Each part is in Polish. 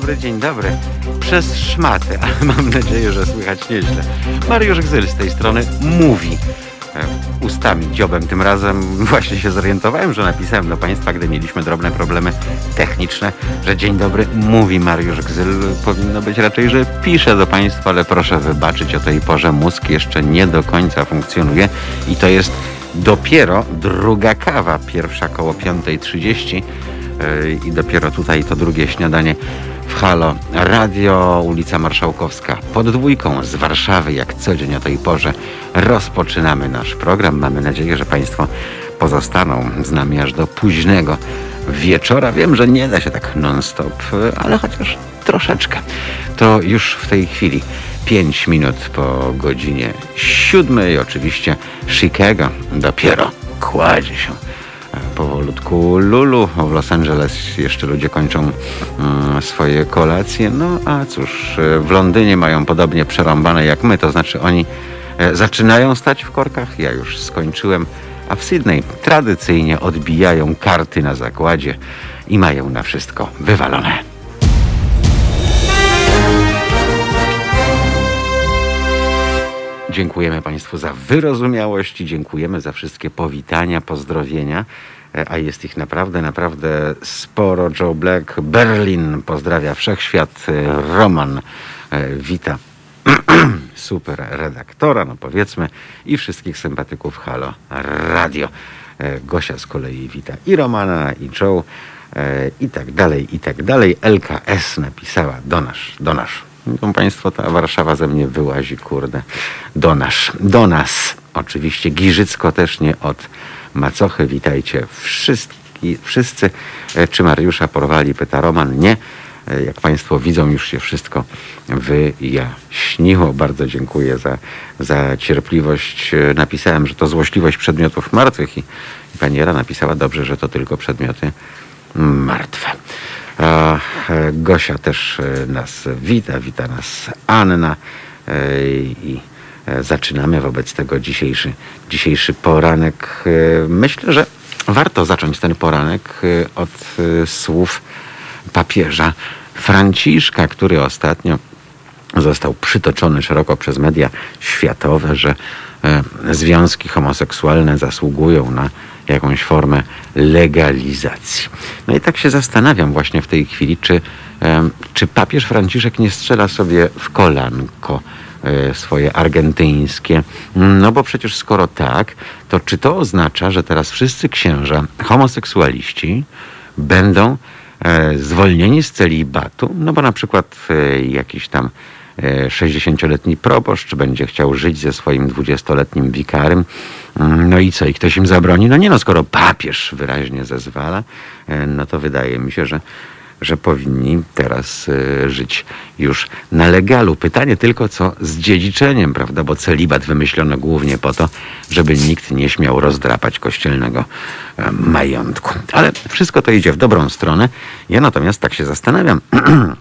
dobry, dzień dobry. Przez szmatę, ale mam nadzieję, że słychać nieźle. Mariusz Gzyl z tej strony mówi e, ustami, dziobem. Tym razem właśnie się zorientowałem, że napisałem do Państwa, gdy mieliśmy drobne problemy techniczne, że dzień dobry, mówi Mariusz Gzyl. Powinno być raczej, że pisze do Państwa, ale proszę wybaczyć, o tej porze mózg jeszcze nie do końca funkcjonuje i to jest dopiero druga kawa, pierwsza koło 5.30 yy, i dopiero tutaj to drugie śniadanie w Halo Radio, ulica Marszałkowska pod dwójką z Warszawy, jak co dzień o tej porze rozpoczynamy nasz program. Mamy nadzieję, że Państwo pozostaną z nami aż do późnego wieczora. Wiem, że nie da się tak non-stop, ale chociaż troszeczkę. To już w tej chwili 5 minut po godzinie 7 i oczywiście Chicago dopiero kładzie się powolutku Lulu. W Los Angeles jeszcze ludzie kończą mm, swoje kolacje. No a cóż, w Londynie mają podobnie przerąbane jak my, to znaczy oni e, zaczynają stać w korkach. Ja już skończyłem. A w Sydney tradycyjnie odbijają karty na zakładzie i mają na wszystko wywalone. Dziękujemy Państwu za wyrozumiałość i dziękujemy za wszystkie powitania, pozdrowienia. E, a jest ich naprawdę, naprawdę sporo. Joe Black, Berlin, pozdrawia wszechświat. E, Roman e, wita super redaktora, no powiedzmy, i wszystkich sympatyków Halo Radio. Gosia z kolei wita i Romana, i Joe, i tak dalej, i tak dalej. LKS napisała do nas, do nas. Widzą Państwo, ta Warszawa ze mnie wyłazi, kurde. Do nas, do nas. Oczywiście Giżycko też nie od macochy. Witajcie wszyscy, wszyscy. E, czy Mariusza porwali? Pyta Roman. Nie. E, jak Państwo widzą, już się wszystko wyjaśniło. Bardzo dziękuję za, za cierpliwość. E, napisałem, że to złośliwość przedmiotów martwych i, i pani Jara napisała dobrze, że to tylko przedmioty martwe. A Gosia też nas wita, wita nas Anna i E, zaczynamy wobec tego dzisiejszy, dzisiejszy poranek. E, myślę, że warto zacząć ten poranek e, od słów papieża Franciszka, który ostatnio został przytoczony szeroko przez media światowe, że związki homoseksualne zasługują na jakąś formę legalizacji. No i tak się zastanawiam właśnie w tej chwili, czy, czy papież Franciszek nie strzela sobie w kolanko E, swoje argentyńskie. No bo przecież skoro tak, to czy to oznacza, że teraz wszyscy księża homoseksualiści będą e, zwolnieni z celibatu? No bo na przykład e, jakiś tam 60-letni proboszcz będzie chciał żyć ze swoim 20-letnim wikarym. No i co? I ktoś im zabroni? No nie no, skoro papież wyraźnie zezwala, no to wydaje mi się, że że powinni teraz e, żyć już na legalu. Pytanie tylko, co z dziedziczeniem, prawda? Bo celibat wymyślono głównie po to, żeby nikt nie śmiał rozdrapać kościelnego e, majątku. Ale wszystko to idzie w dobrą stronę. Ja natomiast tak się zastanawiam.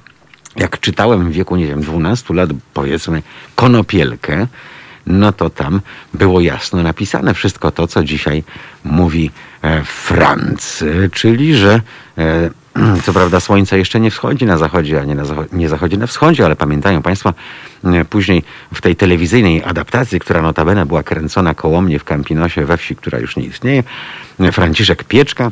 Jak czytałem w wieku, nie wiem, 12 lat, powiedzmy, konopielkę, no to tam było jasno napisane wszystko to, co dzisiaj mówi e, Franc, czyli że Co prawda słońce jeszcze nie wschodzi na zachodzie, a nie, na nie zachodzi na wschodzie, ale pamiętają Państwo e, później w tej telewizyjnej adaptacji, która notabene była kręcona koło mnie w Campinosie we wsi, która już nie istnieje, e, Franciszek Pieczka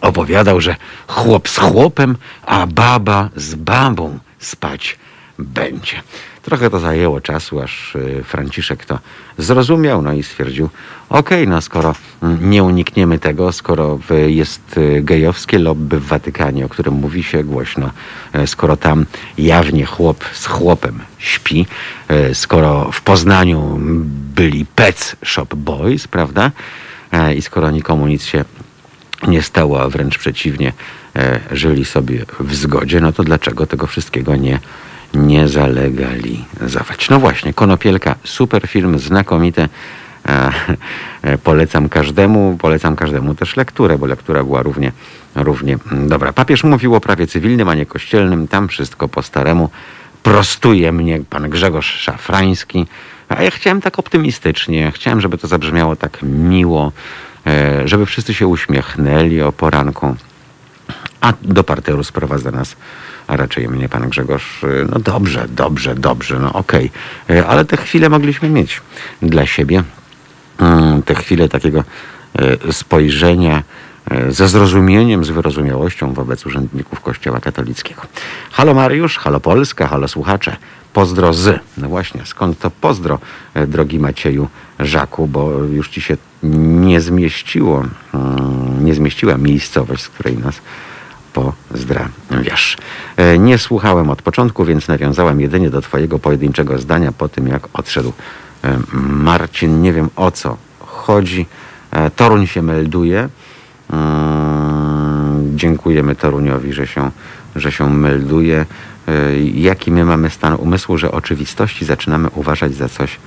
opowiadał, że chłop z chłopem, a baba z babą spać będzie. Trochę to zajęło czasu, aż y, Franciszek to zrozumiał, no i stwierdził, okej, okay, no skoro nie unikniemy tego, skoro jest y, gejowskie lobby w Watykanie, o którym mówi się głośno, y, skoro tam jawnie chłop z chłopem śpi, skoro w Poznaniu byli Pets Shop Boys, prawda, i skoro nikomu nic się nie stało, a wręcz przeciwnie, żyli sobie w zgodzie, no to dlaczego tego wszystkiego nie nie zalegalizować. No właśnie, Konopielka, super film, znakomite. E, polecam każdemu, polecam każdemu też lekturę, bo lektura była równie, równie dobra. Papież mówił o prawie cywilnym, a nie kościelnym, tam wszystko po staremu. Prostuje mnie pan Grzegorz Szafrański, a ja chciałem tak optymistycznie, chciałem, żeby to zabrzmiało tak miło, e, żeby wszyscy się uśmiechnęli o poranku a do parteru sprowadza nas, a raczej mnie pan Grzegorz, no dobrze, dobrze, dobrze, no okej, okay. ale te chwile mogliśmy mieć dla siebie, mm, te chwile takiego spojrzenia, ze zrozumieniem, z wyrozumiałością wobec urzędników Kościoła katolickiego. Halo Mariusz, halo Polska, halo słuchacze. Pozdro z. No właśnie, skąd to pozdro, e, drogi Macieju Żaku, bo już ci się nie zmieściło, mm, nie zmieściła miejscowość, z której nas pozdrawiasz. E, nie słuchałem od początku, więc nawiązałem jedynie do twojego pojedynczego zdania po tym, jak odszedł e, Marcin. Nie wiem o co chodzi. Toruń się melduje. Mm, dziękujemy Toruniowi, że się, że się melduje. Jaki my mamy stan umysłu, że oczywistości zaczynamy uważać za coś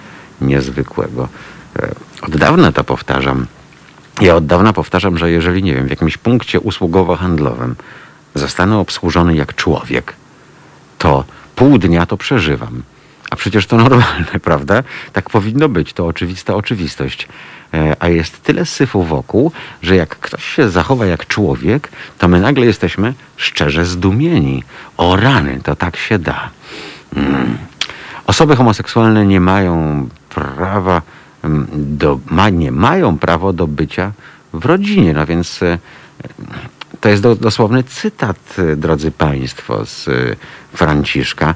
niezwykłego. Od dawna to powtarzam. Ja od dawna powtarzam, że jeżeli, nie wiem, w jakimś punkcie usługowo-handlowym zostanę obsłużony jak człowiek, to pół dnia to przeżywam. A przecież to normalne, prawda? Tak powinno być, to oczywista oczywistość. E, a jest tyle syfu wokół, że jak ktoś się zachowa jak człowiek, to my nagle jesteśmy szczerze zdumieni. O rany, to tak się da. Mm. Osoby homoseksualne nie mają prawa do, ma, nie mają prawo do bycia w rodzinie. No więc e, to jest do, dosłowny cytat, e, drodzy Państwo, z Franciszka.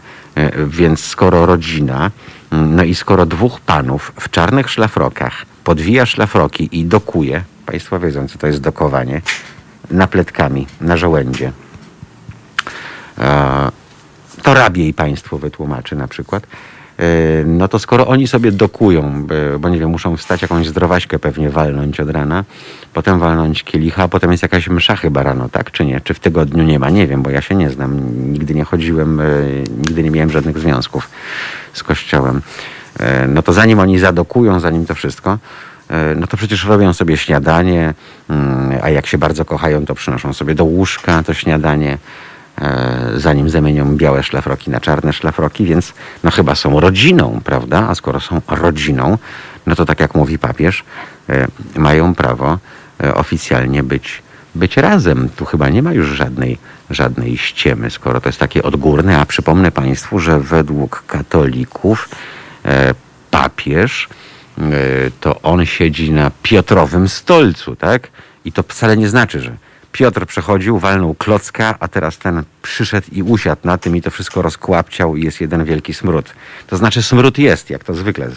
Więc skoro rodzina, no i skoro dwóch panów w czarnych szlafrokach podwija szlafroki i dokuje, Państwo wiedzą, co to jest dokowanie, napletkami na żołędzie. E, to rabiej Państwu wytłumaczy na przykład. E, no to skoro oni sobie dokują, bo nie wiem, muszą wstać jakąś zdrowaśkę pewnie walnąć od rana, potem walnąć kielicha, potem jest jakaś msza chyba rano, tak? Czy nie? Czy w tygodniu nie ma? Nie wiem, bo ja się nie znam. Nigdy nie chodziłem, e, nigdy nie miałem żadnych związków z kościołem. E, no to zanim oni zadokują, zanim to wszystko, no to przecież robią sobie śniadanie, mm, a jak się bardzo kochają, to przynoszą sobie do łóżka to śniadanie, zanim zamienią białe szlafroki na czarne szlafroki, więc no chyba są rodziną, prawda? A skoro są rodziną, no to tak jak mówi papież, mają prawo oficjalnie być, być razem. Tu chyba nie ma już żadnej, żadnej ściemy, skoro to jest takie odgórne, a przypomnę Państwu, że według katolików E, papież, e, to on siedzi na Piotrowym stolcu, tak? I to wcale nie znaczy, że Piotr przechodził, walnął klocka, a teraz ten przyszedł i usiadł na tym i to wszystko rozkłapciał i jest jeden wielki smród. To znaczy smród jest, jak to zwykle,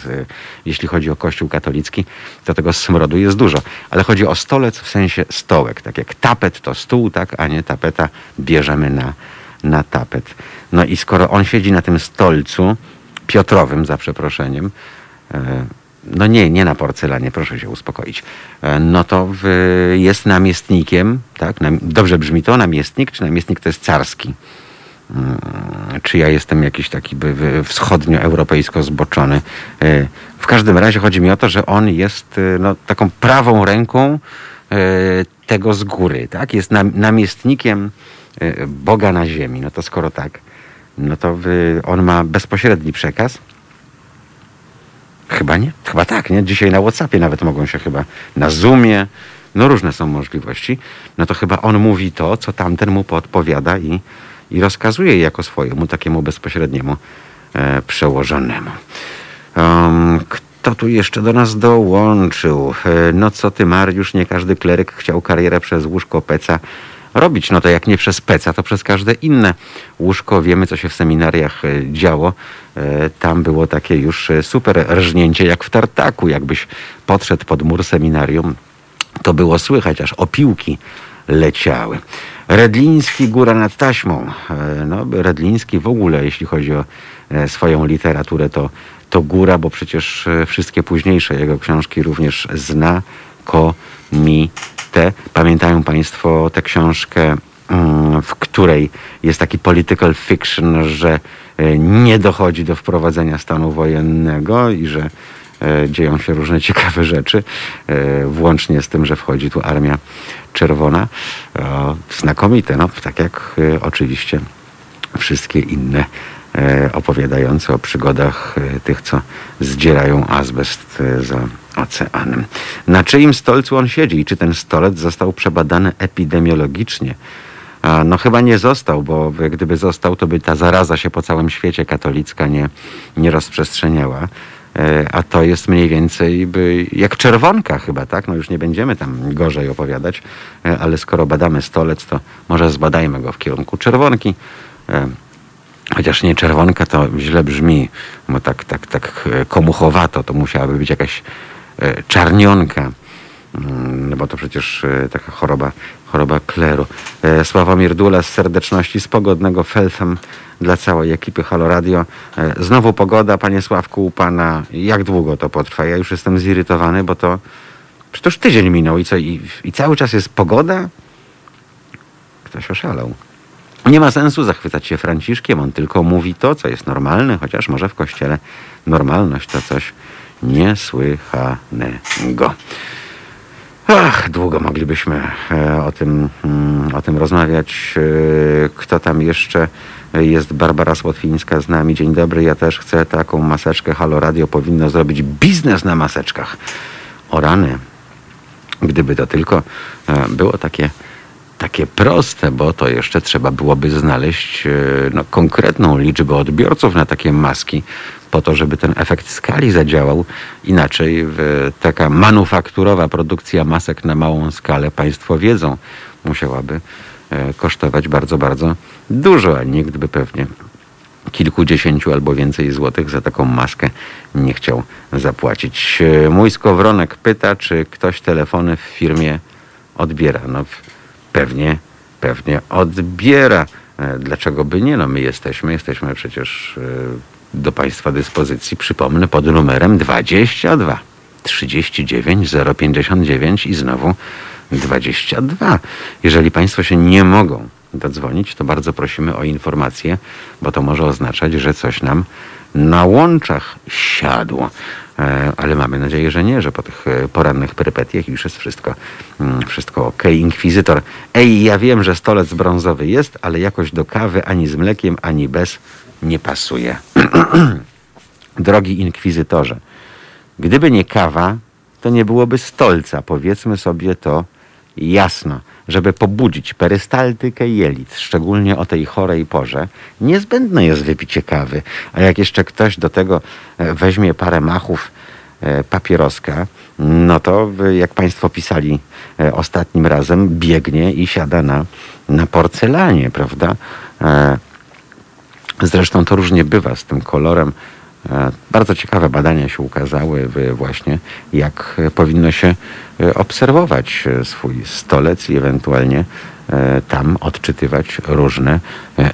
jeśli chodzi o kościół katolicki, to tego smrodu jest dużo. Ale chodzi o stolec w sensie stołek, tak jak tapet to stół, tak, a nie tapeta bierzemy na, na tapet. No i skoro on siedzi na tym stolcu, Piotrowym, za przeproszeniem, e, no nie, nie na porcelanie, proszę się uspokoić, e, no to w, jest namiestnikiem, tak? Dobrze brzmi to, namiestnik, czy namiestnik to jest carski? Mm, czy ja jestem jakiś taki wschodnioeuropejsko zboczony? E, w każdym razie chodzi mi o to, że on jest no, taką prawą ręką tego z góry, tak? Jest namiestnikiem Boga na ziemi. No to skoro tak, no to on ma bezpośredni przekaz. Chyba nie? Chyba tak, nie? Dzisiaj na Whatsappie nawet mogą się chyba, na Zoomie, no różne są możliwości. No to chyba on mówi to, co tamten mu podpowiada i, i rozkazuje jako swojemu takiemu bezpośredniemu e, przełożonemu. Um, kto tu jeszcze do nas dołączył? E, no co ty, Mariusz, nie każdy kleryk chciał karierę przez łóżko peca robić. No to jak nie przez peca, to przez każde inne łóżko. Wiemy, co się w seminariach e, działo. E, tam było takie już e, super rżnięcie, jak w tartaku. Jakbyś podszedł pod mur seminarium, to było słychać, aż opiłki leciały. Redliński, Góra nad taśmą. No, Redliński w ogóle, jeśli chodzi o swoją literaturę, to, to góra, bo przecież wszystkie późniejsze jego książki również zna, ko, mi, te, pamiętają Państwo tę książkę, mm, w której jest taki political fiction, że e, nie dochodzi do wprowadzenia stanu wojennego i że e, dzieją się różne ciekawe rzeczy, e, włącznie z tym, że wchodzi tu Armia Czerwona. Znakomite, no, tak jak oczywiście wszystkie inne opowiadające o przygodach tych, co zdzierają azbest za oceanem. Na czyim stolcu on siedzi i czy ten stolec został przebadany epidemiologicznie? No chyba nie został, bo gdyby został, to by ta zaraza się po całym świecie katolicka nie, nie rozprzestrzeniała. E, a to jest mniej więcej by, jak czerwonka chyba, tak? No już nie będziemy tam gorzej opowiadać, e, ale skoro badamy stolec, to może zbadajmy go w kierunku czerwonki. E, chociaż nie czerwonka to źle brzmi, bo tak, tak, tak komuchowato to musiałaby być jakaś czarnionka. Mm, no bo to przecież e, taka choroba, choroba kleru. E, Sławomir Dula z serdeczności, z pogodnego Feltham dla całej ekipy Halo Radio. E, znowu pogoda, panie Sławku, u pana. Jak długo to potrwa? Ja już jestem zirytowany, bo to przecież tydzień minął i co? I, i cały czas jest pogoda? Ktoś oszalał. Nie ma sensu zachwycać się Franciszkiem, on tylko mówi to, co jest normalne, chociaż może w kościele normalność to coś niesłychanego. Ach, długo moglibyśmy e, o tym, mm, o tym rozmawiać. E, kto tam jeszcze jest? Barbara Słotwińska z nami. Dzień dobry, ja też chcę taką maseczkę. Halo Radio powinno zrobić biznes na maseczkach. O rany. Gdyby to tylko e, było takie takie proste, bo to jeszcze trzeba byłoby znaleźć no, konkretną liczbę odbiorców na takie maski, po to, żeby ten efekt skali zadziałał. Inaczej taka manufakturowa produkcja masek na małą skalę, Państwo wiedzą, musiałaby e, kosztować bardzo, bardzo dużo, a nikt by pewnie kilkudziesięciu albo więcej złotych za taką maskę nie chciał zapłacić. E, mój skowronek pyta, czy ktoś telefony w firmie odbiera. No pewnie, pewnie odbiera. E, dlaczego by nie? No my jesteśmy, jesteśmy przecież do Państwa dyspozycji, przypomnę, pod numerem 22 39 059 i znowu 22. Jeżeli Państwo się nie mogą dodzwonić, to bardzo prosimy o informację, bo to może oznaczać, że coś nam na łączach siadło. E, ale mamy nadzieję, że nie, że po tych e, porannych perypetiach już jest wszystko, mm, wszystko ok. Inkwizytor, ej, ja wiem, że stolec brązowy jest, ale jakoś do kawy ani z mlekiem, ani bez nie pasuje. Drogi inkwizytorze, gdyby nie kawa, to nie byłoby stolca. Powiedzmy sobie to jasno. Żeby pobudzić perystaltykę jelit, szczególnie o tej chorej porze, niezbędne jest wypicie kawy. A jak jeszcze ktoś do tego e, weźmie parę machów e, papieroska, no to jak Państwo pisali e, ostatnim razem, biegnie i siada na, na porcelanie, prawda? Zresztą to różnie bywa z tym kolorem. E, bardzo ciekawe badania się ukazały właśnie, jak powinno się e, obserwować e, swój stolec i ewentualnie tam odczytywać różne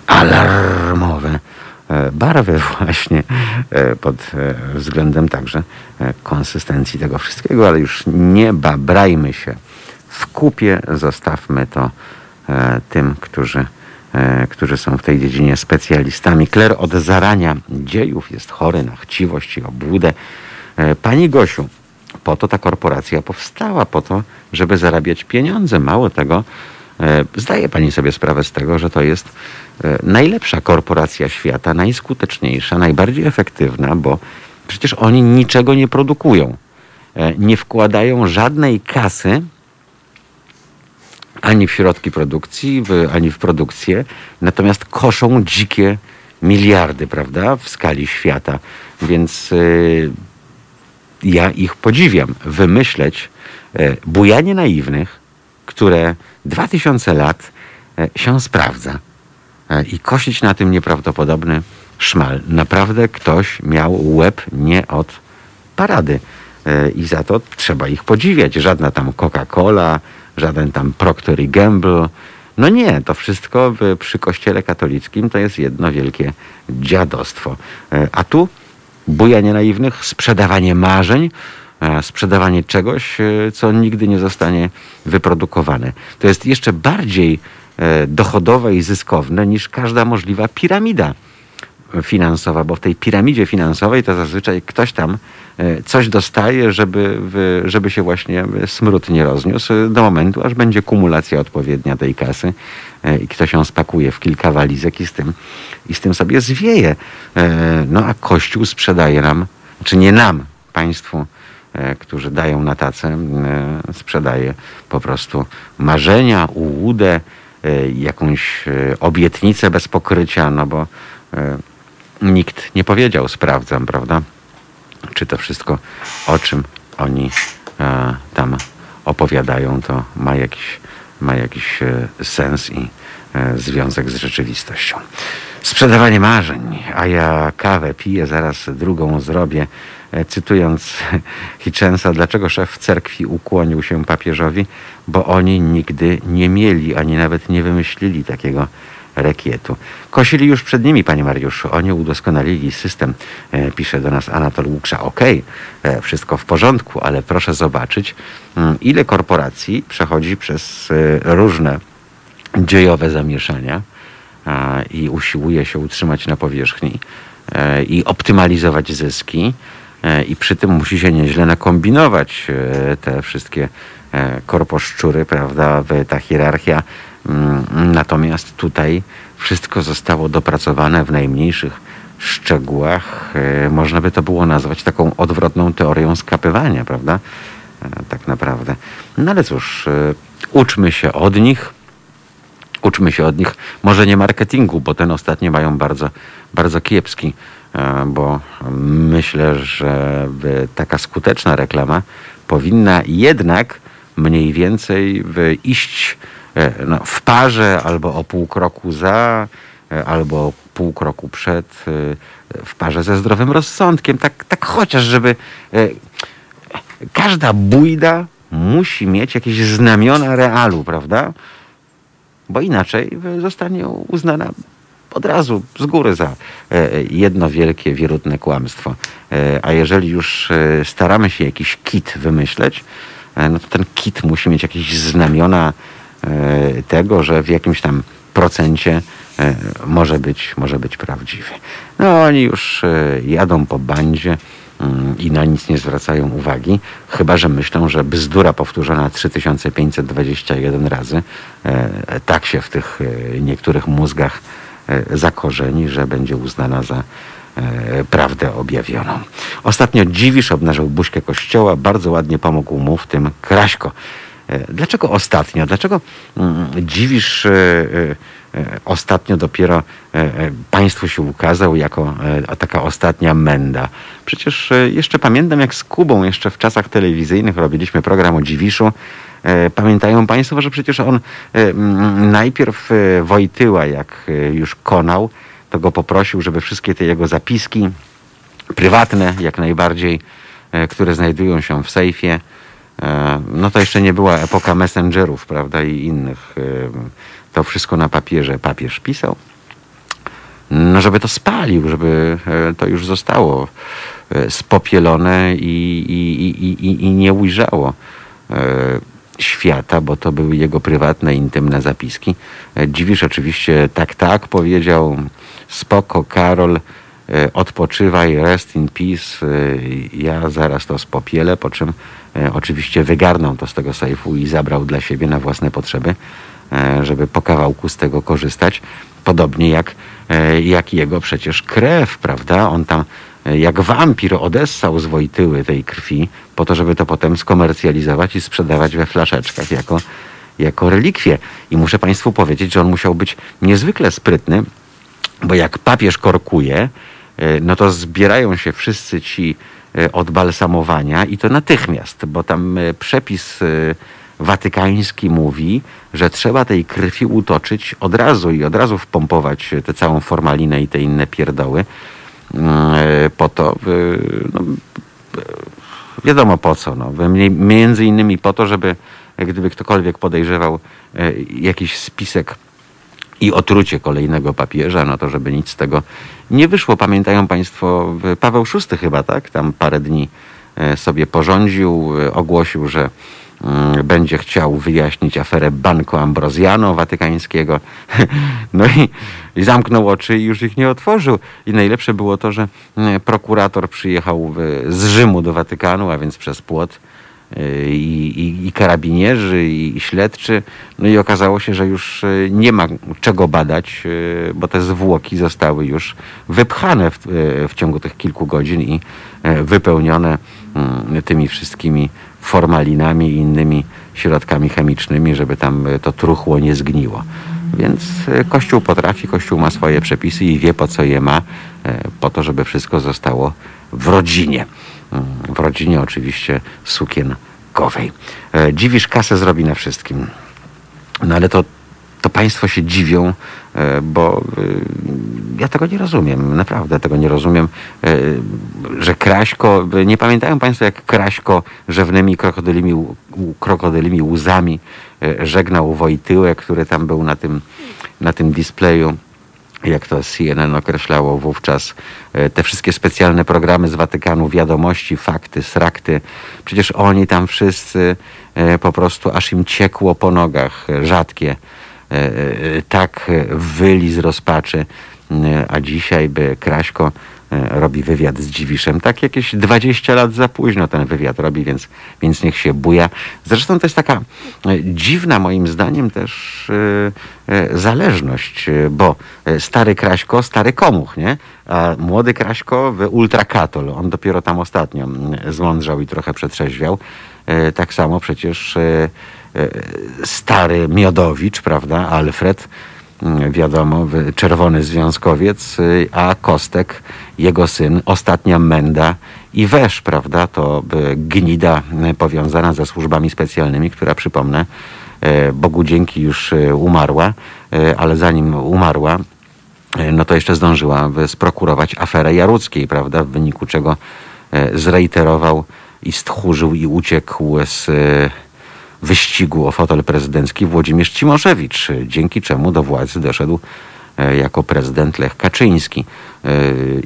alarmowe barwy właśnie pod względem także konsystencji tego wszystkiego, ale już nie babrajmy się. W kupie, zostawmy to tym, którzy którzy są w tej dziedzinie specjalistami. Kler od zarania dziejów jest chory na chciwość i obłudę. E, pani Gosiu, po to ta korporacja powstała, po to, żeby zarabiać pieniądze. Mało tego, e, zdaje pani sobie sprawę z tego, że to jest najlepsza korporacja świata, najskuteczniejsza, najbardziej efektywna, bo przecież oni niczego nie produkują. Nie wkładają żadnej kasy ani w środki produkcji, w, ani w produkcję, natomiast koszą dzikie miliardy, prawda, w skali świata. Więc y, ja ich podziwiam. Wymyśleć y, bujanie naiwnych, które 2000 lat y, się sprawdza i kosić na tym nieprawdopodobny szmal. Naprawdę ktoś miał łeb nie od parady. I za to trzeba ich podziwiać. Żadna tam Coca-Cola, żaden tam Procter i Gamble. No nie, to wszystko przy kościele katolickim to jest jedno wielkie dziadostwo. E, a tu bujanie naiwnych, sprzedawanie marzeń, e, sprzedawanie czegoś, e, co nigdy nie zostanie wyprodukowane. To jest jeszcze bardziej dochodowe i zyskowne niż każda możliwa piramida finansowa, bo w tej piramidzie finansowej to zazwyczaj ktoś tam coś dostaje, żeby, żeby się właśnie smród nie rozniósł do momentu, aż będzie kumulacja odpowiednia tej kasy e, i ktoś ją spakuje w kilka walizek i z tym, i z tym sobie zwieje. E, no a Kościół sprzedaje nam, czy nie nam, państwu, którzy dają na tacę, sprzedaje po prostu marzenia, ułudę, jakąś obietnicę bez pokrycia, no bo nikt nie powiedział, sprawdzam, prawda? Czy to wszystko, o czym oni tam opowiadają, to ma jakiś, ma jakiś sens i związek z rzeczywistością. Sprzedawanie marzeń, a ja kawę piję, zaraz drugą zrobię. E, cytując Hitchensa, dlaczego szef cerkwi ukłonił się papieżowi? Bo oni nigdy nie mieli, ani nawet nie wymyślili takiego rekietu. Kosili już przed nimi, panie Mariuszu. Oni udoskonalili system, e, pisze do nas Anatol Łuksza. Okej, okay, e, wszystko w porządku, ale proszę zobaczyć, mm, ile korporacji przechodzi przez różne dziejowe zamieszania i usiłuje się utrzymać na powierzchni i optymalizować zyski E, i przy tym musi się nieźle nakombinować e, te wszystkie e, korposzczury, prawda, ta hierarchia. Mm, natomiast tutaj wszystko zostało dopracowane w najmniejszych szczegółach. Można by to było nazwać taką odwrotną teorią skapywania, prawda? Tak naprawdę. No ale cóż, uczmy się od nich. Uczmy się od nich, może nie marketingu, bo ten ostatnio mają bardzo, bardzo kiepski E, bo myślę, że taka skuteczna reklama powinna jednak mniej więcej iść e, no, w parze albo o pół kroku za, e, albo pół kroku przed, w parze ze zdrowym rozsądkiem. Tak, tak chociaż, żeby każda bójda musi mieć jakieś znamiona realu, prawda? Bo inaczej zostanie uznana od razu z góry za e, jedno wielkie, wierutne kłamstwo. E, a jeżeli już e, staramy się jakiś kit wymyśleć, no to ten kit musi mieć jakieś znamiona tego, że w jakimś tam procencie może być, może być prawdziwy. No oni już jadą po bandzie mm, i na nic nie zwracają uwagi, chyba że myślą, że bzdura powtórzona 3521 razy tak się w tych niektórych mózgach E, zakorzeni, że będzie uznana za e, prawdę objawioną. Ostatnio Dziwisz obnażył buźkę kościoła, bardzo ładnie pomógł mu w tym Kraśko. E, dlaczego ostatnio? Dlaczego mm, Dziwisz ostatnio dopiero państwu się ukazał jako taka ostatnia menda? Przecież jeszcze pamiętam, jak z Kubą jeszcze w czasach telewizyjnych robiliśmy program o Dziwiszu E, pamiętają Państwo, że przecież on e, najpierw e, Wojtyła, jak już konał, to go poprosił, żeby wszystkie te jego zapiski, prywatne jak najbardziej, które znajdują się w sejfie, no to jeszcze nie była epoka messengerów, prawda, i innych. To wszystko na papierze papież pisał. No, żeby to spalił, żeby to już zostało spopielone i, i, i, i nie ujrzało świata, bo to były jego prywatne, intymne zapiski. E, Dziwisz oczywiście tak, tak powiedział, spoko Karol, e, odpoczywaj, rest in peace, e, ja zaraz to spopielę, po czym oczywiście wygarnął to z tego sejfu i zabrał dla siebie na własne potrzeby, żeby po kawałku z tego korzystać. Podobnie jak, jak jego przecież krew, prawda? On tam jak wampir odessał z Wojtyły tej krwi, po to, żeby to potem skomercjalizować i sprzedawać we flaszeczkach jako, jako relikwie. I muszę Państwu powiedzieć, że on musiał być niezwykle sprytny, bo jak papież korkuje, e, no to zbierają się wszyscy ci e, od balsamowania i to natychmiast, bo tam e, przepis watykański mówi, że trzeba tej krwi utoczyć od razu i od razu wpompować tę całą formalinę i te inne pierdoły. Mm, e, po to, no, wiadomo po co, no, między innymi po to, żeby gdyby ktokolwiek podejrzewał e, jakiś spisek i otrucie kolejnego papieża, no to żeby nic z tego nie wyszło. Pamiętają Państwo, Paweł VI chyba, tak? Tam parę dni e, sobie porządził, ogłosił, że Mm, będzie chciał wyjaśnić aferę Banco Ambrosiano watykańskiego. No i, i, zamknął oczy i już ich nie otworzył. I najlepsze było to, że mm, prokurator przyjechał z Rzymu do Watykanu, a więc przez płot. Y, I, i, i, karabinierzy, i, i śledczy. No i okazało się, że już y, nie ma czego badać, y, bo te zwłoki zostały już wypchane w, w ciągu tych kilku godzin i wypełnione mm, tymi wszystkimi formalinami i innymi środkami chemicznymi, żeby tam to truchło nie zgniło. Więc Kościół potrafi, Kościół ma swoje przepisy i wie po co je ma, po to, żeby wszystko zostało w rodzinie. W rodzinie oczywiście sukienkowej. Dziwisz kasę zrobi na wszystkim. No ale to, to państwo się dziwią, E, bo e, ja tego nie rozumiem, naprawdę tego nie rozumiem, e, że Kraśko, nie pamiętają Państwo jak Kraśko rzewnymi krokodylymi, krokodylymi łzami żegnał Wojtyłę, który tam był na tym, na tym displeju jak to CNN określało wówczas, te wszystkie specjalne programy z Watykanu, wiadomości, fakty, srakty. Przecież oni tam wszyscy po prostu aż im ciekło po nogach, rzadkie E, e, tak wyli z rozpaczy, e, a dzisiaj by Kraśko robi wywiad z Dziwiszem. Tak jakieś 20 lat za późno ten wywiad robi, więc, więc niech się buja. Zresztą to jest taka dziwna moim zdaniem też zależność, bo stary Kraśko, stary komuch, nie? A młody Kraśko w ultrakatol. On dopiero tam ostatnio zmądrzał i trochę przetrzeźwiał. Tak samo przecież E, stary Miodowicz, prawda, Alfred, wiadomo, czerwony związkowiec, a Kostek, jego syn, ostatnia menda i Wesz, prawda, to gnida powiązana ze służbami specjalnymi, która, przypomnę, e, Bogu dzięki już y, umarła, e, ale zanim umarła, no to jeszcze zdążyła sprokurować aferę Jaruckiej, prawda, w wyniku czego zreiterował i stchórzył i uciekł z wyścigu o fotel prezydencki Włodzimierz Cimoszewicz, dzięki czemu do władzy doszedł e, jako prezydent Lech Kaczyński. E,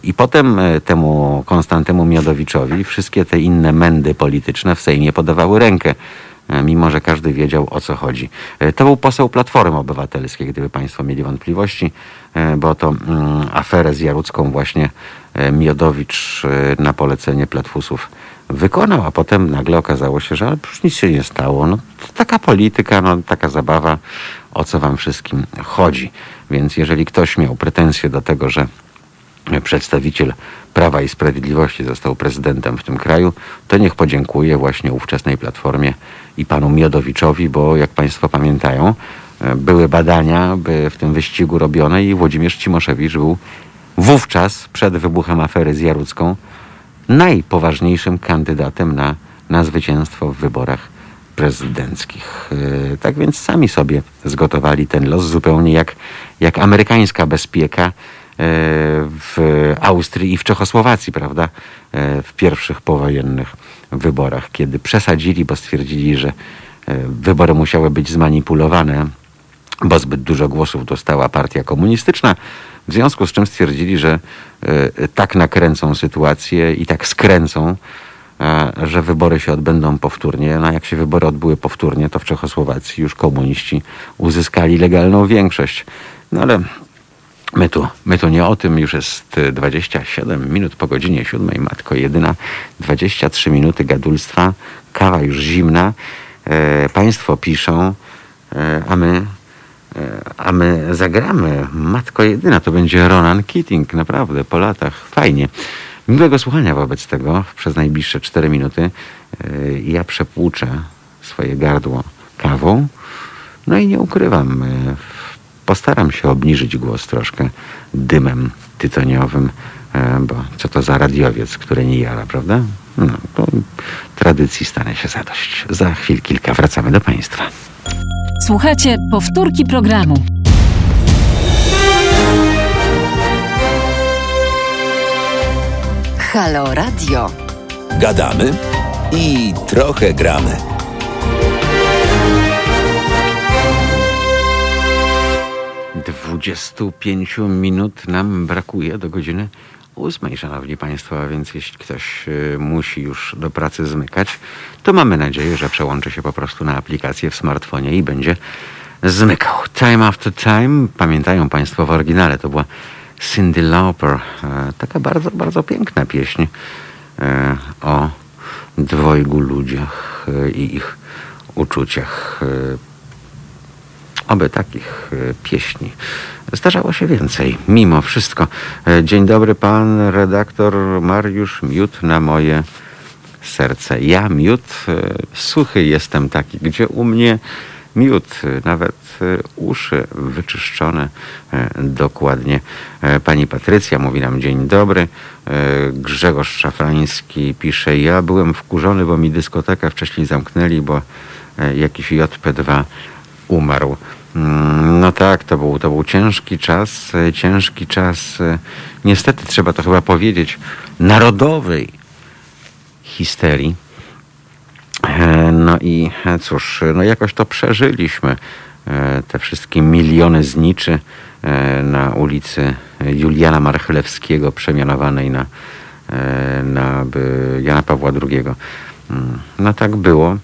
I potem e, temu Konstantemu Miodowiczowi wszystkie te inne mędy polityczne w Sejmie podawały rękę, mimo że każdy wiedział o co chodzi. To był poseł Platformy Obywatelskiej, gdyby Państwo mieli wątpliwości, bo to mm, aferę z Jarucką właśnie Miodowicz na polecenie Platfusów wykonał, a potem nagle okazało się, że już nic się nie stało. No, taka polityka, no, taka zabawa, o co wam wszystkim chodzi. Więc jeżeli ktoś miał pretensje do tego, że przedstawiciel Prawa i Sprawiedliwości został prezydentem w tym kraju, to niech podziękuje właśnie ówczesnej Platformie i panu Miodowiczowi, bo jak państwo pamiętają, były badania by w tym wyścigu robione i Włodzimierz Cimoszewicz był wówczas, przed wybuchem afery z Jarucką, najpoważniejszym kandydatem na, na zwycięstwo w wyborach prezydenckich. E, tak więc sami sobie zgotowali ten los, zupełnie jak, jak amerykańska bezpieka e, w Austrii i w Czechosłowacji, prawda, e, w pierwszych powojennych wyborach, kiedy przesadzili, bo stwierdzili, że wybory musiały być zmanipulowane, bo zbyt dużo głosów dostała partia komunistyczna, w związku z czym stwierdzili, że e, tak nakręcą sytuację i tak skręcą, e, że wybory się odbędą powtórnie. No, jak się wybory odbyły powtórnie, to w Czechosłowacji już komuniści uzyskali legalną większość. No ale my tu, my tu nie o tym, już jest 27 minut po godzinie 7, matko jedyna, 23 minuty gadulstwa, kawa już zimna, e, państwo piszą, e, a my a my zagramy. Matko jedyna, to będzie Ronan Keating, naprawdę, po latach. Fajnie. Miłego słuchania wobec tego przez najbliższe 4 minuty. E, ja przepłuczę swoje gardło kawą. No i nie ukrywam, e, postaram się obniżyć głos troszkę dymem tytoniowym, e, bo co to za radiowiec, który nie jara, prawda? No, tradycji stanie się zadość. Za chwil kilka wracamy do Państwa. Słuchajcie powtórki programu. Halo Radio. Gadamy i trochę gramy. Dwudziestu pięciu minut nam brakuje do godziny ósmej, szanowni państwo, a więc jeśli ktoś y, musi już do pracy zmykać, to mamy nadzieję, że przełączy się po prostu na aplikację w smartfonie i będzie zmykał. Time after time, pamiętają państwo w oryginale, to była Cindy Lauper. E, taka bardzo, bardzo piękna pieśń e, o dwojgu ludziach e, i ich uczuciach. Oby takich pieśni Zdarzało się więcej, mimo wszystko. E, dzień dobry, pan redaktor Mariusz Miód na moje serce. Ja, Miód, e, suchy jestem taki, gdzie u mnie miód, nawet uszy wyczyszczone dokładnie. Pani Patrycja mówi nam dzień dobry. Grzegorz Szafrański pisze, ja byłem wkurzony, bo mi dyskotekę wcześniej zamknęli, bo jakiś JP2 umarł. Mm, No tak, to był, to był ciężki czas, e, ciężki czas, e, niestety trzeba to chyba powiedzieć, narodowej histerii. E, No i cóż, no jakoś to przeżyliśmy. Te wszystkie miliony zniczy na ulicy Juliana Marchlewskiego, przemianowanej na, na Jana Pawła II. Mm, No tak było.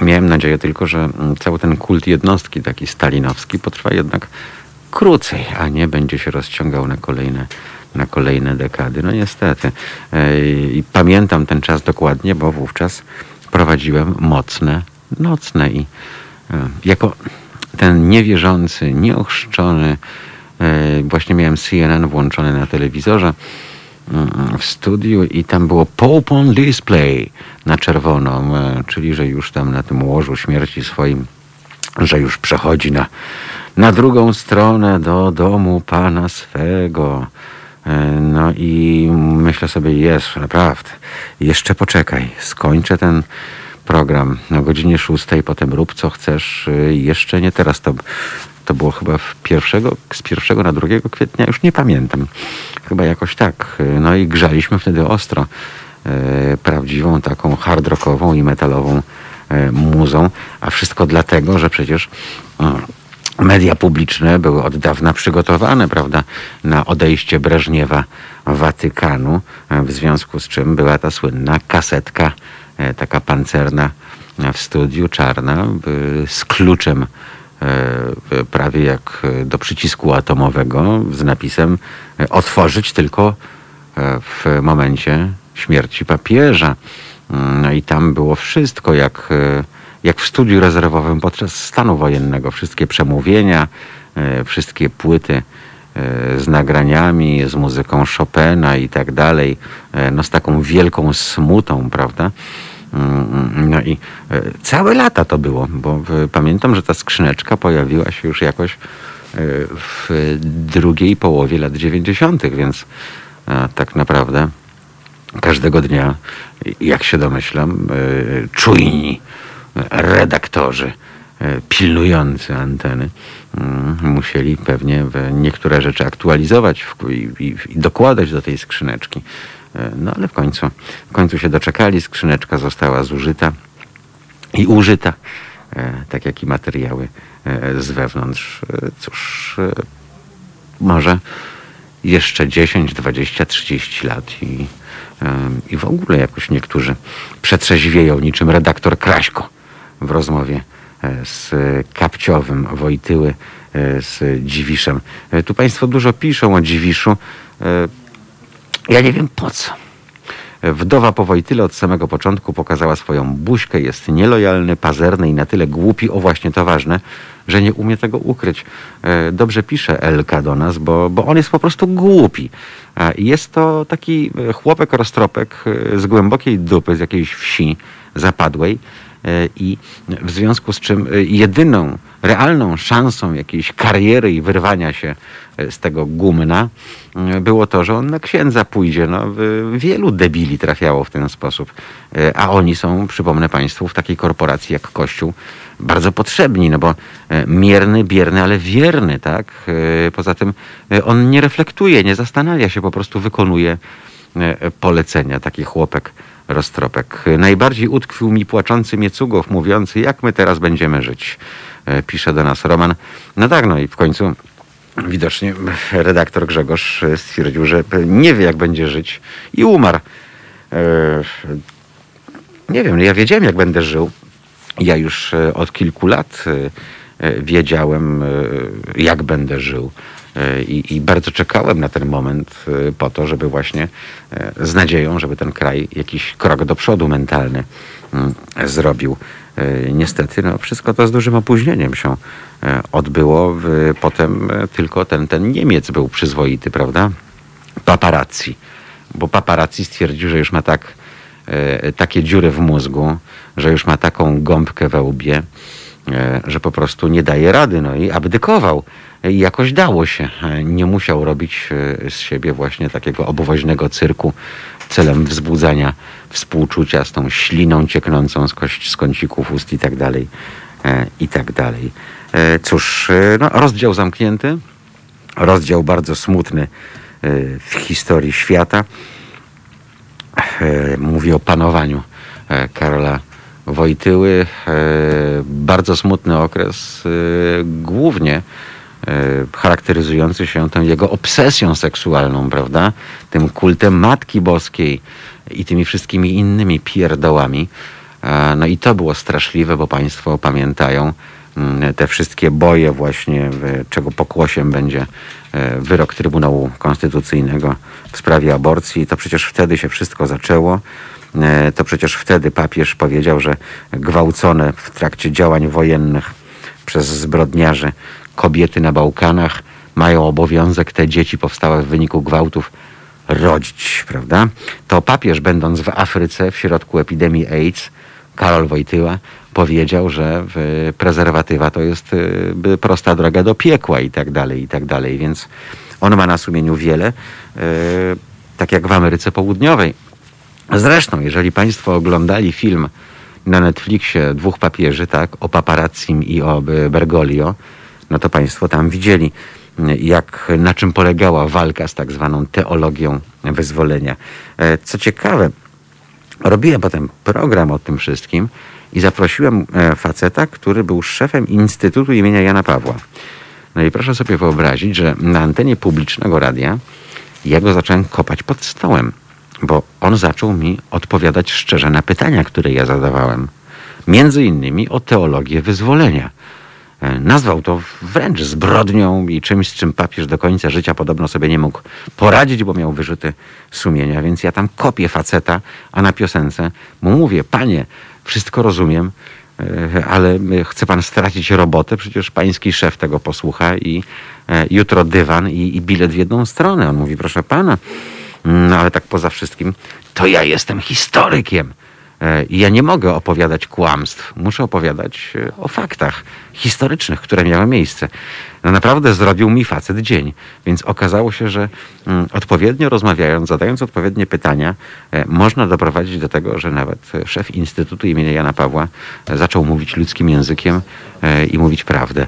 Miałem nadzieję tylko, że mm, cały ten kult jednostki, taki stalinowski, potrwa jednak krócej, a nie będzie się rozciągał na kolejne, na kolejne dekady. No niestety. I pamiętam ten czas dokładnie, bo wówczas prowadziłem mocne, nocne i e, jako ten niewierzący, nieochrzczony, e, właśnie miałem CNN włączony na telewizorze, w studiu i tam było Pope on Display na czerwono, e, czyli że już tam na tym łożu śmierci swoim, że już przechodzi na, na drugą stronę do domu pana swego. E, No i myślę sobie, jest, naprawdę, jeszcze poczekaj, skończę ten program o godzinie 6, potem rób co chcesz, e, jeszcze nie teraz to to było chyba w pierwszego, z pierwszego na 2 kwietnia, już nie pamiętam. Chyba jakoś tak. No i grzaliśmy wtedy ostro e, prawdziwą taką hard rockową i metalową muzą, a wszystko dlatego, że przecież media publiczne były od dawna przygotowane, prawda, na odejście Breżniewa Watykanu, w związku z czym była ta słynna kasetka, taka pancerna e, w studiu, czarna, z kluczem e, prawie jak e, do przycisku atomowego z napisem e, otworzyć tylko e, w momencie śmierci papieża. Mm, No i tam było wszystko jak, e, jak w studiu rezerwowym podczas stanu wojennego. Wszystkie przemówienia, e, wszystkie płyty e, z nagraniami, z muzyką Chopina i tak dalej. E, No z taką wielką smutą, prawda? Mm, No i e, całe lata to było, bo e, pamiętam, że ta skrzyneczka pojawiła się już jakoś e, w drugiej połowie lat 90., więc tak naprawdę każdego dnia, jak się domyślam, czujni redaktorzy pilnujący anteny mm, musieli pewnie niektóre rzeczy aktualizować i dokładać do tej skrzyneczki. E, No ale w końcu, w końcu się doczekali, skrzyneczka została zużyta i użyta, e, tak jak i materiały e, z wewnątrz. Cóż, może jeszcze 10, 20, 30 lat i, i w ogóle jakoś niektórzy przetrzeźwieją niczym redaktor Kraśko w rozmowie z Kapciowym Wojtyły, z Dziwiszem. Tu Państwo dużo piszą o Dziwiszu. E, Ja nie wiem po co. Wdowa po Wojtyle od samego początku pokazała swoją buźkę, jest nielojalny, pazerny i na tyle głupi, o właśnie to ważne, że nie umie tego ukryć. E, Dobrze pisze Elka do nas, bo, bo on jest po prostu głupi. A Jest to taki e, chłopek roztropek e, z głębokiej dupy, z jakiejś wsi zapadłej e, i w związku z czym e, jedyną realną szansą jakiejś kariery i wyrwania się e, z tego gumna e, było to, że on na księdza pójdzie. No, wielu debili trafiało w ten sposób. E, A oni są, przypomnę Państwu, w takiej korporacji jak Kościół bardzo potrzebni, no bo e, mierny, bierny, ale wierny, tak? Poza tym on nie reflektuje, nie zastanawia się, po prostu wykonuje polecenia. Taki chłopek roztropek. Najbardziej utkwił mi płaczący Miecugow, mówiący, jak my teraz będziemy żyć. Pisze do nas Roman. No tak, no i w końcu widocznie redaktor Grzegorz stwierdził, że nie wie, jak będzie żyć i umarł. E, Nie wiem, ja wiedziałem, jak będę żył. Ja już e, od kilku lat e, wiedziałem, jak będę żył. I, I bardzo czekałem na ten moment po to, żeby właśnie z nadzieją, żeby ten kraj jakiś krok do przodu mentalny mm, zrobił. E, Niestety, no, wszystko to z dużym opóźnieniem się e, odbyło. Potem e, tylko ten, ten Niemiec był przyzwoity, prawda? Paparazzi. Bo paparazzi stwierdził, że już ma tak takie dziury w mózgu, że już ma taką gąbkę we łbie, że po prostu nie daje rady. No i abdykował. I jakoś dało się. Nie musiał robić z siebie właśnie takiego obowoźnego cyrku celem wzbudzania współczucia z tą śliną cieknącą z, kość, z kącików ust i tak dalej. e, I tak dalej. E, Cóż, e, no, rozdział zamknięty. Rozdział bardzo smutny w historii świata. Mówi o panowaniu Karola Wojtyły. Bardzo smutny okres, głównie charakteryzujący się tą jego obsesją seksualną, prawda? Tym kultem Matki Boskiej i tymi wszystkimi innymi pierdołami. E, No i to było straszliwe, bo Państwo pamiętają mm, te wszystkie boje właśnie, czego pokłosiem będzie e, wyrok Trybunału Konstytucyjnego w sprawie aborcji. To przecież wtedy się wszystko zaczęło. E, To przecież wtedy papież powiedział, że gwałcone w trakcie działań wojennych przez zbrodniarzy kobiety na Bałkanach mają obowiązek te dzieci powstałe w wyniku gwałtów rodzić, prawda? To papież, będąc w Afryce w środku epidemii AIDS, Karol Wojtyła, powiedział, że prezerwatywa to jest y, prosta droga do piekła i tak dalej, i tak dalej. Więc on ma na sumieniu wiele, y, tak jak w Ameryce Południowej. Zresztą, jeżeli Państwo oglądali film na Netflixie dwóch papieży, tak, o paparazzim i o y, Bergoglio, no to Państwo tam widzieli, jak, na czym polegała walka z tak zwaną teologią wyzwolenia. E, Co ciekawe, robiłem potem program o tym wszystkim i zaprosiłem e, faceta, który był szefem Instytutu imienia Jana Pawła. No i proszę sobie wyobrazić, że na antenie publicznego radia ja go zacząłem kopać pod stołem, bo on zaczął mi odpowiadać szczerze na pytania, które ja zadawałem. Między innymi o teologię wyzwolenia. E, Nazwał to wręcz zbrodnią i czymś, z czym papież do końca życia podobno sobie nie mógł poradzić, bo miał wyrzuty sumienia. Więc ja tam kopię faceta, a na piosence mu mówię, panie, wszystko rozumiem, e, ale e, chce pan stracić robotę, przecież pański szef tego posłucha i jutro dywan i, i bilet w jedną stronę. On mówi, proszę pana, no ale tak poza wszystkim, to ja jestem historykiem. E, I ja nie mogę opowiadać kłamstw. Muszę opowiadać e, o faktach historycznych, które miały miejsce. No naprawdę zrobił mi facet dzień. Więc okazało się, że mm, odpowiednio rozmawiając, zadając odpowiednie pytania, e, można doprowadzić do tego, że nawet szef Instytutu imienia Jana Pawła zaczął mówić ludzkim językiem i mówić prawdę.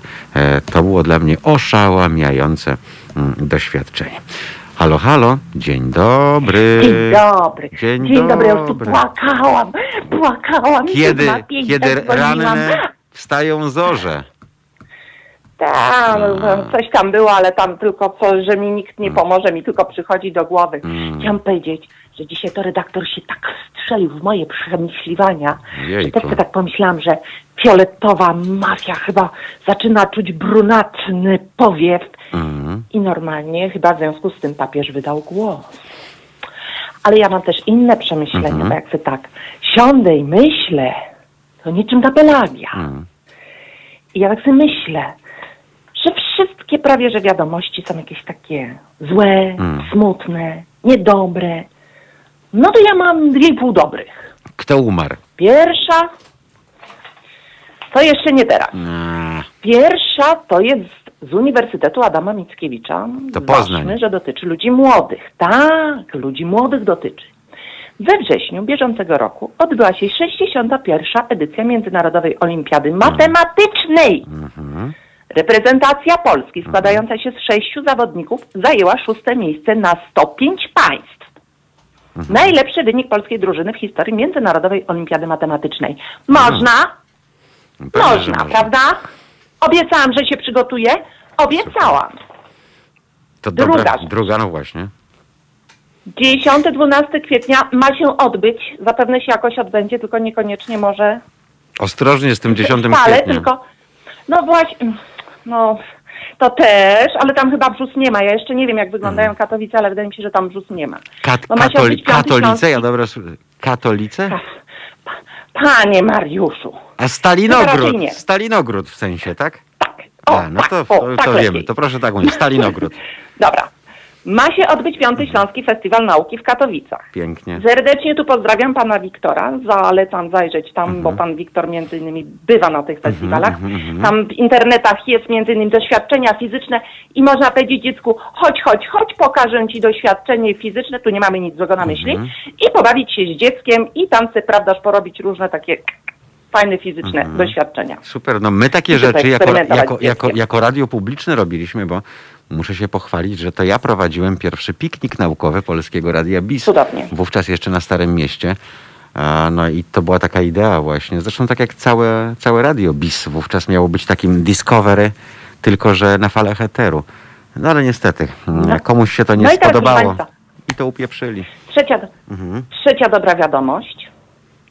To było dla mnie oszałamiające mm, doświadczenie. Halo, halo, dzień dobry. Dzień dobry. Dzień Dzień dobry. Ja już tu płakałam. Płakałam. i Kiedy, kiedy ranne wstają zorze. Tak, no, coś tam było, ale tam tylko że mi nikt nie pomoże, mi tylko przychodzi do głowy. Mm. Chciałam powiedzieć, że dzisiaj to redaktor się tak strzelił w moje przemyśliwania, że Jejku. też sobie tak pomyślałam, że fioletowa mafia chyba zaczyna czuć brunatny powiew Mm. I normalnie chyba w związku z tym papież wydał głos. Ale ja mam też inne przemyślenia, Mhm. bo jak sobie tak siądę i myślę, to niczym ta Pelagia. Mm. I ja tak sobie myślę, że wszystkie prawie, że wiadomości są jakieś takie złe, Mm. smutne, niedobre. No to ja mam dwie i pół dobrych. Kto umarł? Pierwsza, to jeszcze nie teraz. Pierwsza to jest z Uniwersytetu Adama Mickiewicza. To Poznań. Że dotyczy ludzi młodych. Tak, ludzi młodych dotyczy. We wrześniu bieżącego roku odbyła się 61. edycja Międzynarodowej Olimpiady Matematycznej. mhm. Reprezentacja Polski składająca się z sześciu zawodników zajęła szóste miejsce na 105 państw. Mhm. Najlepszy wynik polskiej drużyny w historii Międzynarodowej Olimpiady Matematycznej. Można? Że Można, prawda? Obiecałam, że się przygotuję. Obiecałam. To Druga dobra, rzecz. druga, no właśnie. 10-12 kwietnia ma się odbyć. Zapewne się jakoś odbędzie, tylko niekoniecznie może Ostrożnie z tym 10 wcale, kwietnia. tylko no właśnie, no to też, ale tam chyba brzus nie ma. Ja jeszcze nie wiem, jak wyglądają Mhm. Katowice, ale wydaje mi się, że tam brzus nie ma. Kat ma się katoli odbyć piąty katolice? Śląski- Ja dobra sły- Katolice? Pa- Panie Mariuszu, A Stalinogród. nie. Stalinogród w sensie, tak? tak. O, A, no tak, to, o, to, tak to wiemy. To proszę tak mówić. Stalinogród. Dobra. Ma się odbyć Piąty Śląski Festiwal Nauki w Katowicach. Pięknie. Serdecznie tu pozdrawiam pana Wiktora. Zalecam zajrzeć tam, bo pan Wiktor między innymi bywa na tych festiwalach. Tam w internetach jest między innymi doświadczenia fizyczne i można powiedzieć dziecku, chodź, chodź, chodź, pokażę ci doświadczenie fizyczne, tu nie mamy nic złego na myśli i pobawić się z dzieckiem i tam sobie, prawdaż, porobić różne takie fajne fizyczne doświadczenia. Super, no my takie rzeczy jako, jako, jako, jako radio publiczne robiliśmy, bo muszę się pochwalić, że to ja prowadziłem pierwszy piknik naukowy Polskiego Radia BIS. Cudownie. Wówczas jeszcze na Starym Mieście. No i to była taka idea właśnie. Zresztą tak jak całe, całe radio BIS wówczas miało być takim Discovery, tylko że na falach eteru. No ale niestety, No. komuś się to nie No i spodobało. I to upieprzyli. Trzecia, Mhm. trzecia dobra wiadomość,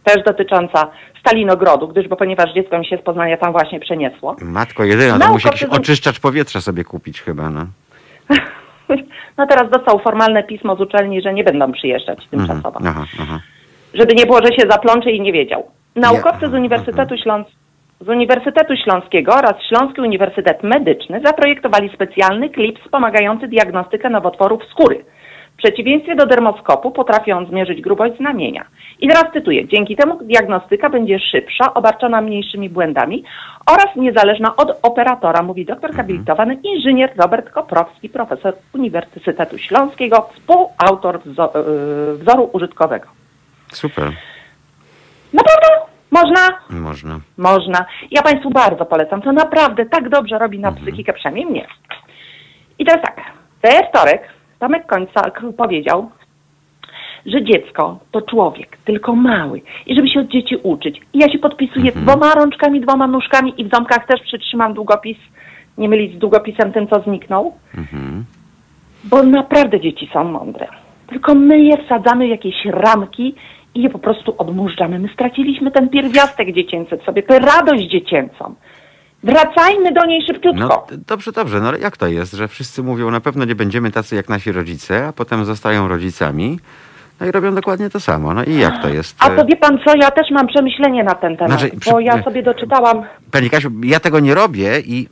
też dotycząca Stalinogrodu, gdyż, bo ponieważ dziecko mi się z Poznania tam właśnie przeniosło. Matko jedyna, to musi jakiś oczyszczacz powietrza sobie kupić chyba, no. No teraz dostał formalne pismo z uczelni, że nie będą przyjeżdżać tymczasowo. Mhm. Aha, aha. Żeby nie było, że się zaplącze i nie wiedział. Naukowcy z Uniwersytetu, Śląs... z Uniwersytetu Śląskiego oraz Śląski Uniwersytet Medyczny zaprojektowali specjalny klip wspomagający diagnostykę nowotworów skóry. W przeciwieństwie do dermoskopu potrafi on zmierzyć grubość znamienia. I teraz cytuję. Dzięki temu diagnostyka będzie szybsza, obarczona mniejszymi błędami oraz niezależna od operatora, mówi doktor habilitowany inżynier Robert Koprowski, profesor Uniwersytetu Śląskiego, współautor yy, wzoru użytkowego. Super, Naprawdę? Można? można. Można. Ja Państwu bardzo polecam. To naprawdę tak dobrze robi na psychikę, przynajmniej mnie. I teraz tak. We wtorek Tomek Kończak powiedział, że dziecko to człowiek, tylko mały. I żeby się od dzieci uczyć. I ja się podpisuję dwoma rączkami, dwoma nóżkami i w ząbkach też przytrzymam długopis. Nie mylić z długopisem tym, co zniknął. Mhm. Bo naprawdę dzieci są mądre. Tylko my je wsadzamy w jakieś ramki i je po prostu odmurzamy. My straciliśmy ten pierwiastek dziecięcy w sobie, tę radość dziecięcą. Wracajmy do niej szybciutko. No d- dobrze, dobrze. No ale jak to jest, że wszyscy mówią, na pewno nie będziemy tacy jak nasi rodzice, a potem zostają rodzicami, no i robią dokładnie to samo. No i jak to jest? A to wie pan co, ja też mam przemyślenie na ten temat, Znaczy, przy- bo ja sobie doczytałam, Pani Kasiu, ja tego nie robię i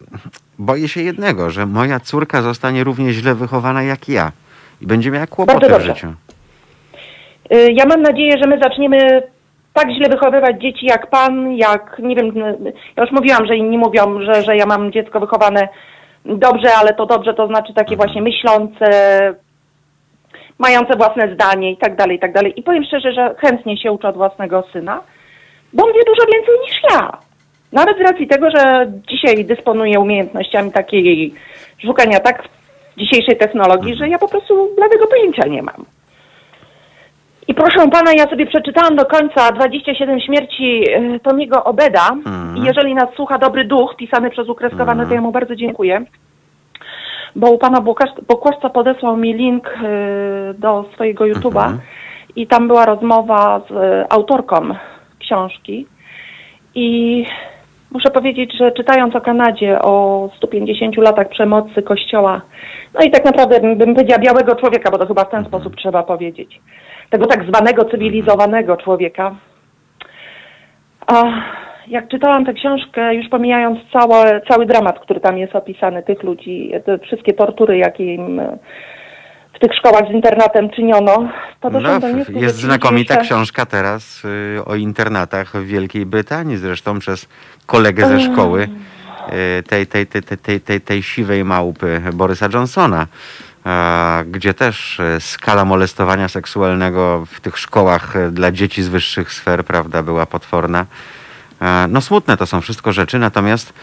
boję się jednego, że moja córka zostanie równie źle wychowana jak ja i będzie miała kłopoty w dobrze. życiu. y, ja mam nadzieję, że my zaczniemy tak źle wychowywać dzieci jak pan, jak, nie wiem, ja już mówiłam, że inni mówią, że, że ja mam dziecko wychowane dobrze, ale to dobrze to znaczy takie właśnie myślące, mające własne zdanie i tak dalej, i tak dalej. I powiem szczerze, że chętnie się uczę od własnego syna, bo on wie dużo więcej niż ja. Nawet z racji tego, że dzisiaj dysponuję umiejętnościami takiej szukania tak w dzisiejszej technologii, że ja po prostu bladego pojęcia nie mam. I proszę pana, ja sobie przeczytałam do końca 27 śmierci e, Tomiego Obeda. I jeżeli nas słucha dobry duch pisany przez ukreskowane, to ja mu bardzo dziękuję. Bo u pana Bokłaszca podesłał mi link e, do swojego YouTube'a. I tam była rozmowa z autorką książki. I muszę powiedzieć, że czytając o Kanadzie, o 150 latach przemocy Kościoła, no i tak naprawdę bym bym powiedziała białego człowieka, bo to chyba w ten sposób trzeba powiedzieć, tego tak zwanego cywilizowanego człowieka. A jak czytałam tę książkę, już pomijając całe, cały dramat, który tam jest opisany, tych ludzi, te wszystkie tortury, jakie im e, w tych szkołach z internatem czyniono, to No, jest znakomita jeszcze- książka teraz y, o internatach w Wielkiej Brytanii, zresztą przez kolegę ze szkoły y, tej, tej, tej, tej, tej, tej, tej siwej małpy Borysa Johnsona, gdzie też y, skala molestowania seksualnego w tych szkołach y, dla dzieci z wyższych sfer, prawda, była potworna. No smutne to są wszystko rzeczy, natomiast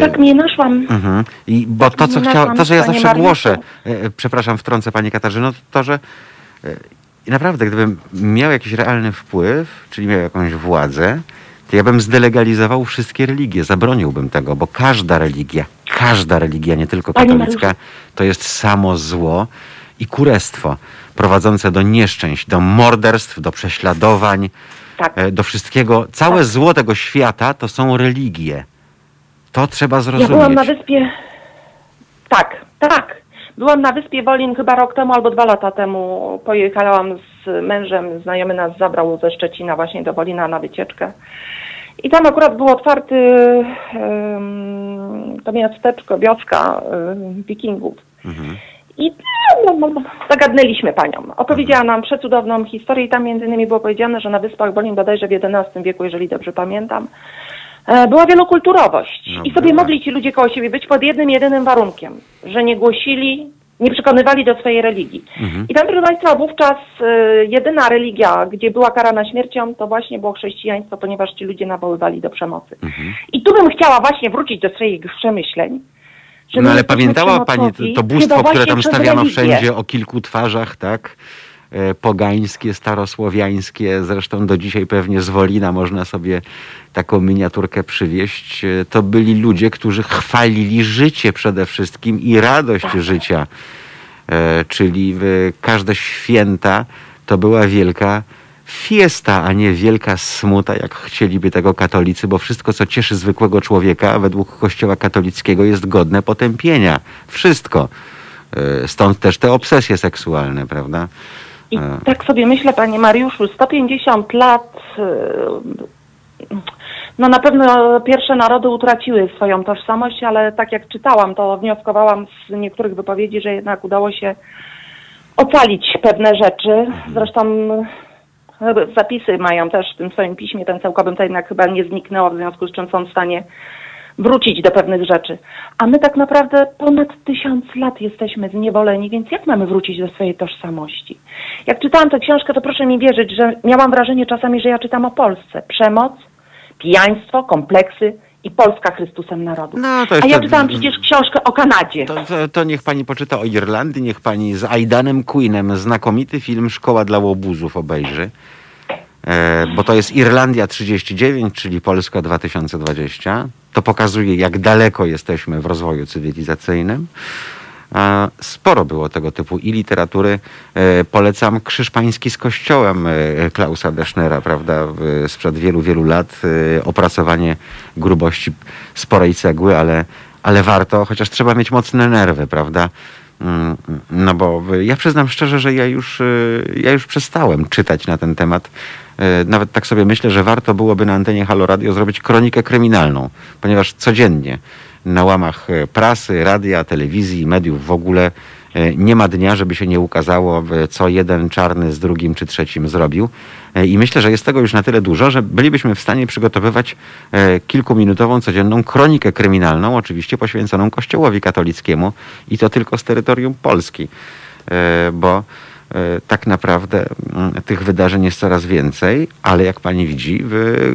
Tak nie naszłam. Mhm. I bo to, co Na chciał, sam to, co ja zawsze Mariuszu. głoszę, e, e, przepraszam, wtrącę pani Katarzyno, to, to że e, naprawdę, gdybym miał jakiś realny wpływ, czyli miał jakąś władzę, to ja bym zdelegalizował wszystkie religie, zabroniłbym tego, bo każda religia, każda religia, nie tylko katolicka, to jest samo zło i kurestwo prowadzące do nieszczęść, do morderstw, do prześladowań, Tak. e, do wszystkiego. Całe Tak. zło tego świata to są religie. To trzeba Ja zrozumieć. byłam na wyspie. Tak, tak. Byłam na wyspie Wolin chyba rok temu albo dwa lata temu. Pojechałam z mężem, znajomy nas zabrał ze Szczecina właśnie do Wolina na wycieczkę. I tam akurat był otwarty em, to miasteczko, wioska em, wikingów. Mhm. I no, no, no, zagadnęliśmy panią. Opowiedziała nam przecudowną historię i tam między innymi było powiedziane, że na Wyspach Bolin bodajże w XI wieku, jeżeli dobrze pamiętam, była wielokulturowość No, i sobie była. mogli ci ludzie koło siebie być pod jednym, jedynym warunkiem, że nie głosili, nie przekonywali do swojej religii. Mhm. I tam, proszę Państwa, wówczas e, jedyna religia, gdzie była karana śmiercią, to właśnie było chrześcijaństwo, ponieważ ci ludzie nawoływali do przemocy. Mhm. I tu bym chciała właśnie wrócić do swoich przemyśleń. No ale pamiętała pani to, to bóstwo, które tam stawiano wszędzie o kilku twarzach, tak? E, Pogańskie, starosłowiańskie, zresztą do dzisiaj pewnie z Wolina można sobie taką miniaturkę przywieźć. E, To byli ludzie, którzy chwalili życie przede wszystkim i radość życia. E, Czyli każde święta to była wielka fiesta, a nie wielka smuta, jak chcieliby tego katolicy, bo wszystko, co cieszy zwykłego człowieka, według Kościoła katolickiego, jest godne potępienia. Wszystko. Stąd też te obsesje seksualne, prawda? I E. tak sobie myślę, panie Mariuszu, 150 lat. yy, No na pewno pierwsze narody utraciły swoją tożsamość, ale tak jak czytałam, to wnioskowałam z niektórych wypowiedzi, że jednak udało się ocalić pewne rzeczy. Zresztą yy, zapisy mają też w tym swoim piśmie, ten całkowym to jednak chyba nie zniknęło, w związku z czym są w stanie wrócić do pewnych rzeczy. A my tak naprawdę ponad tysiąc lat jesteśmy zniewoleni, więc jak mamy wrócić do swojej tożsamości? Jak czytałam tę książkę, to proszę mi wierzyć, że miałam wrażenie czasami, że ja czytam o Polsce. Przemoc, pijaństwo, kompleksy i Polska Chrystusem narodu. No, to A ja czytałam przecież książkę o Kanadzie. To, to, to niech pani poczyta o Irlandii, niech pani z Aidanem Queenem znakomity film Szkoła dla łobuzów obejrzy. E, bo to jest Irlandia 39, czyli Polska 2020. To pokazuje, jak daleko jesteśmy w rozwoju cywilizacyjnym. Sporo było tego typu i literatury. E, Polecam Krzyż Pański z Kościołem e, Klausa Deschnera, prawda, sprzed wielu, wielu lat. e, Opracowanie grubości sporej cegły, ale, ale warto, chociaż trzeba mieć mocne nerwy, prawda? Mm, No bo y, ja przyznam szczerze, że ja już, y, ja już przestałem czytać na ten temat. Y, Nawet tak sobie myślę, że warto byłoby na antenie Halo Radio zrobić kronikę kryminalną, ponieważ codziennie na łamach prasy, radia, telewizji, mediów w ogóle nie ma dnia, żeby się nie ukazało, co jeden czarny z drugim czy trzecim zrobił. Y, I myślę, że jest tego już na tyle dużo, że bylibyśmy w stanie przygotowywać y, kilkuminutową codzienną kronikę kryminalną, oczywiście poświęconą Kościołowi katolickiemu i to tylko z terytorium Polski, Y, bo tak naprawdę mm, tych wydarzeń jest coraz więcej, ale jak pani widzi,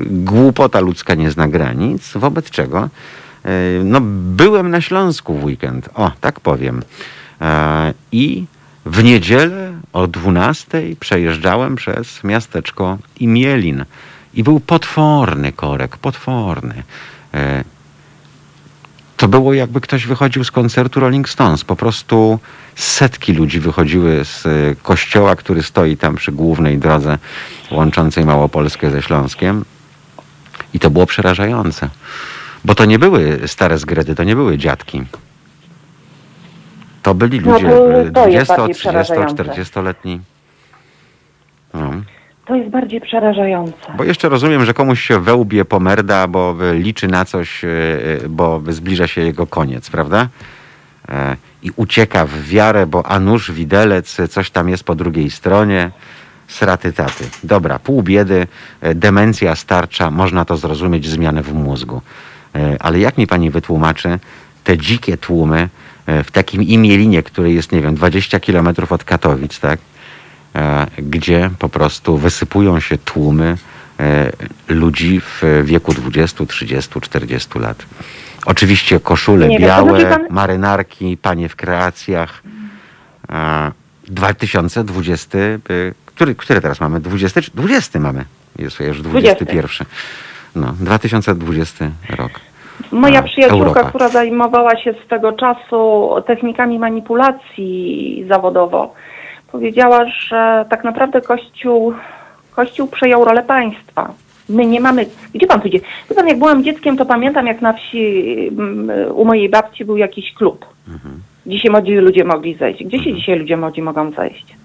głupota ludzka nie zna granic, wobec czego no, byłem na Śląsku w weekend, o, tak powiem. E, I w niedzielę o 12 przejeżdżałem przez miasteczko Imielin. I był potworny korek, potworny. E, To było jakby ktoś wychodził z koncertu Rolling Stones. Po prostu setki ludzi wychodziły z e, kościoła, który stoi tam przy głównej drodze łączącej Małopolskę ze Śląskiem. I to było przerażające. Bo to nie były stare zgredy, to nie były dziadki. To byli No ludzie to- e, to jest 20, bardziej 30, przerażające. 40-letni. No. To jest bardziej przerażające. Bo jeszcze rozumiem, że komuś się wełbie pomerda, bo y, liczy na coś, y, bo zbliża się jego koniec, prawda? E, I ucieka w wiarę, bo a nuż widelec, coś tam jest po drugiej stronie. Sraty taty. Dobra, pół biedy, e, demencja starcza, można to zrozumieć, zmianę w mózgu. E, Ale jak mi pani wytłumaczy te dzikie tłumy e, w takim imielinie, który jest, nie wiem, 20 kilometrów od Katowic, tak? e, gdzie po prostu wysypują się tłumy e, ludzi w wieku 20, 30, 40 lat. Oczywiście koszule Nie wiem, białe, znaczy pan- marynarki, panie w kreacjach. E, 2020, y, który, który teraz mamy? 20, czy 20 mamy. Jest już 21. No, 2020 rok. Moja przyjaciółka, Europa. która zajmowała się swego czasu technikami manipulacji zawodowo, powiedziała, że tak naprawdę Kościół, Kościół przejął rolę państwa. My nie mamy. Gdzie pan pójdzie? Wie pan, jak byłam dzieckiem, to pamiętam, jak na wsi mm, u mojej babci był jakiś klub. Mhm. Dzisiaj młodzi ludzie mogli zejść. Gdzie się dzisiaj ludzie młodzi mogą zejść?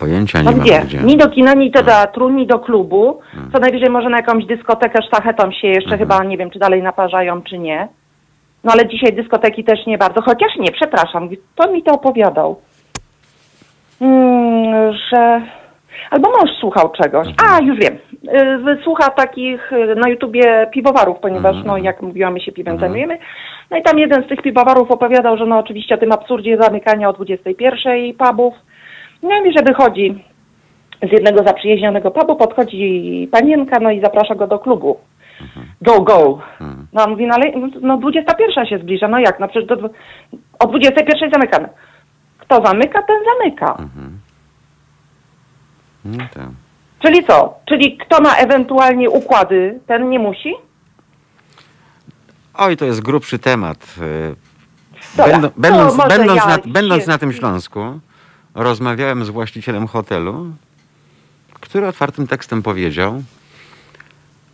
Pojęcia No nie mam gdzie? gdzie. Ni do kina, ni do teatru, ni do klubu. Co najwyżej może na jakąś dyskotekę sztachetą się jeszcze chyba, nie wiem, czy dalej naparzają, czy nie. No ale dzisiaj dyskoteki też nie bardzo, chociaż nie, przepraszam, kto mi to opowiadał? Mm, że... Albo mąż słuchał czegoś. A, już wiem. Y, Słucha takich y, na YouTubie piwowarów, ponieważ, no jak mówiłam, my się piwem zajmujemy. No i tam jeden z tych piwowarów opowiadał, że no oczywiście o tym absurdzie zamykania o 21 pubów. No i że wychodzi z jednego zaprzyjaźnionego pubu, podchodzi panienka, no i zaprasza go do klubu. Go, go. No on mówi, no ale no 21 się zbliża, no jak, no przecież do, o 21 zamykamy. Kto zamyka, ten zamyka. No tak. Czyli co? Czyli kto ma ewentualnie układy, ten nie musi? Oj, to jest grubszy temat. Dobra, będąc będąc, ja na, się- będąc na tym Śląsku, rozmawiałem z właścicielem hotelu, który otwartym tekstem powiedział,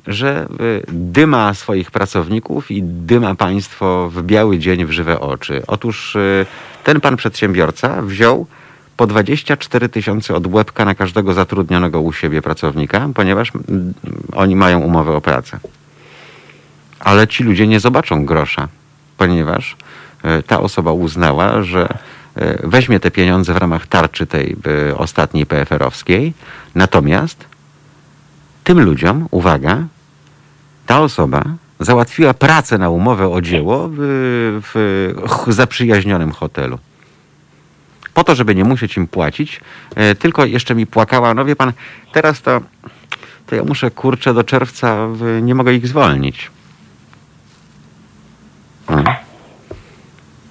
że y, dyma swoich pracowników i dyma państwo w biały dzień w żywe oczy. Otóż y, ten pan przedsiębiorca wziął po 24 tysiące od łebka na każdego zatrudnionego u siebie pracownika, ponieważ oni mają umowę o pracę. Ale ci ludzie nie zobaczą grosza, ponieważ e, ta osoba uznała, że weźmie te pieniądze w ramach tarczy tej e, ostatniej PFR-owskiej, natomiast tym ludziom, uwaga, ta osoba załatwiła pracę na umowę o dzieło w, w zaprzyjaźnionym hotelu. Po to, żeby nie musieć im płacić, e, tylko jeszcze mi płakała, no wie pan, teraz to, to ja muszę, kurczę, do czerwca, nie mogę ich zwolnić. Mm.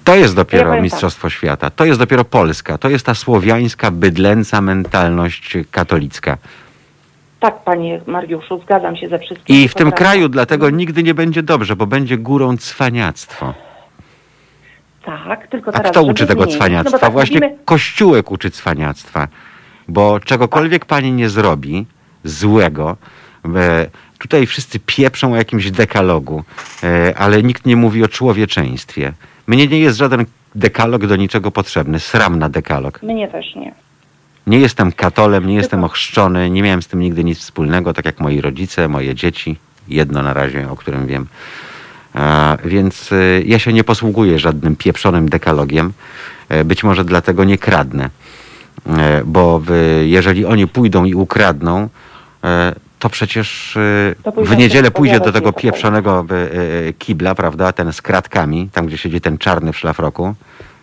To jest Ja dopiero powiem tak. Mistrzostwo Świata. To jest dopiero Polska. To jest ta słowiańska, bydlęca mentalność katolicka. Tak, panie Mariuszu, zgadzam się ze wszystkim. I w tym kraju dlatego nigdy nie będzie dobrze, bo będzie górą cwaniactwo. Tak, tylko A teraz... kto żeby uczy tego zmienić, cwaniactwa? No tak Właśnie mówimy, Kościółek uczy cwaniactwa. Bo czegokolwiek pani nie zrobi złego, e, tutaj wszyscy pieprzą o jakimś dekalogu, e, ale nikt nie mówi o człowieczeństwie. Mnie nie jest żaden dekalog do niczego potrzebny. Sram na dekalog. mnie też nie. Nie jestem katolem, nie jestem ochrzczony, nie miałem z tym nigdy nic wspólnego, tak jak moi rodzice, moje dzieci. Jedno na razie, o którym wiem. A, więc y, ja się nie posługuję żadnym pieprzonym dekalogiem. E, Być może dlatego nie kradnę. E, Bo w, jeżeli oni pójdą i ukradną, e, to przecież To pójdą w niedzielę pójdzie do tego pieprzonego e, e, kibla, prawda, ten z kratkami, tam gdzie siedzi ten czarny w szlafroku,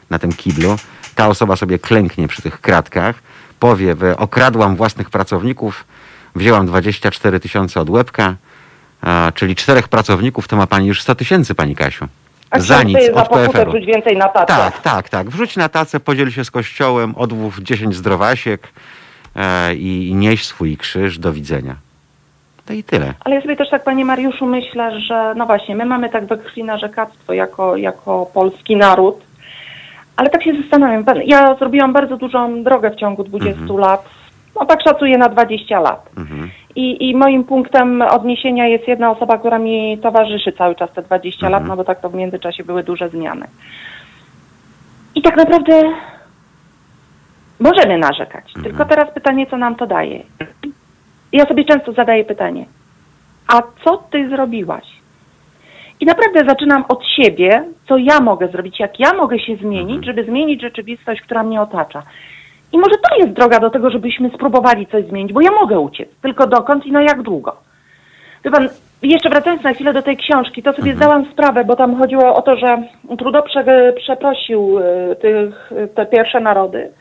na tym kiblu. Ta osoba sobie klęknie przy tych kratkach, powie, że okradłam własnych pracowników, wzięłam 24 tysiące od łebka, a, czyli czterech pracowników, to ma pani już 100 tysięcy, pani Kasiu. A Za nic, od PFR-u. wrzuć więcej na tacę. Tak, tak, tak. Wrzuć na tacę, podziel się z kościołem, odłów 10 zdrowasiek e, i, i nieś swój krzyż. Do widzenia. To i tyle. Ale ja sobie też tak, panie Mariuszu, myślę, że no właśnie, my mamy tak we krwi narzekactwo jako, jako polski naród, ale tak się zastanawiam. Ja zrobiłam bardzo dużą drogę w ciągu 20 lat, no tak szacuję na 20 lat. Mhm. I, I moim punktem odniesienia jest jedna osoba, która mi towarzyszy cały czas te 20 lat, Mhm. no bo tak to w międzyczasie były duże zmiany. I tak naprawdę możemy narzekać. Mhm. Tylko teraz pytanie, co nam to daje. Ja sobie często zadaję pytanie, a co ty zrobiłaś? I naprawdę zaczynam od siebie, co ja mogę zrobić, jak ja mogę się zmienić, żeby zmienić rzeczywistość, która mnie otacza. I może to jest droga do tego, żebyśmy spróbowali coś zmienić, bo ja mogę uciec. Tylko dokąd i na jak długo? Wie pan, jeszcze wracając na chwilę do tej książki, to sobie zdałam sprawę, bo tam chodziło o to, że Trudeau prze, przeprosił y, tych, te pierwsze narody.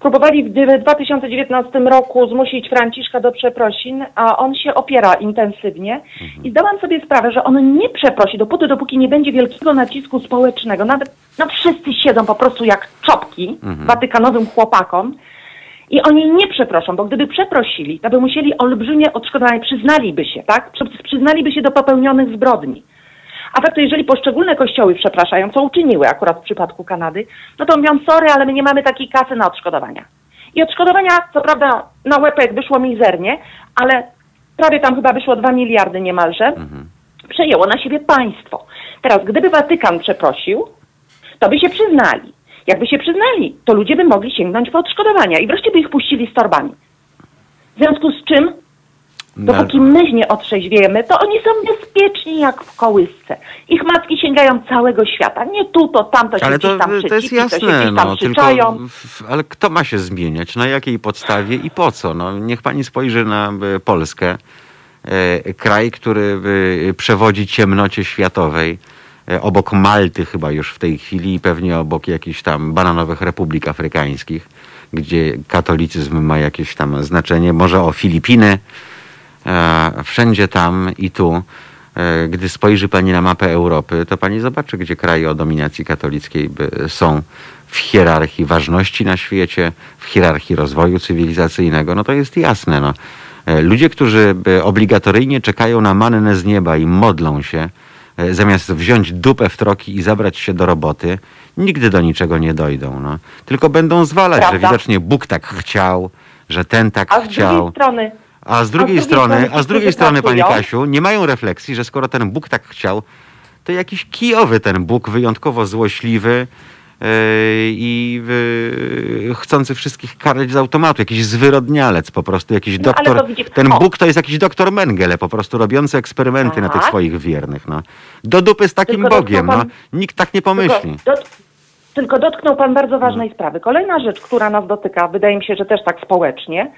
Próbowali w 2019 roku zmusić Franciszka do przeprosin, a on się opiera intensywnie. I zdałam sobie sprawę, że on nie przeprosi dopóty, dopóki nie będzie wielkiego nacisku społecznego. Nawet no wszyscy siedzą po prostu jak czopki watykanowym chłopakom. I oni nie przeproszą, bo gdyby przeprosili, to by musieli olbrzymie odszkodowanie, przyznaliby się, tak? Przy- Przyznaliby się do popełnionych zbrodni. A tak to jeżeli poszczególne kościoły przepraszają, co uczyniły akurat w przypadku Kanady, no to mówią, sorry, ale my nie mamy takiej kasy na odszkodowania. I odszkodowania, co prawda, na łepek wyszło mizernie, ale prawie tam chyba wyszło 2 miliardy niemalże, przejęło na siebie państwo. Teraz, gdyby Watykan przeprosił, to by się przyznali. Jakby się przyznali, to ludzie by mogli sięgnąć po odszkodowania i wreszcie by ich puścili z torbami. W związku z czym Dopóki my nie otrzeźwiemy, to oni są bezpieczni jak w kołysce. Ich matki sięgają całego świata. Nie tu, to tam, to się Ale gdzieś to, tam to jest przycipi, to się jasne, gdzieś tam no, tylko, przyczają. ale kto ma się zmieniać? Na jakiej podstawie i po co? No, niech pani spojrzy na e, Polskę, e, kraj, który e, przewodzi ciemnocie światowej, obok Malty chyba już w tej chwili i pewnie obok jakichś tam bananowych republik afrykańskich, gdzie katolicyzm ma jakieś tam znaczenie, może o Filipiny, wszędzie tam i tu. E, Gdy spojrzy Pani na mapę Europy, to Pani zobaczy, gdzie kraje o dominacji katolickiej są w hierarchii ważności na świecie, w hierarchii rozwoju cywilizacyjnego. No to jest jasne. No. E, Ludzie, którzy obligatoryjnie czekają na mannę z nieba i modlą się, e, zamiast wziąć dupę w troki i zabrać się do roboty, nigdy do niczego nie dojdą. No. Tylko będą zwalać, Prawda. że widocznie Bóg tak chciał, że ten tak A z chciał. drugiej strony, A z drugiej strony, a z drugiej strony, Pani pracują- Kasiu, nie mają refleksji, że skoro ten Bóg tak chciał, to jakiś kijowy ten Bóg, wyjątkowo złośliwy yy, i yy, chcący wszystkich karać z automatu, jakiś zwyrodnialec po prostu, jakiś No, doktor. Ten. Bóg to jest jakiś doktor Mengele, po prostu robiący eksperymenty na tych Tak. swoich wiernych. No. Do dupy z takim Tylko Bogiem, no. pan- Nikt tak nie pomyśli. Tylko, tylko dotknął Pan bardzo ważnej sprawy. Kolejna rzecz, która nas dotyka, wydaje mi się, że też tak społecznie.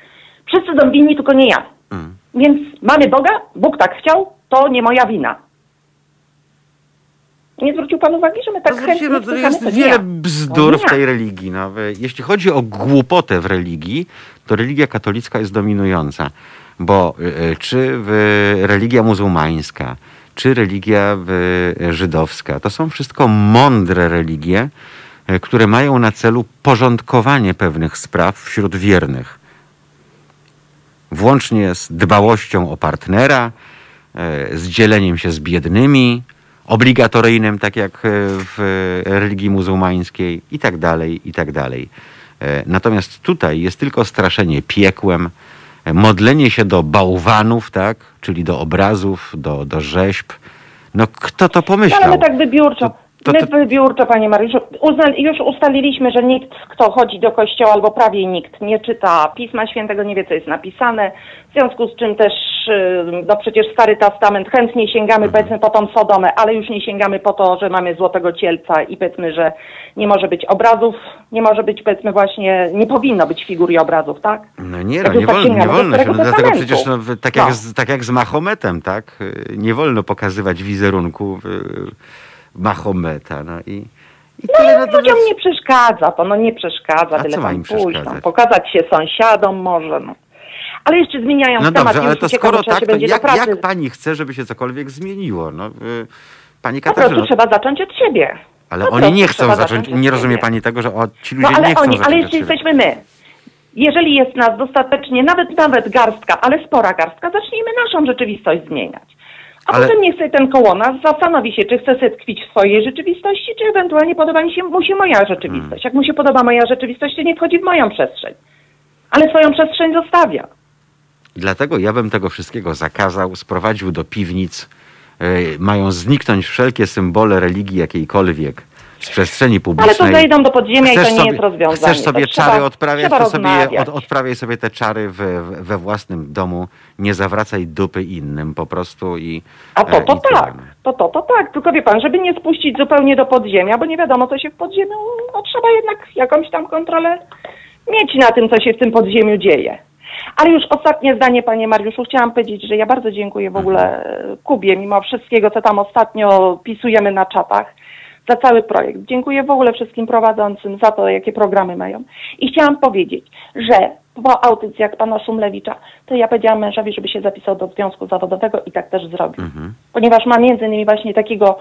Wszyscy są winni, tylko nie ja. Mm. Więc mamy Boga, Bóg tak chciał, to nie moja wina. Nie zwrócił Pan uwagi, że my tak To chętnie no, jest wiele ja. bzdur w tej religii. No, jeśli chodzi o głupotę w religii, to religia katolicka jest dominująca. Bo y, y, czy religia muzułmańska, czy religia y, żydowska, to są wszystko mądre religie, które mają na celu porządkowanie pewnych spraw wśród wiernych. Włącznie z dbałością o partnera, e, z dzieleniem się z biednymi, obligatoryjnym, tak jak e, w religii muzułmańskiej i tak dalej, i tak dalej. E, Natomiast tutaj jest tylko straszenie piekłem, modlenie się do bałwanów, tak, czyli do obrazów, do, do rzeźb. No kto to No, pomyślał? ale my tak wybiórczo. To- to- My wybiórczo, panie Mariuszu, uzna, już ustaliliśmy, że nikt, kto chodzi do kościoła, albo prawie nikt nie czyta Pisma Świętego, nie wie, co jest napisane. W związku z czym też, y, no przecież Stary Testament, chętnie sięgamy, Mhm. powiedzmy, po tą Sodomę, ale już nie sięgamy po to, że mamy złotego cielca i powiedzmy, że nie może być obrazów, nie może być, powiedzmy, właśnie, nie powinno być figur i obrazów, tak? No nie, no, nie, nie wolno się. No, dlatego przecież no, w- tak, jak No. z, tak jak z Mahometem, tak? y, Nie wolno pokazywać wizerunku y, Mahometa. No i, i No tyle. No, ludziom nie przeszkadza to, no nie przeszkadza, A ma tam pójść, tam, pokazać się sąsiadom może, no. Ale jeszcze zmieniając no temat, dobrze, ale to skoro tak, się to jak, jak pani chce, żeby się cokolwiek zmieniło? No, y, pani Po prostu Katarzyno, trzeba zacząć od siebie. ale oni nie chcą zacząć, nie rozumie pani tego, że o, ci No ludzie ale nie chcą oni, zacząć ale jeszcze jesteśmy my. Jeżeli jest nas dostatecznie, nawet nawet garstka, ale spora garstka, zacznijmy naszą rzeczywistość zmieniać. A Ale- potem niech sobie ten koło nas zastanowi się, czy chce sobie tkwić w swojej rzeczywistości, czy ewentualnie podoba mi się, mu się moja rzeczywistość. Jak mu się podoba moja rzeczywistość, to nie wchodzi w moją przestrzeń. Ale swoją przestrzeń zostawia. Dlatego ja bym tego wszystkiego zakazał, sprowadził do piwnic. E, mają zniknąć wszelkie symbole religii jakiejkolwiek z przestrzeni Ale publicznej. to zejdą do podziemia i to Chcesz nie sobie- jest rozwiązanie. Chcesz sobie To czary trzeba- odprawiać, trzeba to sobie od, odprawiaj sobie te czary we, we własnym domu. Nie zawracaj dupy innym po prostu i. A to e, to tak, to to to tak, tylko wie pan, żeby nie spuścić zupełnie do podziemia, bo nie wiadomo co się w podziemiu, no trzeba jednak jakąś tam kontrolę mieć na tym, co się w tym podziemiu dzieje. Ale już ostatnie zdanie, panie Mariuszu, chciałam powiedzieć, że ja bardzo dziękuję w ogóle e, Kubie, mimo wszystkiego, co tam ostatnio pisujemy na czatach, za cały projekt. Dziękuję w ogóle wszystkim prowadzącym za to, jakie programy mają. I chciałam powiedzieć, że po audycjach pana Szumlewicza, to ja powiedziałam mężowi, żeby się zapisał do związku zawodowego i tak też zrobił. Ponieważ ma między innymi właśnie takiego,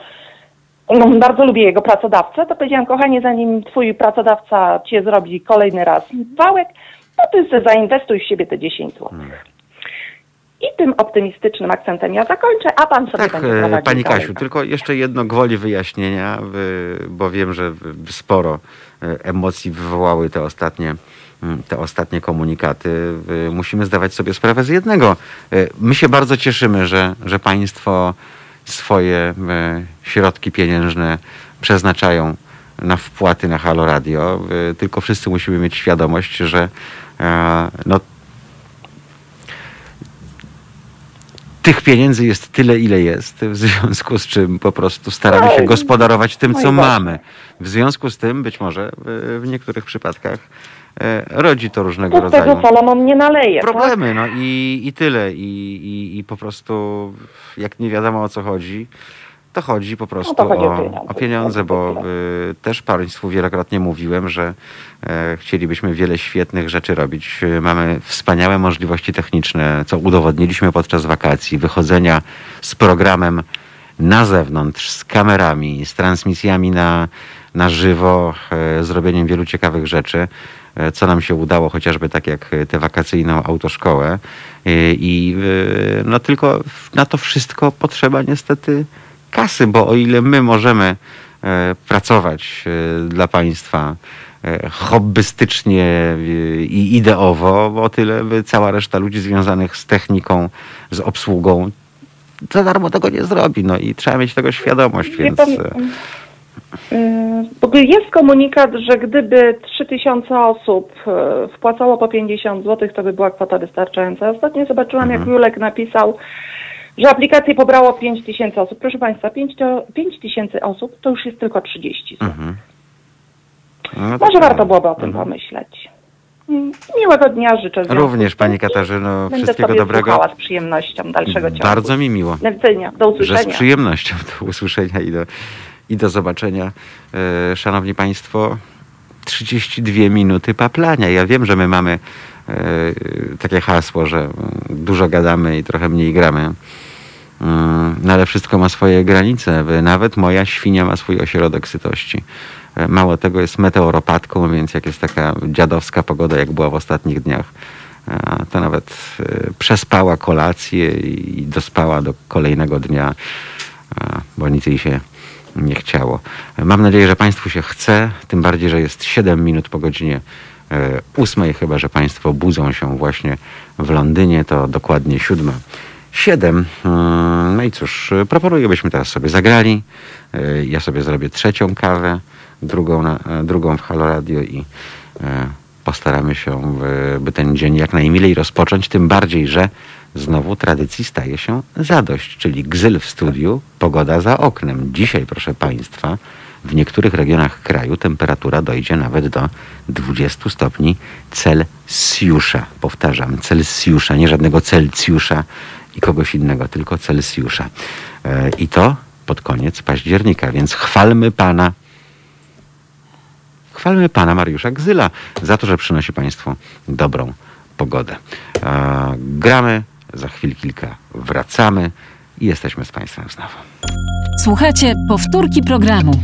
no, bardzo lubię jego pracodawcę, to powiedziałam, kochanie, zanim twój pracodawca cię zrobi kolejny raz wałek, to ty zainwestuj w siebie te 10 zł. I tym optymistycznym akcentem ja zakończę, a pan sobie Tak, będzie e, prowadził Pani dalej. Kasiu, tylko jeszcze jedno gwoli wyjaśnienia, bo wiem, że sporo y, emocji wywołały te ostatnie, mm, te ostatnie komunikaty. Y, Musimy zdawać sobie sprawę z jednego. My się bardzo cieszymy, że, że Państwo swoje środki pieniężne przeznaczają na wpłaty na Halo Radio, tylko wszyscy musimy mieć świadomość, że e, no, tych pieniędzy jest tyle, ile jest, w związku z czym po prostu staramy się gospodarować tym, co mamy. W związku z tym być może w, niektórych przypadkach e, rodzi to różnego To tego rodzaju Salomon nie naleje. Tak? problemy, no i, i tyle. I, i, I po prostu jak nie wiadomo o co chodzi, to chodzi po prostu No chodzi o o, pieniądze. o pieniądze, bo y, też Państwu wielokrotnie mówiłem, że e, chcielibyśmy wiele świetnych rzeczy robić. Y, Mamy wspaniałe możliwości techniczne, co udowodniliśmy podczas wakacji, wychodzenia z programem na zewnątrz, z kamerami, z transmisjami na, na żywo, e, zrobieniem wielu ciekawych rzeczy, e, co nam się udało, chociażby tak jak tę wakacyjną autoszkołę. I no tylko na to wszystko potrzeba niestety kasy, bo o ile my możemy e, pracować e, dla państwa e, hobbystycznie i ideowo, o tyle by cała reszta ludzi związanych z techniką, z obsługą za darmo tego nie zrobi. No i trzeba mieć tego świadomość, więc yy, w ogóle jest komunikat, że gdyby 3000 osób e, wpłacało po 50 zł, to by była kwota wystarczająca. Ostatnio zobaczyłam, jak Mhm. Julek napisał, że aplikację pobrało 5000 osób. Proszę Państwa, 5000 osób to już jest tylko 30 zł. mhm. No Może tak. warto byłoby o tym Mhm. pomyśleć. Mm, Miłego dnia życzę. Również Pani Katarzyno, Będę wszystkiego sobie dobrego. z przyjemnością dalszego ciągu. Bardzo mi miło. Do widzenia, do że z usłyszenia. przyjemnością do usłyszenia i do, i do zobaczenia. E, Szanowni Państwo, 32 minuty paplania. Ja wiem, że my mamy e, takie hasło, że dużo gadamy i trochę mniej gramy. Mm, No ale wszystko ma swoje granice. Nawet moja świnia ma swój ośrodek sytości. E, Mało tego jest meteoropatką, więc jak jest taka dziadowska pogoda, jak była w ostatnich dniach, e, to nawet e, przespała kolację i dospała do kolejnego dnia, bo nic jej się nie chciało. Mam nadzieję, że Państwu się chce, tym bardziej, że jest 7 minut po godzinie e, ósmej, chyba że Państwo budzą się właśnie w Londynie, to dokładnie siódma. Siedem. Mm, No i cóż, proponuję, byśmy teraz sobie zagrali. E, Ja sobie zrobię trzecią kawę, drugą, na, e, drugą w Halo Radio i e, postaramy się, by ten dzień jak najmilej rozpocząć, tym bardziej, że znowu tradycji staje się zadość, czyli gzyl w studiu, pogoda za oknem. Dzisiaj, proszę Państwa, w niektórych regionach kraju temperatura dojdzie nawet do 20 stopni Celsjusza. Powtarzam, Celsjusza, nie żadnego Celsjusza i kogoś innego, tylko Celsjusza. E, I to pod koniec października, więc chwalmy Pana Chwalmy pana Mariusza Gzyla za to, że przynosi Państwu dobrą pogodę. E, gramy, za chwil kilka wracamy i jesteśmy z Państwem znowu. Słuchajcie powtórki programu.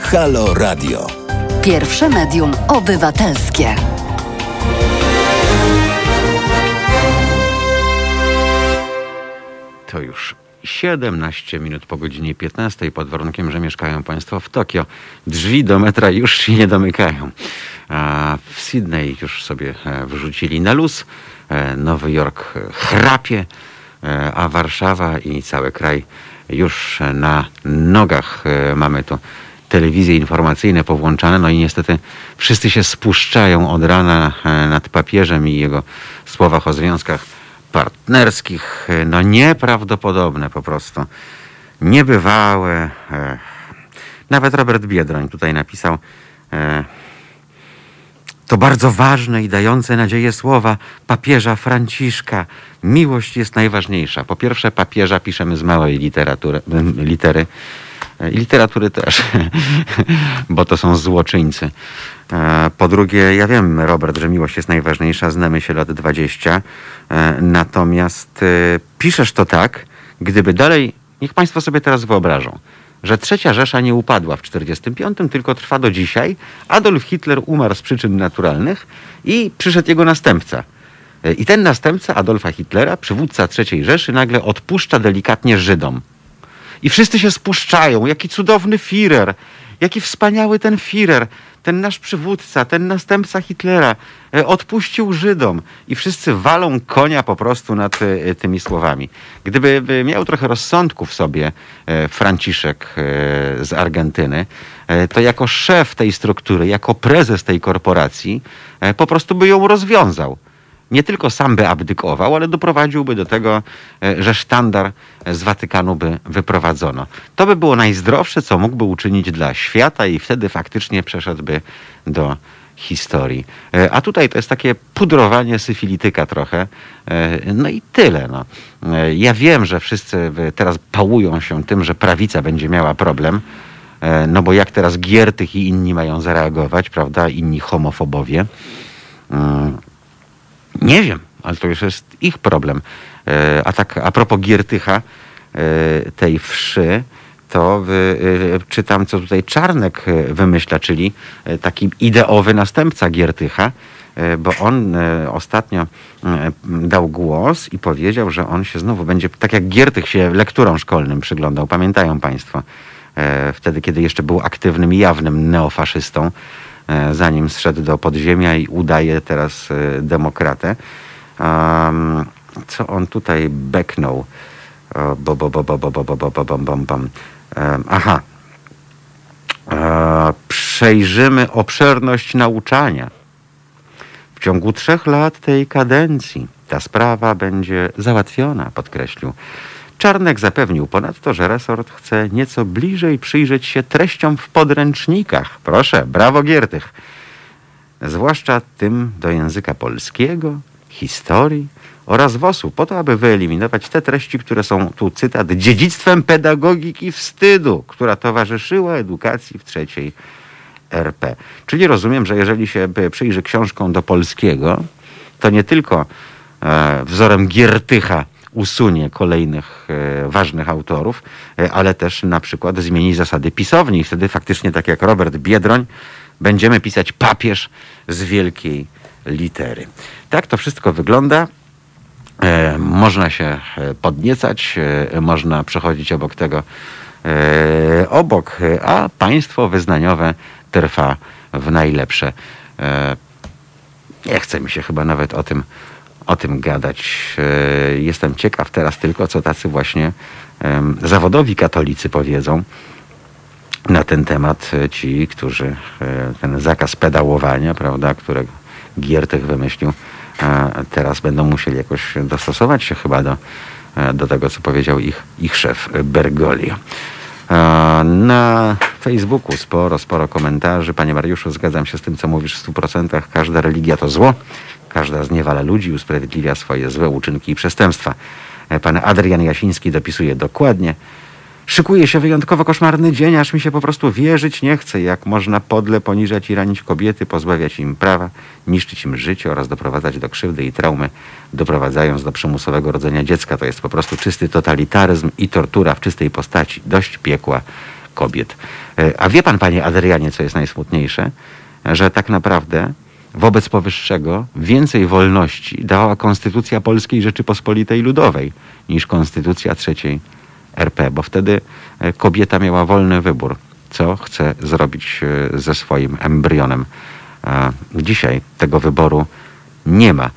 Halo Radio. Pierwsze medium obywatelskie. To już 17 minut po godzinie 15 pod warunkiem, że mieszkają Państwo w Tokio. Drzwi do metra już się nie domykają. A w Sydney już sobie e, wrzucili na luz. E, Nowy Jork e, chrapie, a Warszawa i cały kraj już na nogach. Mamy tu telewizje informacyjne powłączane, no i niestety wszyscy się spuszczają od rana e, nad papieżem i jego słowach o związkach partnerskich. E, No nieprawdopodobne po prostu. Niebywałe. E, Nawet Robert Biedroń tutaj napisał to bardzo ważne i dające nadzieję słowa papieża Franciszka. Miłość jest najważniejsza. Po pierwsze, papieża piszemy z małej literatury, litery. I literatury też, bo to są złoczyńcy. E, Po drugie, ja wiem, Robert, że miłość jest najważniejsza, znamy się lat 20. E, Natomiast e, piszesz to tak, gdyby dalej, niech Państwo sobie teraz wyobrażą, że trzecia Rzesza nie upadła w 1945, tylko trwa do dzisiaj. Adolf Hitler umarł z przyczyn naturalnych i przyszedł jego następca. I ten następca Adolfa Hitlera, przywódca III Rzeszy, nagle odpuszcza delikatnie Żydom. I wszyscy się spuszczają. Jaki cudowny Führer. Jaki wspaniały ten Führer. ten nasz przywódca, ten następca Hitlera e, odpuścił Żydom i wszyscy walą konia po prostu nad e, tymi słowami. Gdyby e, miał trochę rozsądku w sobie Franciszek z Argentyny, to jako szef tej struktury, jako prezes tej korporacji, po prostu by ją rozwiązał nie tylko sam by abdykował, ale doprowadziłby do tego, e, że sztandar z Watykanu by wyprowadzono. To by było najzdrowsze, co mógłby uczynić dla świata i wtedy faktycznie przeszedłby do historii. E, A tutaj to jest takie pudrowanie syfilityka trochę. E, No i tyle. No. E, Ja wiem, że wszyscy e, teraz pałują się tym, że prawica będzie miała problem. E, No bo jak teraz Giertych i inni mają zareagować, prawda? Inni homofobowie. Nie wiem, ale to już jest ich problem. E, A tak a propos Giertycha, e, tej wszy, to e, czytam, co tutaj Czarnek wymyśla, czyli taki ideowy następca Giertycha, bo on ostatnio dał głos i powiedział, że on się znowu będzie, tak jak Giertych się lekturom szkolnym przyglądał, pamiętają Państwo, wtedy, kiedy jeszcze był aktywnym jawnym neofaszystą, zanim zszedł do podziemia i udaje teraz e, demokratę. Um, co on tutaj beknął? Aha. E, Przejrzymy obszerność nauczania. W ciągu trzech lat tej kadencji ta sprawa będzie załatwiona, podkreślił. Czarnek zapewnił ponadto, że resort chce nieco bliżej przyjrzeć się treściom w podręcznikach. Proszę, brawo Giertych. Zwłaszcza tym do języka polskiego, historii oraz WOS-u, po to, aby wyeliminować te treści, które są, tu cytat, dziedzictwem pedagogiki wstydu, która towarzyszyła edukacji w trzeciej RP. Czyli rozumiem, że jeżeli się by przyjrzy książką do polskiego, to nie tylko e, wzorem Giertycha usunie kolejnych e, ważnych autorów, e, ale też na przykład zmieni zasady pisowni. I wtedy faktycznie, tak jak Robert Biedroń, będziemy pisać papież z wielkiej litery. Tak to wszystko wygląda. E, można się podniecać, można przechodzić obok tego obok, a państwo wyznaniowe trwa w najlepsze. Nie chce mi się chyba nawet o tym, o tym gadać. E, Jestem ciekaw teraz tylko, co tacy właśnie zawodowi katolicy powiedzą na ten temat e, ci, którzy e, ten zakaz pedałowania, prawda, którego Giertych wymyślił, teraz będą musieli jakoś dostosować się chyba do, do tego, co powiedział ich, ich szef Bergoglio. Na Facebooku sporo, sporo komentarzy. Panie Mariuszu, zgadzam się z tym, co mówisz w 100%. Każda religia to zło. Każda zniewala ludzi, usprawiedliwia swoje złe uczynki i przestępstwa. E, Pan Adrian Jasiński dopisuje dokładnie. Szykuje się wyjątkowo koszmarny dzień, aż mi się po prostu wierzyć nie chce, jak można podle poniżać i ranić kobiety, pozbawiać im prawa, niszczyć im życie oraz doprowadzać do krzywdy i traumy, doprowadzając do przymusowego rodzenia dziecka. To jest po prostu czysty totalitaryzm i tortura w czystej postaci. Dość piekła kobiet. E, A wie pan, panie Adrianie, co jest najsmutniejsze? Że tak naprawdę wobec powyższego więcej wolności dała Konstytucja Polskiej Rzeczypospolitej Ludowej niż Konstytucja trzeciej RP, bo wtedy e, kobieta miała wolny wybór, co chce zrobić e, ze swoim embrionem. Dzisiaj tego wyboru nie ma.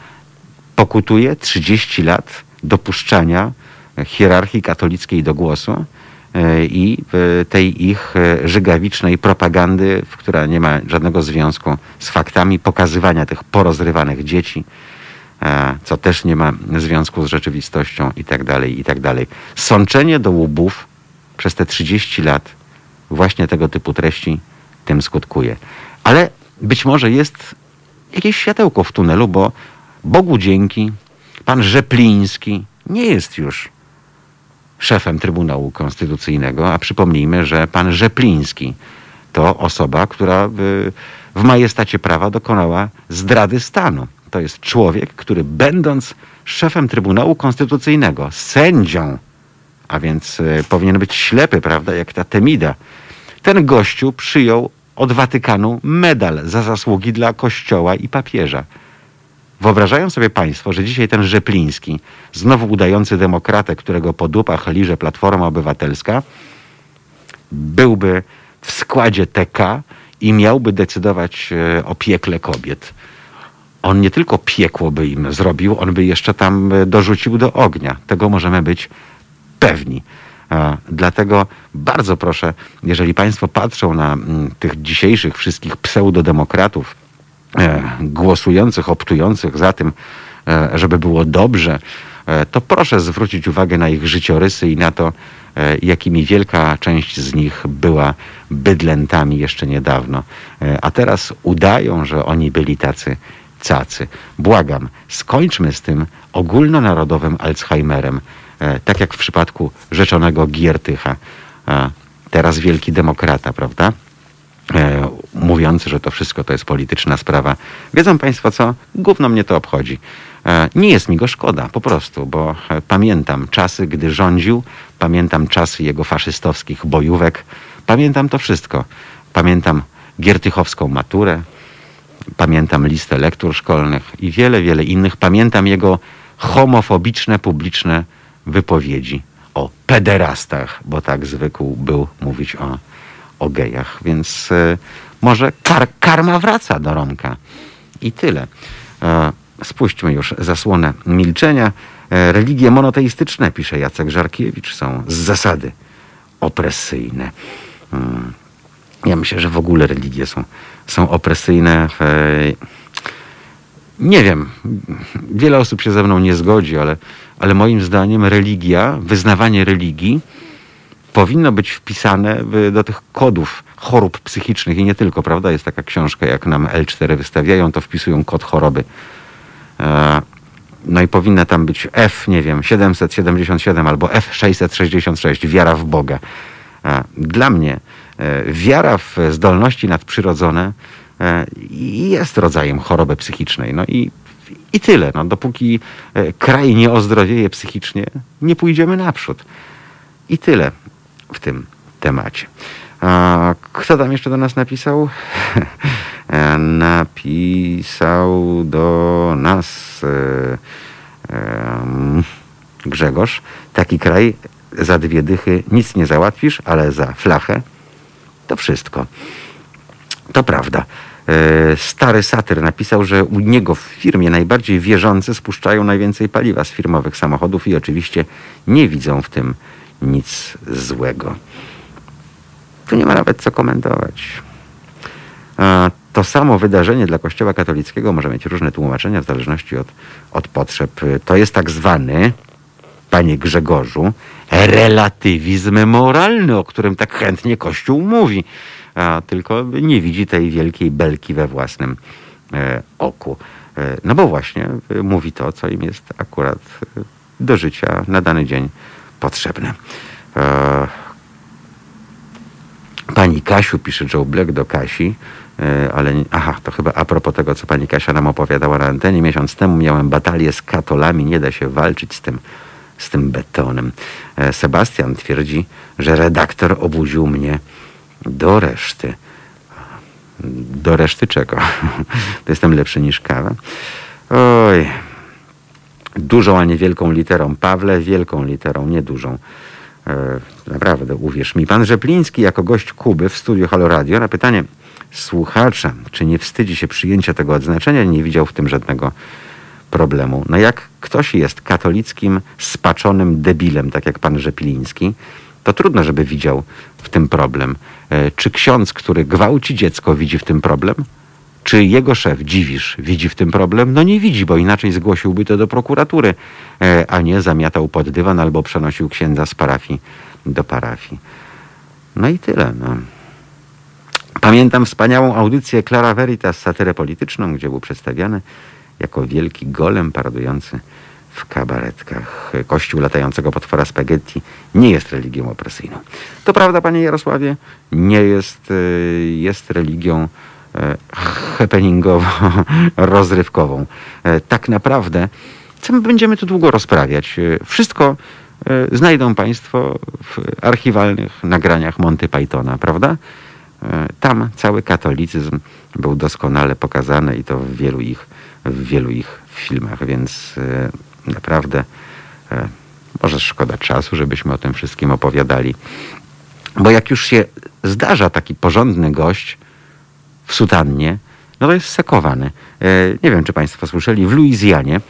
Pokutuje 30 lat dopuszczania hierarchii katolickiej do głosu i e, tej ich e, żygawicznej propagandy, która nie ma żadnego związku z faktami pokazywania tych porozrywanych dzieci, e, co też nie ma związku z rzeczywistością i tak dalej, i tak dalej. Sączenie do łubów przez te 30 lat właśnie tego typu treści tym skutkuje. Ale być może jest jakieś światełko w tunelu, bo Bogu dzięki, pan Rzepliński nie jest już szefem Trybunału Konstytucyjnego, a przypomnijmy, że pan Rzepliński to osoba, która w, majestacie prawa dokonała zdrady stanu. To jest człowiek, który będąc szefem Trybunału Konstytucyjnego, sędzią, a więc e, powinien być ślepy, prawda, jak ta Temida, ten gościu przyjął od Watykanu medal za zasługi dla Kościoła i papieża. Wyobrażają sobie Państwo, że dzisiaj ten Rzepliński, znowu udający demokratę, którego po dupach liże Platforma Obywatelska, byłby w składzie TK i miałby decydować e, o piekle kobiet, on nie tylko piekło by im zrobił, on by jeszcze tam e, dorzucił do ognia. Tego możemy być pewni. E, Dlatego bardzo proszę, jeżeli Państwo patrzą na mm, tych dzisiejszych wszystkich pseudodemokratów, głosujących, optujących za tym, e, żeby było dobrze, e, to proszę zwrócić uwagę na ich życiorysy i na to, e, jakimi wielka część z nich była bydlętami jeszcze niedawno. E, A teraz udają, że oni byli tacy cacy. Błagam, skończmy z tym ogólnonarodowym Alzheimerem, e, tak jak w przypadku rzeczonego Giertycha. E, Teraz wielki demokrata, prawda? E, mówiący, że to wszystko to jest polityczna sprawa. Wiedzą Państwo co? Gówno mnie to obchodzi. E, nie jest mi go szkoda, po prostu, bo e, pamiętam czasy, gdy rządził, pamiętam czasy jego faszystowskich bojówek, pamiętam to wszystko. Pamiętam giertychowską maturę, pamiętam listę lektur szkolnych i wiele, wiele innych. Pamiętam jego homofobiczne, publiczne wypowiedzi o pederastach, bo tak zwykł był mówić o, o gejach. Więc e, może kar, karma wraca do Romka. I tyle. E, spuśćmy już zasłonę milczenia. E, religie monoteistyczne, pisze Jacek Żarkiewicz, są z zasady opresyjne. Mm. Ja myślę, że w ogóle religie są, są opresyjne. Nie wiem, wiele osób się ze mną nie zgodzi, ale, ale moim zdaniem religia, wyznawanie religii powinno być wpisane do tych kodów chorób psychicznych i nie tylko, prawda? Jest taka książka, jak nam L4 wystawiają, to wpisują kod choroby. E, No i powinna tam być F, nie wiem, 777 albo F666, wiara w Boga. E, Dla mnie e, wiara w zdolności nadprzyrodzone jest rodzajem choroby psychicznej. No i, i tyle. No, dopóki kraj nie ozdrowieje psychicznie, nie pójdziemy naprzód. I tyle w tym temacie. A kto tam jeszcze do nas napisał? E, napisał do nas e, Grzegorz. Taki kraj za dwie dychy nic nie załatwisz, ale za flachę to wszystko. To prawda. E, Stary satyr napisał, że u niego w firmie najbardziej wierzący spuszczają najwięcej paliwa z firmowych samochodów i oczywiście nie widzą w tym nic złego. Tu nie ma nawet co komentować. To samo wydarzenie dla Kościoła katolickiego może mieć różne tłumaczenia w zależności od, od potrzeb. To jest tak zwany, panie Grzegorzu, relatywizm moralny, o którym tak chętnie Kościół mówi, a tylko nie widzi tej wielkiej belki we własnym e, oku. E, no bo właśnie e, mówi to, co im jest akurat e, do życia na dany dzień potrzebne. E, Pani Kasiu, pisze Joe Black do Kasi, e, ale aha, to chyba a propos tego, co pani Kasia nam opowiadała na antenie. Miesiąc temu miałem batalię z katolami, nie da się walczyć z tym, z tym betonem. E, Sebastian twierdzi, że redaktor obudził mnie do reszty. Do reszty czego? to jestem lepszy niż kawa. Oj, dużą, a nie wielką literą. Pawle, wielką literą, nie dużą. E, naprawdę, uwierz mi. Pan Rzepliński jako gość Kuby w studiu Halo Radio na pytanie słuchacza, czy nie wstydzi się przyjęcia tego odznaczenia, nie widział w tym żadnego problemu. No jak ktoś jest katolickim, spaczonym debilem, tak jak pan Rzepliński, to trudno, żeby widział w tym problem. E, Czy ksiądz, który gwałci dziecko, widzi w tym problem? Czy jego szef, dziwisz, widzi w tym problem? No nie widzi, bo inaczej zgłosiłby to do prokuratury, e, a nie zamiatał pod dywan albo przenosił księdza z parafii do parafii. No i tyle. No. Pamiętam wspaniałą audycję Clara Veritas, satyrę polityczną, gdzie był przedstawiany jako wielki golem paradujący w kabaretkach. Kościół latającego potwora spaghetti nie jest religią opresyjną. To prawda, panie Jarosławie, nie jest, y, jest religią e, happeningowo-rozrywkową. E, Tak naprawdę, co my będziemy tu długo rozprawiać? E, Wszystko e, znajdą państwo w archiwalnych nagraniach Monty Pythona, prawda? E, Tam cały katolicyzm był doskonale pokazany i to w wielu ich, w wielu ich filmach, więc e, naprawdę e, może szkoda czasu, żebyśmy o tym wszystkim opowiadali. Bo jak już się zdarza taki porządny gość, w sutannie, no to jest sekowany. E, nie wiem, czy Państwo słyszeli, w Luizjanie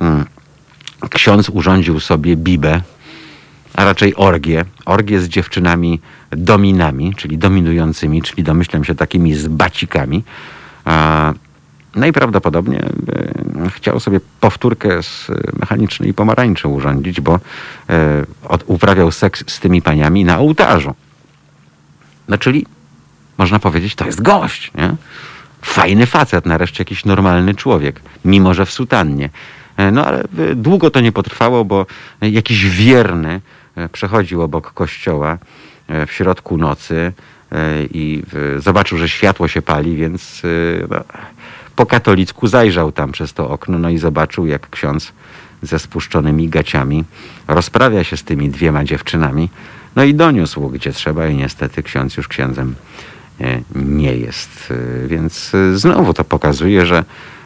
mm, ksiądz urządził sobie bibę, a raczej orgię. Orgię z dziewczynami dominami, czyli dominującymi, czyli domyślam się takimi z bacikami. A najprawdopodobniej e, chciał sobie powtórkę z mechanicznej pomarańczy urządzić, bo e, uprawiał seks z tymi paniami na ołtarzu. No czyli można powiedzieć, to jest gość, nie? Fajny facet, nareszcie jakiś normalny człowiek, mimo że w sutannie. E, No ale e, długo to nie potrwało, bo jakiś wierny e, przechodził obok kościoła w środku nocy i zobaczył, że światło się pali, więc no, po katolicku zajrzał tam przez to okno, no i zobaczył, jak ksiądz ze spuszczonymi gaciami rozprawia się z tymi dwiema dziewczynami. No i doniósł gdzie trzeba i niestety ksiądz już księdzem nie jest. E, Więc e, znowu to pokazuje, że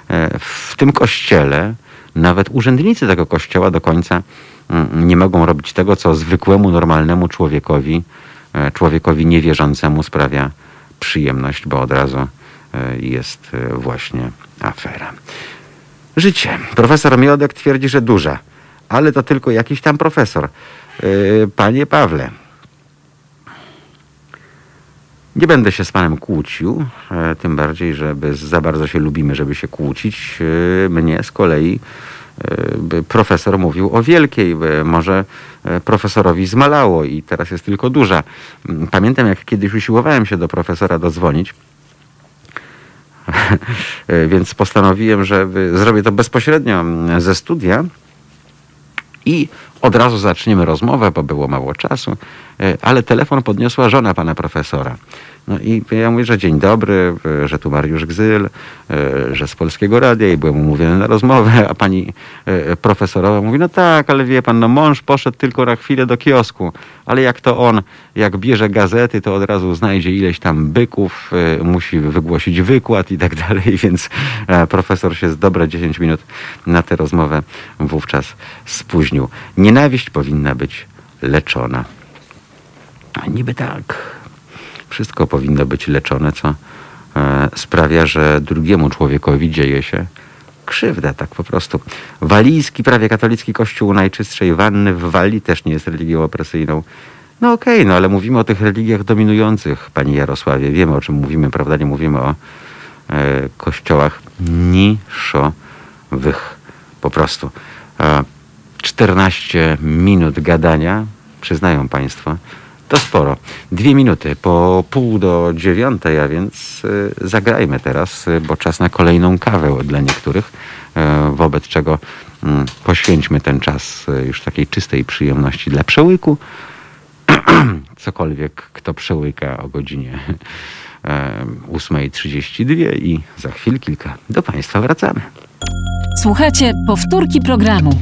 e, w tym kościele nawet urzędnicy tego kościoła do końca mm, nie mogą robić tego, co zwykłemu, normalnemu człowiekowi, e, człowiekowi niewierzącemu sprawia przyjemność, bo od razu e, jest e, właśnie afera. Życie. Profesor Miodek twierdzi, że duża, ale to tylko jakiś tam profesor. Panie Pawle, nie będę się z panem kłócił, e, tym bardziej, że za bardzo się lubimy, żeby się kłócić. E, Mnie z kolei e, profesor mówił o wielkiej, może profesorowi zmalało i teraz jest tylko duża. Mm, Pamiętam, jak kiedyś usiłowałem się do profesora dodzwonić, więc postanowiłem, że zrobię to bezpośrednio mm, ze studia i od razu zaczniemy rozmowę, bo było mało czasu, e, ale telefon podniosła żona pana profesora. No i ja mówię, że dzień dobry, e, że tu Mariusz Gzyl, e, że z Polskiego Radia i byłem umówiony na rozmowę, a pani e, profesorowa mówi, no tak, ale wie pan, no mąż poszedł tylko na chwilę do kiosku, ale jak to on, jak bierze gazety, to od razu znajdzie ileś tam byków, musi wygłosić wykład i tak dalej, więc profesor się z dobre 10 minut na tę rozmowę wówczas spóźnił. Nienawiść powinna być leczona. Niby tak. Wszystko powinno być leczone, co e, sprawia, że drugiemu człowiekowi dzieje się krzywda, tak po prostu. Walijski, prawie katolicki kościół Najczystszej Wanny w Walii też nie jest religią opresyjną. No okej, no ale mówimy o tych religiach dominujących, Pani Jarosławie. Wiemy, o czym mówimy, prawda? Nie mówimy o e, kościołach niszowych. Po prostu. E, 14 minut gadania, przyznają Państwo, to sporo. Dwie minuty po pół do dziewiątej, a więc y, zagrajmy teraz, y, bo czas na kolejną kawę dla niektórych, y, wobec czego mm, poświęćmy ten czas już takiej czystej przyjemności dla przełyku. Cokolwiek kto przełyka o godzinie e, 8.32 i za chwil kilka do Państwa wracamy. Słuchajcie powtórki programu.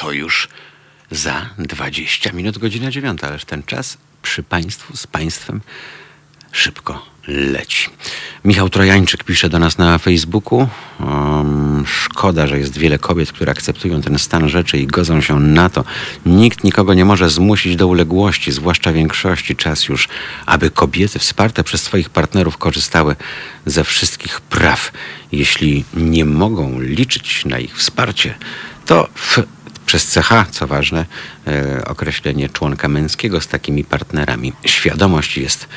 To już za 20 minut godzina dziewiąta, ależ ten czas przy Państwu, z Państwem szybko leci. Michał Trojańczyk pisze do nas na Facebooku. Um, szkoda, że jest wiele kobiet, które akceptują ten stan rzeczy i godzą się na to. Nikt nikogo nie może zmusić do uległości, zwłaszcza większości. Czas już, aby kobiety wsparte przez swoich partnerów korzystały ze wszystkich praw. Jeśli nie mogą liczyć na ich wsparcie, to w przez CH, co ważne, e, określenie członka męskiego z takimi partnerami. Świadomość jest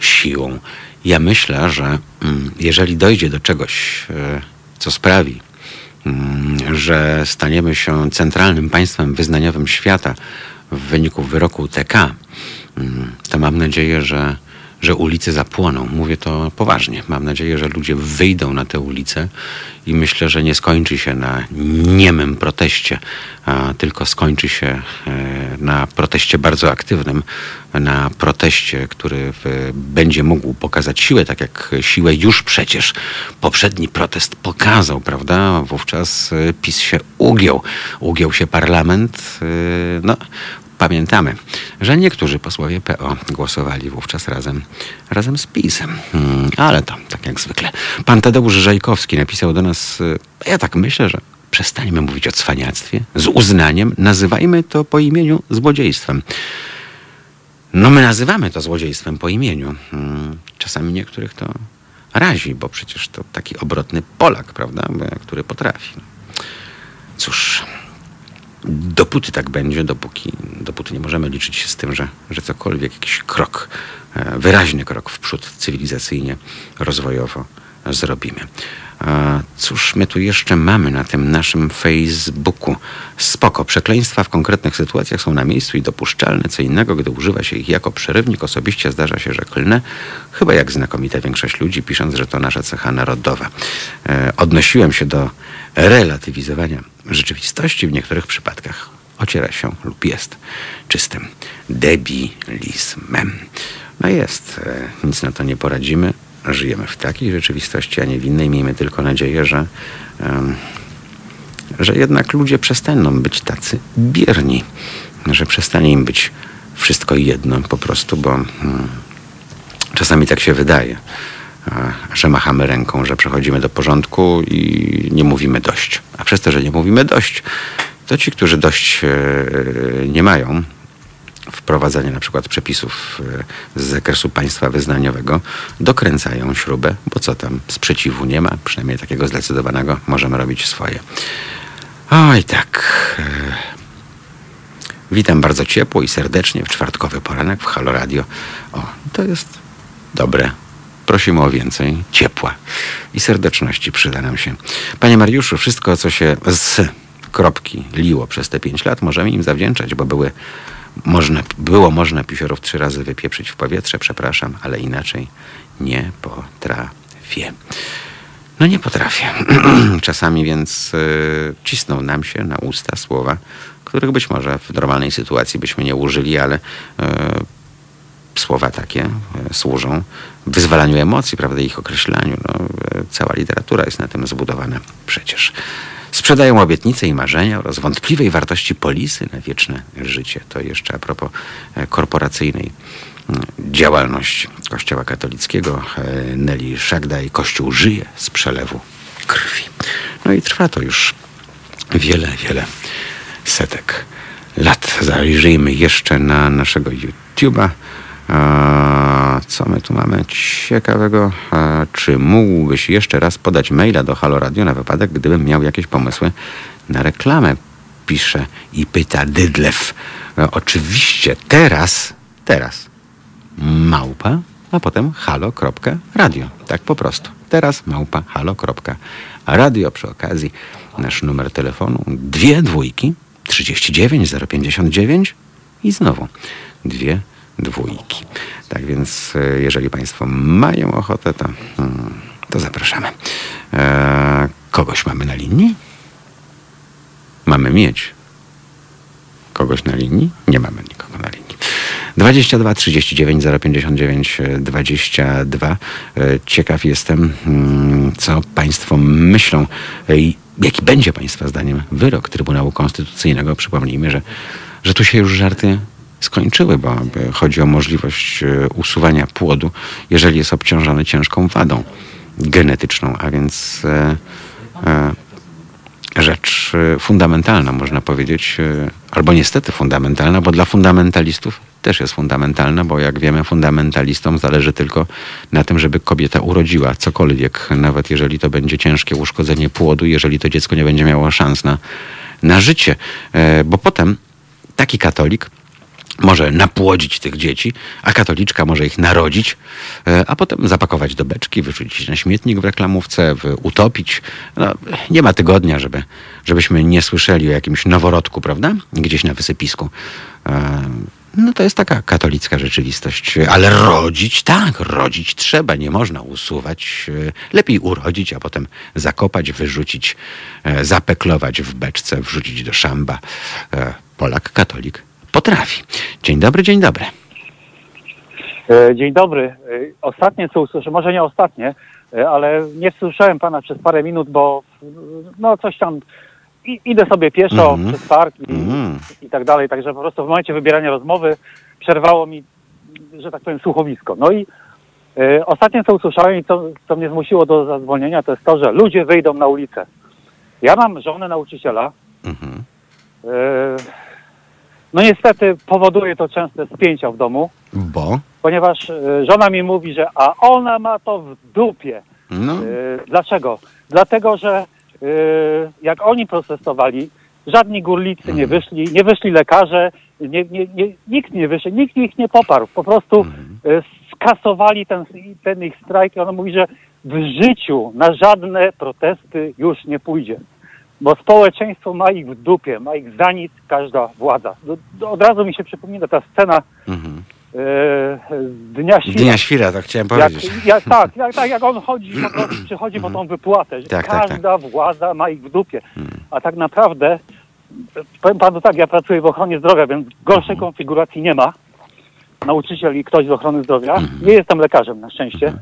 siłą. Ja myślę, że mm, jeżeli dojdzie do czegoś, e, co sprawi, mm, że staniemy się centralnym państwem wyznaniowym świata w wyniku wyroku TK, mm, to mam nadzieję, że, że ulice zapłoną. Mówię to poważnie. Mam nadzieję, że ludzie wyjdą na te ulice i myślę, że nie skończy się na niemym proteście, tylko skończy się e, na proteście bardzo aktywnym, na proteście, który będzie mógł pokazać siłę, tak jak siłę już przecież poprzedni protest pokazał, prawda? Wówczas e, PiS się ugiął. Ugiął się parlament. e, No, Pamiętamy, że niektórzy posłowie PO głosowali wówczas razem, razem z PiSem. Hmm, ale to tak jak zwykle. Pan Tadeusz Żajkowski napisał do nas, y, ja tak myślę, że przestańmy mówić o cwaniactwie z uznaniem, nazywajmy to po imieniu złodziejstwem. No my nazywamy to złodziejstwem po imieniu. Mm, Czasami niektórych to razi, bo przecież to taki obrotny Polak, prawda, który potrafi. Cóż, dopóty tak będzie, dopóki, dopóty nie możemy liczyć się z tym, że, że cokolwiek, jakiś krok, e, wyraźny krok w przód cywilizacyjnie, rozwojowo zrobimy. A Cóż my tu jeszcze mamy na tym naszym Facebooku? Spoko, przekleństwa w konkretnych sytuacjach są na miejscu i dopuszczalne, co innego, gdy używa się ich jako przerywnik. Osobiście zdarza się, że klnę, chyba jak znakomita większość ludzi, pisząc, że to nasza cecha narodowa. E, odnosiłem się do relatywizowania rzeczywistości w niektórych przypadkach. Ociera się lub jest czystym debilizmem. No jest, e, nic na to nie poradzimy. Żyjemy w takiej rzeczywistości, a nie w innej. Miejmy tylko nadzieję, że, że jednak ludzie przestaną być tacy bierni, że przestanie im być wszystko jedno po prostu, bo mm, czasami tak się wydaje, że machamy ręką, że przechodzimy do porządku i nie mówimy dość. A przez to, że nie mówimy dość, to ci, którzy dość e, nie mają, wprowadzanie na przykład przepisów e, z zakresu państwa wyznaniowego dokręcają śrubę, bo co tam, sprzeciwu nie ma, przynajmniej takiego zdecydowanego, możemy robić swoje. Oj tak. e, Witam bardzo ciepło i serdecznie w czwartkowy poranek w Halo Radio. O, to jest dobre. Prosimy o więcej ciepła i serdeczności przyda nam się. Panie Mariuszu, wszystko, co się z kropki liło przez te pięć lat, możemy im zawdzięczać, bo były można, było można pisiorów trzy razy wypieprzyć w powietrze, przepraszam, ale inaczej nie potrafię. No nie potrafię. Czasami więc y, cisną nam się na usta słowa, których być może w normalnej sytuacji byśmy nie użyli, ale y, słowa takie e, służą wyzwalaniu emocji, prawda, ich określaniu. No, e, cała literatura jest na tym zbudowana przecież. Sprzedają obietnice i marzenia oraz wątpliwej wartości polisy na wieczne życie. To jeszcze a propos e, korporacyjnej mm, działalności Kościoła katolickiego. Nelly Szagdaj, Kościół żyje z przelewu krwi. No i trwa to już wiele, wiele setek lat. Zajrzyjmy jeszcze na naszego YouTube'a. Co my tu mamy ciekawego? Czy mógłbyś jeszcze raz podać maila do Halo Radio na wypadek, gdybym miał jakieś pomysły na reklamę? Pisze i pyta Dydlew. E, Oczywiście teraz, teraz małpa, a potem halo.radio. Tak po prostu. Teraz małpa halo.radio. Przy okazji nasz numer telefonu dwie dwójki 39 059 i znowu dwie dwójki. Tak więc e, jeżeli Państwo mają ochotę, to, hmm, to zapraszamy. E, kogoś mamy na linii? Mamy mieć kogoś na linii? Nie mamy nikogo na linii. 22 39 059 22. E, Ciekaw jestem, mm, co Państwo myślą. e, Jaki będzie Państwa zdaniem wyrok Trybunału Konstytucyjnego? Przypomnijmy, że, że tu się już żarty skończyły, bo chodzi o możliwość e, usuwania płodu, jeżeli jest obciążony ciężką wadą genetyczną, a więc e, e, rzecz fundamentalna, można powiedzieć, albo niestety fundamentalna, bo dla fundamentalistów też jest fundamentalna, bo jak wiemy, fundamentalistom zależy tylko na tym, żeby kobieta urodziła cokolwiek, nawet jeżeli to będzie ciężkie uszkodzenie płodu, jeżeli to dziecko nie będzie miało szans na, na życie, bo potem taki katolik może napłodzić tych dzieci, a katoliczka może ich narodzić, e, a potem zapakować do beczki, wyrzucić na śmietnik w reklamówce, utopić. No, nie ma tygodnia, żeby, żebyśmy nie słyszeli o jakimś noworodku, prawda? Gdzieś na wysypisku. E, No to jest taka katolicka rzeczywistość. Ale rodzić, tak, rodzić trzeba, nie można usuwać. E, Lepiej urodzić, a potem zakopać, wyrzucić, zapeklować w beczce, wrzucić do szamba. Polak, katolik potrafi. Dzień dobry, dzień dobry. E, Dzień dobry. E, Ostatnie co usłyszałem, może nie ostatnie, e, ale nie słyszałem pana przez parę minut, bo no coś tam i, idę sobie pieszo Mhm. przez park i, Mhm. i tak dalej, także po prostu w momencie wybierania rozmowy przerwało mi, że tak powiem, słuchowisko. No i e, ostatnie co usłyszałem i co, co mnie zmusiło do zadzwonienia, to jest to, że ludzie wyjdą na ulicę. Ja mam żonę nauczyciela, Mhm. E, No niestety powoduje to częste spięcia w domu. Bo? ponieważ e, żona mi mówi, że a ona ma to w dupie. No, E, Dlaczego? Dlatego, że e, jak oni protestowali, żadni górnicy nie wyszli, nie wyszli lekarze, nie, nie, nie, nikt nie wyszedł, nikt ich nie poparł. Po prostu e, skasowali ten, ten ich strajk i ona mówi, że w życiu na żadne protesty już nie pójdzie. Bo społeczeństwo ma ich w dupie, ma ich za nic każda władza. Do, do, od razu mi się przypomina ta scena mhm. z Dnia Świra. Dnia Świra, tak chciałem powiedzieć. jak, tak, jak, tak, jak on chodzi, przychodzi po tą wypłatę, że Tak, tak, każda władza ma ich w dupie. A tak naprawdę, powiem panu tak, ja pracuję w ochronie zdrowia, więc gorszej konfiguracji nie ma. Nauczyciel i ktoś z ochrony zdrowia. Nie jestem lekarzem na szczęście,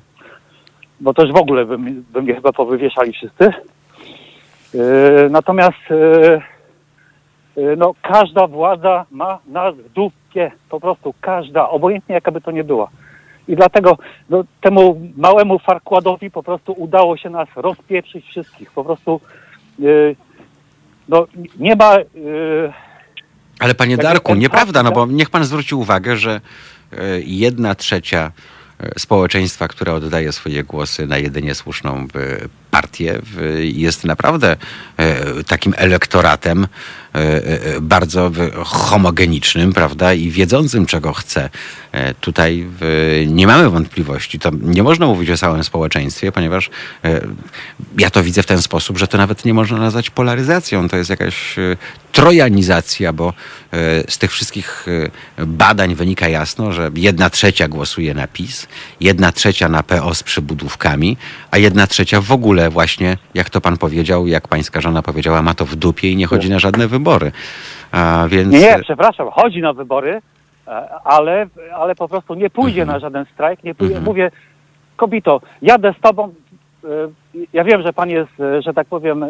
bo też w ogóle by, by mnie chyba powywieszali wszyscy. Yy, natomiast yy, yy, no, każda władza ma nas w dupie, po prostu każda, obojętnie jaka by to nie była. I dlatego no, temu małemu farkładowi po prostu udało się nas rozpieprzyć wszystkich. Po prostu yy, no, nie ma. Yy, Ale panie Darku, nieprawda, no bo niech pan zwróci uwagę, że e, jedna trzecia e, społeczeństwa, które oddaje swoje głosy na jedynie słuszną e, partię, jest naprawdę e, takim elektoratem bardzo w- homogenicznym, prawda, i wiedzącym, czego chce. E, Tutaj nie mamy wątpliwości. To nie można mówić o całym społeczeństwie, ponieważ e, ja to widzę w ten sposób, że to nawet nie można nazwać polaryzacją. To jest jakaś e, trojanizacja, bo e, z tych wszystkich e, badań wynika jasno, że jedna trzecia głosuje na PiS, jedna trzecia na PO z przybudówkami, a jedna trzecia w ogóle właśnie, jak to pan powiedział, jak pańska żona powiedziała, ma to w dupie i nie chodzi na żadne wybory. A więc... nie, przepraszam, chodzi na wybory, e, ale, ale po prostu nie pójdzie na żaden strajk. Nie pójdzie. Mówię, kobito, jadę z tobą. e, Ja wiem, że pan jest, e, że tak powiem,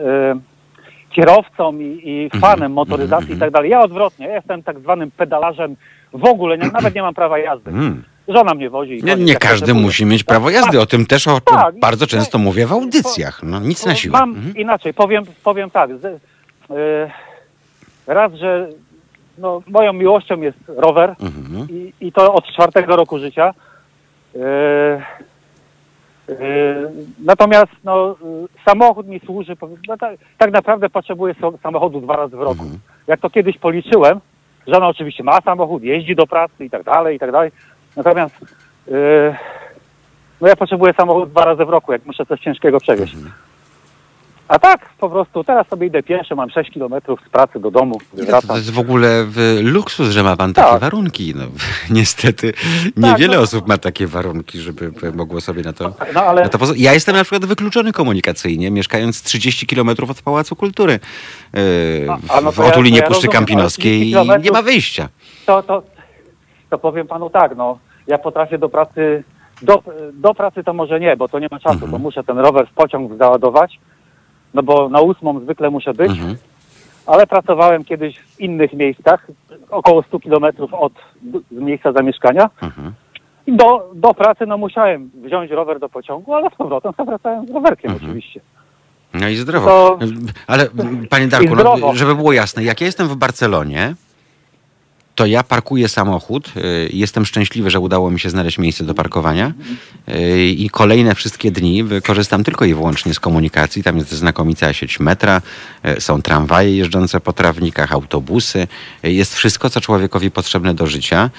kierowcą i, i fanem motoryzacji i tak dalej. Ja odwrotnie, ja jestem tak zwanym pedalarzem. W ogóle nie, nawet nie mam prawa jazdy. Mm. Żona mnie wozi. Nie, nie każdy musi mieć prawo jazdy. O tym też o, Tak, bardzo nie, często nie. mówię w audycjach. No, nic na siłę. Mam Mhm. inaczej, powiem, powiem tak. Z, y, raz, że no, moją miłością jest rower Mhm. i, i to od czwartego roku życia. Y, y, natomiast no, samochód mi służy, no, tak, tak naprawdę potrzebuję samochodu dwa razy w roku. Mhm. Jak to kiedyś policzyłem, żona oczywiście ma samochód, jeździ do pracy i tak dalej, i tak dalej. Natomiast y, no ja potrzebuję samochód dwa razy w roku, jak muszę coś ciężkiego przewieźć. Mhm. A tak, po prostu teraz sobie idę pieszo, mam 6 kilometrów z pracy do domu, To wracam. jest w ogóle w luksus, że ma pan takie Tak. warunki. No, niestety niewiele no. osób ma takie warunki, żeby by mogło sobie na to. No ale Na to pozo- ja jestem na przykład wykluczony komunikacyjnie, mieszkając 30 kilometrów od Pałacu Kultury yy, A- no w to ja- otulinie to ja Puszczy rozumiem, Kampinoskiej 30 i nie ma wyjścia. to, to, to powiem panu tak, no, ja potrafię do pracy, do, do pracy to może nie, bo to nie ma czasu, Mhm. bo muszę ten rower w pociąg załadować, no bo na ósmą zwykle muszę być, Mhm. ale pracowałem kiedyś w innych miejscach, około 100 kilometrów od miejsca zamieszkania. Mhm. I do, do pracy no musiałem wziąć rower do pociągu, ale z powrotem wracałem z rowerkiem Mhm. oczywiście. No i zdrowo. To- Ale panie Darku, no, żeby było jasne, jak ja jestem w Barcelonie, to ja parkuję samochód. y, Jestem szczęśliwy, że udało mi się znaleźć miejsce do parkowania. I kolejne wszystkie dni korzystam tylko i wyłącznie z komunikacji. Tam jest znakomita sieć metra, y, są tramwaje jeżdżące po trawnikach, autobusy. y, Jest wszystko, co człowiekowi potrzebne do życia.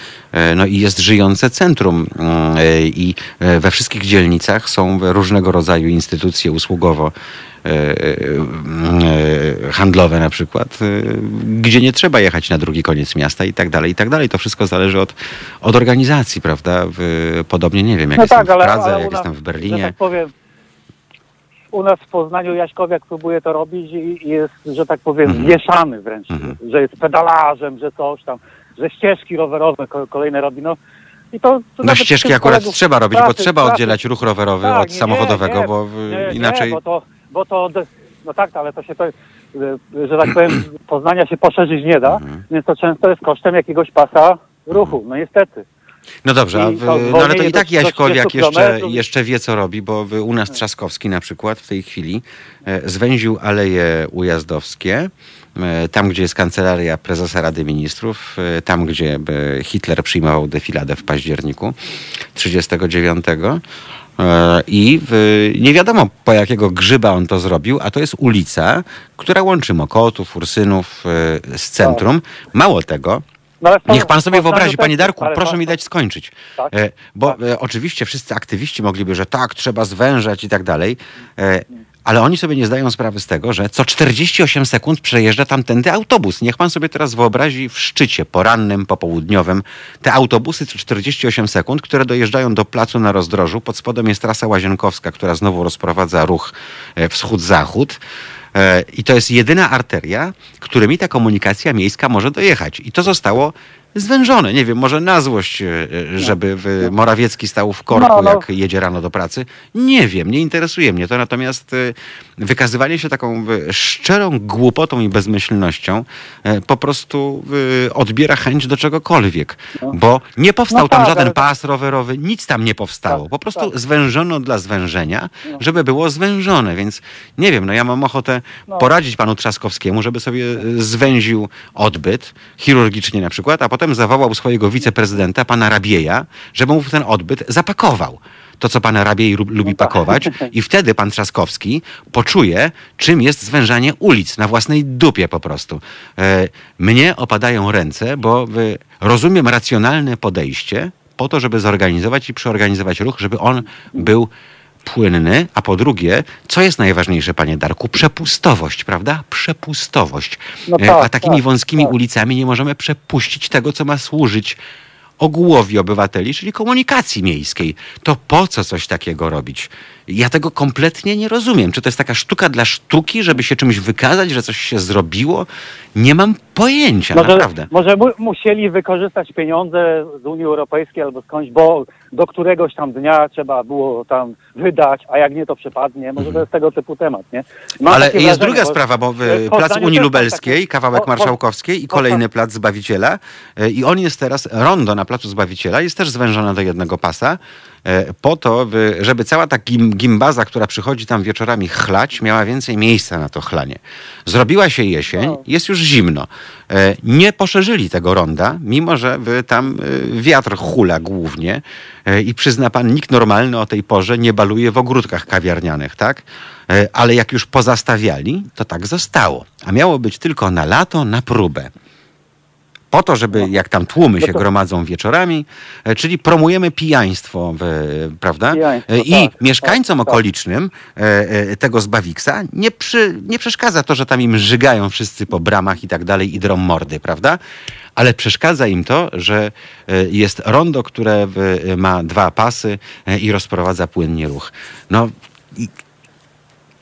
y, No i jest żyjące centrum. y, I we wszystkich dzielnicach są różnego rodzaju instytucje usługowo e, e, handlowe na przykład, e, gdzie nie trzeba jechać na drugi koniec miasta i tak dalej, i tak dalej. To wszystko zależy od, od organizacji, prawda? Podobnie, nie wiem, jak no jestem tak, w Pradze, ale jak nas, jestem w Berlinie. tak powiem, u nas w Poznaniu Jaśkowiak próbuje to robić i jest, że tak powiem, Mhm. wręcz, Mhm. że jest pedalarzem, że coś tam, że ścieżki rowerowe ko- kolejne robi, no. I to, to No ścieżki akurat trzeba robić, bo pracy- trzeba pracy- oddzielać ruch rowerowy Tak, od nie, samochodowego, nie, bo nie, inaczej... Bo to, bo to, no tak, ale to się to, y, że tak powiem, Poznania się poszerzyć nie da, Mhm. więc to często jest kosztem jakiegoś pasa ruchu, no niestety. No dobrze, w, no ale to i tak Jaśkowiak 30 jeszcze, jeszcze wie, co robi, bo u nas Trzaskowski na przykład w tej chwili e, zwęził aleje ujazdowskie e, tam gdzie jest kancelaria prezesa Rady Ministrów, e, tam gdzie Hitler przyjmował defiladę w październiku 39. E, I nie wiadomo po jakiego grzyba on to zrobił, a to jest ulica, która łączy Mokotów, Ursynów e, z centrum. Mało tego, No, Niech pan sobie wyobrazi, panie Darku, proszę mi dać skończyć. Tak, E, Bo tak. oczywiście wszyscy aktywiści mogliby, że tak, trzeba zwężać i tak dalej, ale oni sobie nie zdają sprawy z tego, że co 48 sekund przejeżdża tamtędy autobus. Niech pan sobie teraz wyobrazi w szczycie porannym, popołudniowym te autobusy co 48 sekund, które dojeżdżają do placu na rozdrożu. Pod spodem jest trasa łazienkowska, która znowu rozprowadza ruch e, wschód-zachód. E, I to jest jedyna arteria, którymi ta komunikacja miejska może dojechać. I to zostało zwężone. Nie wiem, może na złość, e, e, żeby Morawiecki stał w korku, No, no. jak jedzie rano do pracy. Nie wiem, nie interesuje mnie to. Natomiast e, wykazywanie się taką e, szczerą głupotą i bezmyślnością e, po prostu e, odbiera chęć do czegokolwiek. Bo nie powstał No tam tak, żaden ale- pas rowerowy, nic tam nie powstało. Tak, Po prostu tak. No. zwężono dla zwężenia, żeby było zwężone. Więc nie wiem, no ja mam ochotę No. poradzić panu Trzaskowskiemu, żeby sobie zwęził odbyt, chirurgicznie na przykład, a potem zawołał swojego wiceprezydenta, pana Rabieja, żeby mu ten odbyt zapakował. To, co pan Rabiej lu- lubi tak. pakować i wtedy pan Trzaskowski poczuje, czym jest zwężanie ulic na własnej dupie po prostu. E, mnie opadają ręce, bo e, rozumiem racjonalne podejście po to, żeby zorganizować i przeorganizować ruch, żeby on był płynny, a po drugie, co jest najważniejsze, panie Darku? Przepustowość, prawda? Przepustowość. No E, tak, a takimi tak, wąskimi tak. ulicami nie możemy przepuścić tego, co ma służyć ogółowi obywateli, czyli komunikacji miejskiej. To po co coś takiego robić? Ja tego kompletnie nie rozumiem. Czy to jest taka sztuka dla sztuki, żeby się czymś wykazać, że coś się zrobiło? Nie mam pojęcia, Może, naprawdę. może mu, musieli wykorzystać pieniądze z Unii Europejskiej albo skądś, bo do któregoś tam dnia trzeba było tam wydać, a jak nie to przepadnie. Może to jest tego typu temat, nie? Mam Mhm. Ale jest wrażenie, druga bo- sprawa, bo y, Poznaniu plac Unii Lubelskiej, takie- kawałek po- Marszałkowskiej i kolejny plac Zbawiciela. y, I on jest teraz, rondo na placu Zbawiciela jest też zwężone do jednego pasa. Po to, by- żeby cała ta gim, gimbaza, która przychodzi tam wieczorami chlać, miała więcej miejsca na to chlanie. Zrobiła się jesień, No. jest już zimno. Y, Nie poszerzyli tego ronda, mimo że tam y, wiatr hula głównie y, i przyzna pan, nikt normalny o tej porze nie baluje w ogródkach kawiarnianych, tak? E, ale jak już pozastawiali, to tak zostało. A miało być tylko na lato, na próbę. Po to, żeby jak tam tłumy No się gromadzą wieczorami, e, czyli promujemy pijaństwo, prawda? Pijaństwo, E, I tak, mieszkańcom tak, tak. okolicznym e, tego Zbawiksa nie, przy, nie przeszkadza to, że tam im żygają wszyscy po bramach i tak dalej i drą mordy, prawda? Ale przeszkadza im to, że jest rondo, które ma dwa pasy i rozprowadza płynnie ruch. No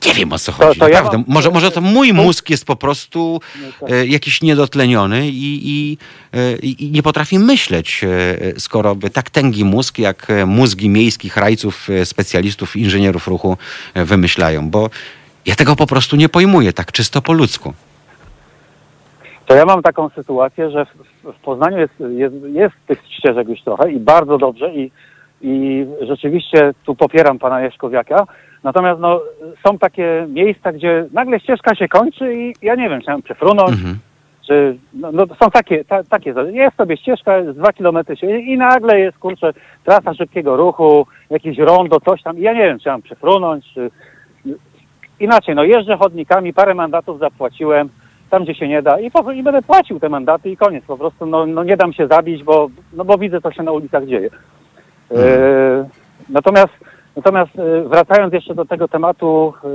nie wiem o co To- chodzi. to ja naprawdę. mam- może, może to mój to- mózg jest po prostu tak. e, jakiś niedotleniony i, i, e, i nie potrafi myśleć, e, skoro by tak tęgi mózg, jak e, mózgi miejskich rajców, e, specjalistów, inżynierów ruchu e, wymyślają, bo ja tego po prostu nie pojmuję tak czysto po ludzku. To ja mam taką sytuację, że w, w Poznaniu jest, jest, jest tych ścieżek już trochę i bardzo dobrze i, i rzeczywiście tu popieram pana Jeszkowiaka. Natomiast no, są takie miejsca, gdzie nagle ścieżka się kończy i ja nie wiem, czy mam przefrunąć, Mhm. czy no, no są takie, ta, takie, jest sobie ścieżka z dwa kilometry się i nagle jest, kurczę, trasa szybkiego ruchu, jakieś rondo, coś tam i ja nie wiem, czy mam przefrunąć, czy... Inaczej, no jeżdżę chodnikami, parę mandatów zapłaciłem, tam gdzie się nie da i, po, i będę płacił te mandaty i koniec. Po prostu no, no nie dam się zabić, bo, no bo widzę, co się na ulicach dzieje. E, natomiast natomiast e, wracając jeszcze do tego tematu, e,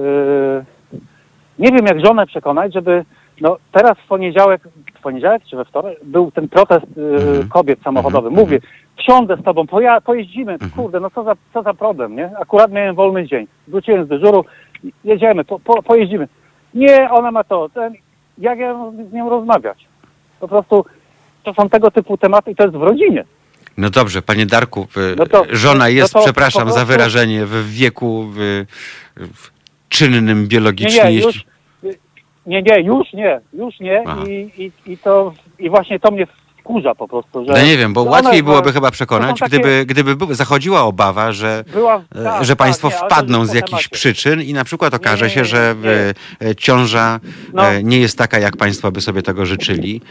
nie wiem jak żonę przekonać, żeby no teraz w poniedziałek, w poniedziałek czy we wtorek był ten protest e, Mhm. kobiet samochodowy. Mhm. Mówię, wsiądę z tobą, poja, pojeździmy, Mhm. kurde, no co za, co za problem, nie? Akurat miałem wolny dzień, wróciłem z dyżuru, jedziemy, po, po, pojeździmy. Nie, ona ma to, ten, jak ja z nią rozmawiać? Po prostu to są tego typu tematy i to jest w rodzinie. No dobrze, panie Darku, No to- żona no jest, to przepraszam po za prostu- wyrażenie, w wieku w, w czynnym Nie, biologicznie. nie, jeśli- już, nie, nie, już nie, już nie i, i, i to, i właśnie to mnie wkurza po prostu, że... No nie wiem, bo że łatwiej one- byłoby chyba to przekonać, takie- gdyby, gdyby był- zachodziła obawa, że, Była, e, tak, że państwo tak, nie, wpadną z jakichś przyczyn i na przykład okaże Nie, się, że nie. e, e, ciąża No. nie jest taka, jak państwo by sobie tego życzyli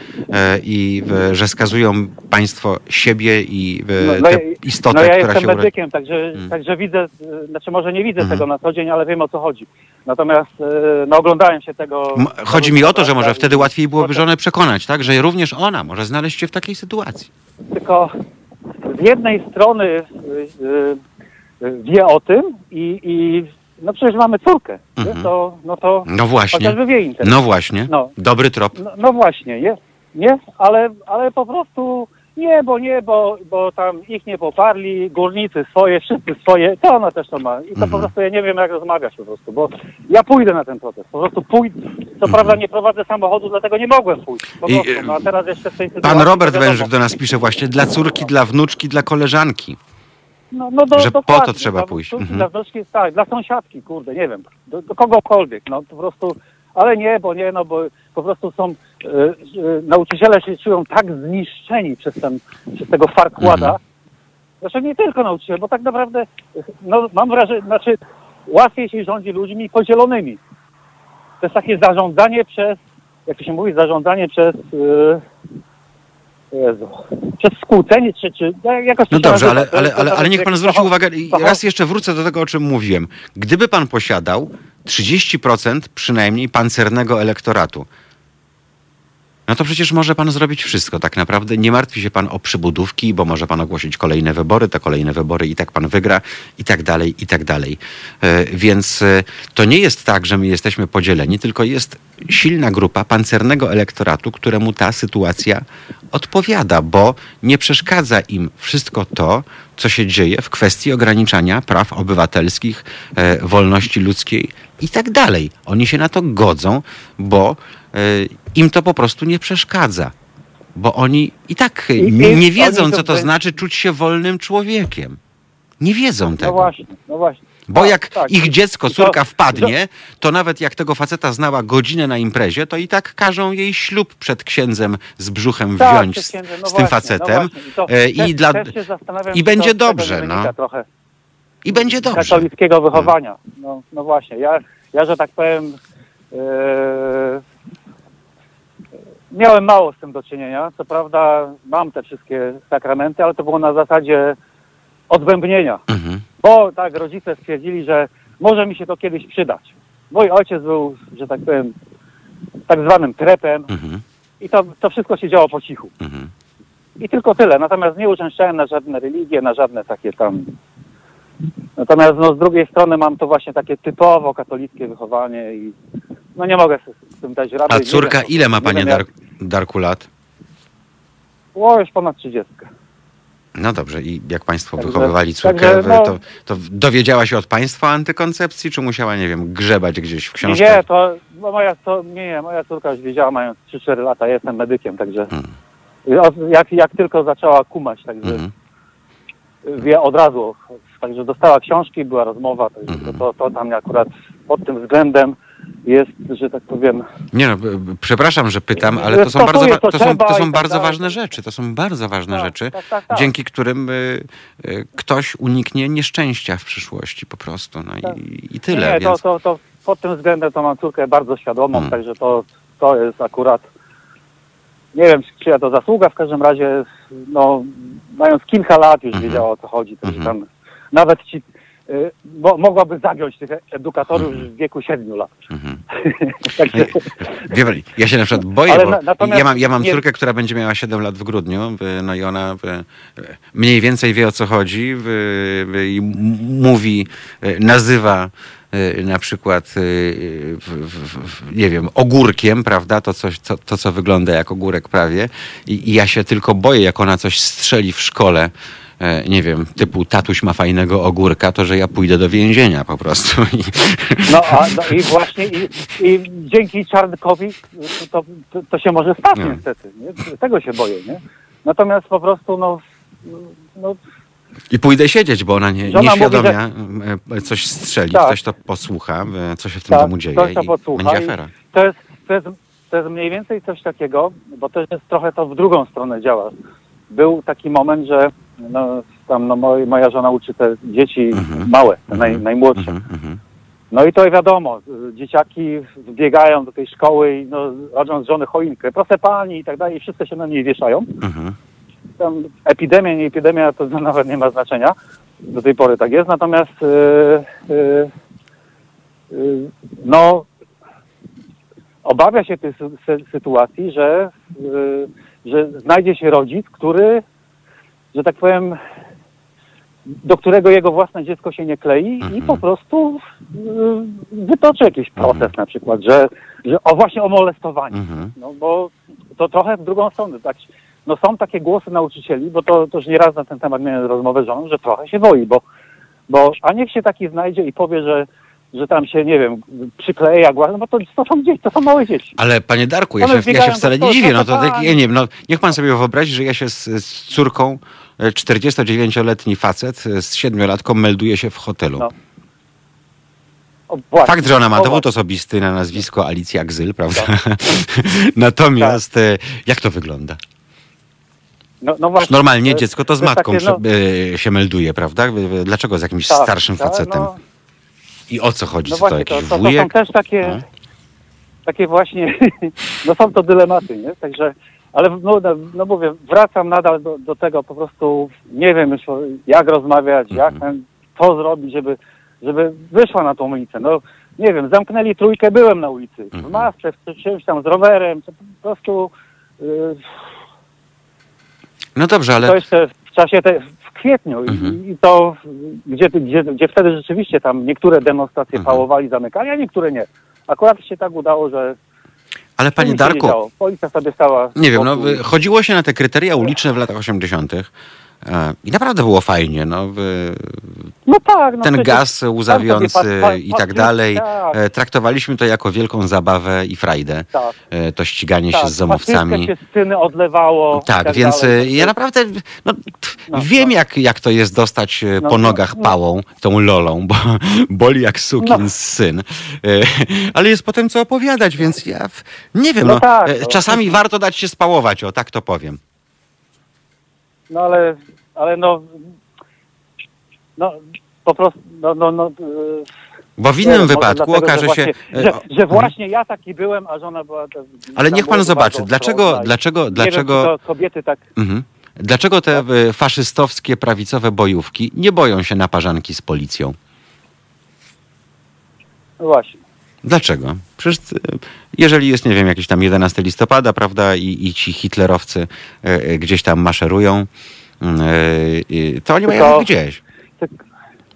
i że skazują państwo siebie i e, No, tę ja- istotę, no ja która jestem się urodzi. medykiem, także, Mm. także widzę, znaczy może nie widzę Mhm. tego na co dzień, ale wiem o co chodzi. Natomiast no, oglądałem się tego... Chodzi mi o to, że może wtedy łatwiej byłoby żonę przekonać, tak? Że również ona może znaleźć się w takiej sytuacji. Tylko z jednej strony y, y, y, wie o tym i, i no przecież mamy córkę, Mhm. to, no to No właśnie. chociażby wie interes. No właśnie. No. Dobry trop. No, no właśnie, nie? Nie, ale, ale po prostu nie, bo nie, bo, bo tam ich nie poparli, górnicy swoje, wszyscy swoje, to ona też to ma. I to Mhm. po prostu ja nie wiem jak rozmawiać po prostu, bo ja pójdę na ten protest, po prostu pójdę. Co prawda nie prowadzę samochodu, dlatego nie mogłem pójść. Mhm. I, prostu. No a teraz jeszcze w tej Pan Robert. Wężyk do nas pisze właśnie dla córki, dla wnuczki, dla koleżanki. No, no do, że po to trzeba dla pójść. córki, Mhm. Dla wnuczki, tak, dla sąsiadki, kurde, nie wiem, do, do kogokolwiek, no po prostu, ale nie, bo nie, no bo po prostu są, nauczyciele się czują tak zniszczeni przez ten, przez tego farkłada, Mhm. zresztą nie tylko nauczyciele, bo tak naprawdę, no mam wrażenie, znaczy łatwiej się rządzi ludźmi podzielonymi. To jest takie zarządzanie przez, jak to się mówi, zarządzanie przez, e, Jezu, przez skłócenie, czy, czy jakoś No dobrze, ale, ale, ale, ale niech pan zwróci uwagę, raz jeszcze wrócę do tego, o czym mówiłem. Gdyby pan posiadał 30% przynajmniej pancernego elektoratu, no to przecież może pan zrobić wszystko. Tak naprawdę nie martwi się pan o przybudówki, bo może pan ogłosić kolejne wybory, te kolejne wybory i tak pan wygra, i tak dalej, i tak dalej. E, Więc e, to nie jest tak, że my jesteśmy podzieleni, tylko jest silna grupa pancernego elektoratu, któremu ta sytuacja odpowiada, bo nie przeszkadza im wszystko to, co się dzieje w kwestii ograniczania praw obywatelskich, e, wolności ludzkiej i tak dalej. Oni się na to godzą, bo im to po prostu nie przeszkadza. Bo oni i tak e, nie, wiedzą, co to znaczy czuć się wolnym człowiekiem. Nie wiedzą No tego. właśnie, no właśnie. Bo Tak, jak tak. ich dziecko, córka wpadnie, to nawet jak tego faceta znała godzinę na imprezie, to i tak każą jej ślub przed księdzem z brzuchem Tak, wziąć z, no z tym właśnie, facetem. No. I, e, też, dla- też zastanawiam, i będzie dobrze, no. I będzie dobrze. katolickiego wychowania. No, no właśnie, ja, ja, że tak powiem, e, miałem mało z tym do czynienia. Co prawda mam te wszystkie sakramenty, ale to było na zasadzie odbębnienia. Mhm. Bo tak rodzice stwierdzili, że może mi się to kiedyś przydać. Mój ojciec był, że tak powiem, tak zwanym trepem Mhm. i to, to wszystko się działo po cichu. Mhm. I tylko tyle. Natomiast nie uczęszczałem na żadne religie, na żadne takie tam. Natomiast no, z drugiej strony mam to właśnie takie typowo katolickie wychowanie i no nie mogę z, z tym dać rady. A Nie córka wiem, ile ma nie panie wiem, Dar jak- Darku lat? O, już ponad 30. No dobrze, i jak państwo Także- wychowywali córkę, także, no- to, to dowiedziała się od państwa antykoncepcji, czy musiała, nie wiem, grzebać gdzieś w Nie, książkach? nie, to bo moja, to, nie, nie, moja córka już wiedziała, mając 3-4 lata, ja jestem medykiem, także Hmm. od- jak, jak tylko zaczęła kumać, także Mhm. wie od razu. Także dostała książki, była rozmowa, także Mhm. to, to tam akurat pod tym względem jest, że tak powiem, Nie no, przepraszam, że pytam, ale to są bardzo, to to są, to są tak bardzo dalej. ważne rzeczy. To są bardzo ważne Tak, rzeczy, tak, tak, tak. dzięki którym y, y, ktoś uniknie nieszczęścia w przyszłości po prostu. No Tak. i, i tyle. Nie, więc... to, to, to pod tym względem to mam córkę bardzo świadomą, Hmm. także to, to jest akurat, nie wiem, czy ja to zasługa, w każdym razie, no, mając kilka lat już Mhm. wiedziała o co chodzi, także Mhm. tam nawet ci, bo, mogłaby zagiąć tych edukatorów już w wieku 7 lat. Mhm. także, Wie ja się na przykład boję, Ale bo na- ja mam, ja mam nie- córkę, która będzie miała 7 lat w grudniu, y, no i ona y, mniej więcej wie o co chodzi y, y, i mówi, y, nazywa y, na przykład, y, nie wiem, ogórkiem, prawda, to, coś, co, to co wygląda jak ogórek prawie I, i ja się tylko boję, jak ona coś strzeli w szkole, e, nie wiem, typu tatuś ma fajnego ogórka, to że ja pójdę do więzienia po prostu. I, no, a, no i właśnie i, i dzięki Czarnkowi to, to, to się może stać No. niestety, nie? tego się boję, nie? Natomiast po prostu, no, no I pójdę siedzieć, bo ona nie, Żona nieświadomia e, coś strzeli, Tak. ktoś to posłucha, e, co się w tym Tak, domu dzieje ktoś to i podsłucha będzie i- afera. to jest, to jest, to jest mniej więcej coś takiego, bo też jest trochę to w drugą stronę działa. Był taki moment, że no, tam no, moj, moja żona uczy te dzieci Mhm. małe, te naj, Mhm. najmłodsze. Mhm, mhm. No i to wiadomo, y, dzieciaki wbiegają do tej szkoły i no, robią z żony choinkę. Proszę pani i tak dalej, i wszyscy się na niej wieszają. Mhm. Tam epidemia, nie epidemia, to nawet nie ma znaczenia. Do tej pory tak jest. Natomiast y, y, y, no obawia się tej sy- sy- sytuacji, że, y, że znajdzie się rodzic, który, że tak powiem, do którego jego własne dziecko się nie klei i Mhm. po prostu y, wytoczy jakiś proces Mhm. na przykład, że, że o właśnie o molestowanie. Mhm. No bo to trochę w drugą stronę. Tak, no są takie głosy nauczycieli, bo to też nieraz na ten temat miałem rozmowę z żoną, że trochę się boi, bo, bo a niech się taki znajdzie i powie, że, że tam się, nie wiem, przykleja głaz, no bo to, to są dzieci, to są małe dzieci. Ale panie Darku, ja One się, ja się wcale nie dziwię. No to tak, ja nie wiem, no, niech pan sobie wyobrazi, że ja się z, z córką, 49-letni facet z siedmiolatką melduje się w hotelu. No. O. Fakt, że ona ma dowód osobisty na nazwisko Alicja Gzyl, prawda? Natomiast e, jak to wygląda? No, no właśnie. Normalnie To dziecko to z to matką takie, no, e, się melduje, prawda? Dlaczego z jakimś tak, starszym tak, facetem? No, I o co chodzi? no Co to właśnie, to, jakiś to, to są też takie, No. takie właśnie, no są to dylematy, nie? Także, ale no, no, no mówię, wracam nadal do, do tego po prostu, nie wiem już jak rozmawiać, jak Mhm. co zrobić, żeby, żeby wyszła na tą ulicę. No nie wiem, zamknęli trójkę, byłem na ulicy, Mhm. w masce, w czymś tam z rowerem, to po prostu yy, No dobrze, to ale jeszcze w czasie, te, w kwietniu Mhm. i, i to, gdzie, gdzie, gdzie wtedy rzeczywiście tam niektóre demonstracje Mhm. pałowali, zamykali, a niektóre nie. Akurat się tak udało, że ale panie nic Darku. Policja sobie stała... Nie wiem, no, chodziło się na te kryteria uliczne w latach 80. i naprawdę było fajnie. No, No tak, no ten przecież gaz łzawiący i tak dalej. Tak, e, Traktowaliśmy to jako wielką zabawę i frajdę. tak, e, To ściganie tak. się z zomowcami. Się z syny odlewało. Tak, tak więc dalej. e, ja naprawdę no, No, wiem, no. Jak, jak to jest dostać No, po no, nogach no. pałą, tą lolą, bo boli jak sukin syn. Ale jest potem co opowiadać, więc ja nie wiem. Tak. Czasami warto dać się spałować, o tak to powiem. No ale, ale no... No, po prostu, no, no, no... yy, Bo w Nie innym może wypadku dlatego, okaże że się. Właśnie, e, że, że właśnie ja taki byłem, a żona była... Ale niech pan zobaczy, dlaczego, dlaczego, Nie dlaczego, wiem, kobiety tak... mhm. dlaczego te e, faszystowskie, prawicowe bojówki nie boją się naparzanki z policją? No właśnie. Dlaczego? Przecież e, jeżeli jest, nie wiem, jakiś tam 11 listopada, prawda, i, i ci hitlerowcy e, e, gdzieś tam maszerują, mm, e, to oni mają gdzieś. Tak,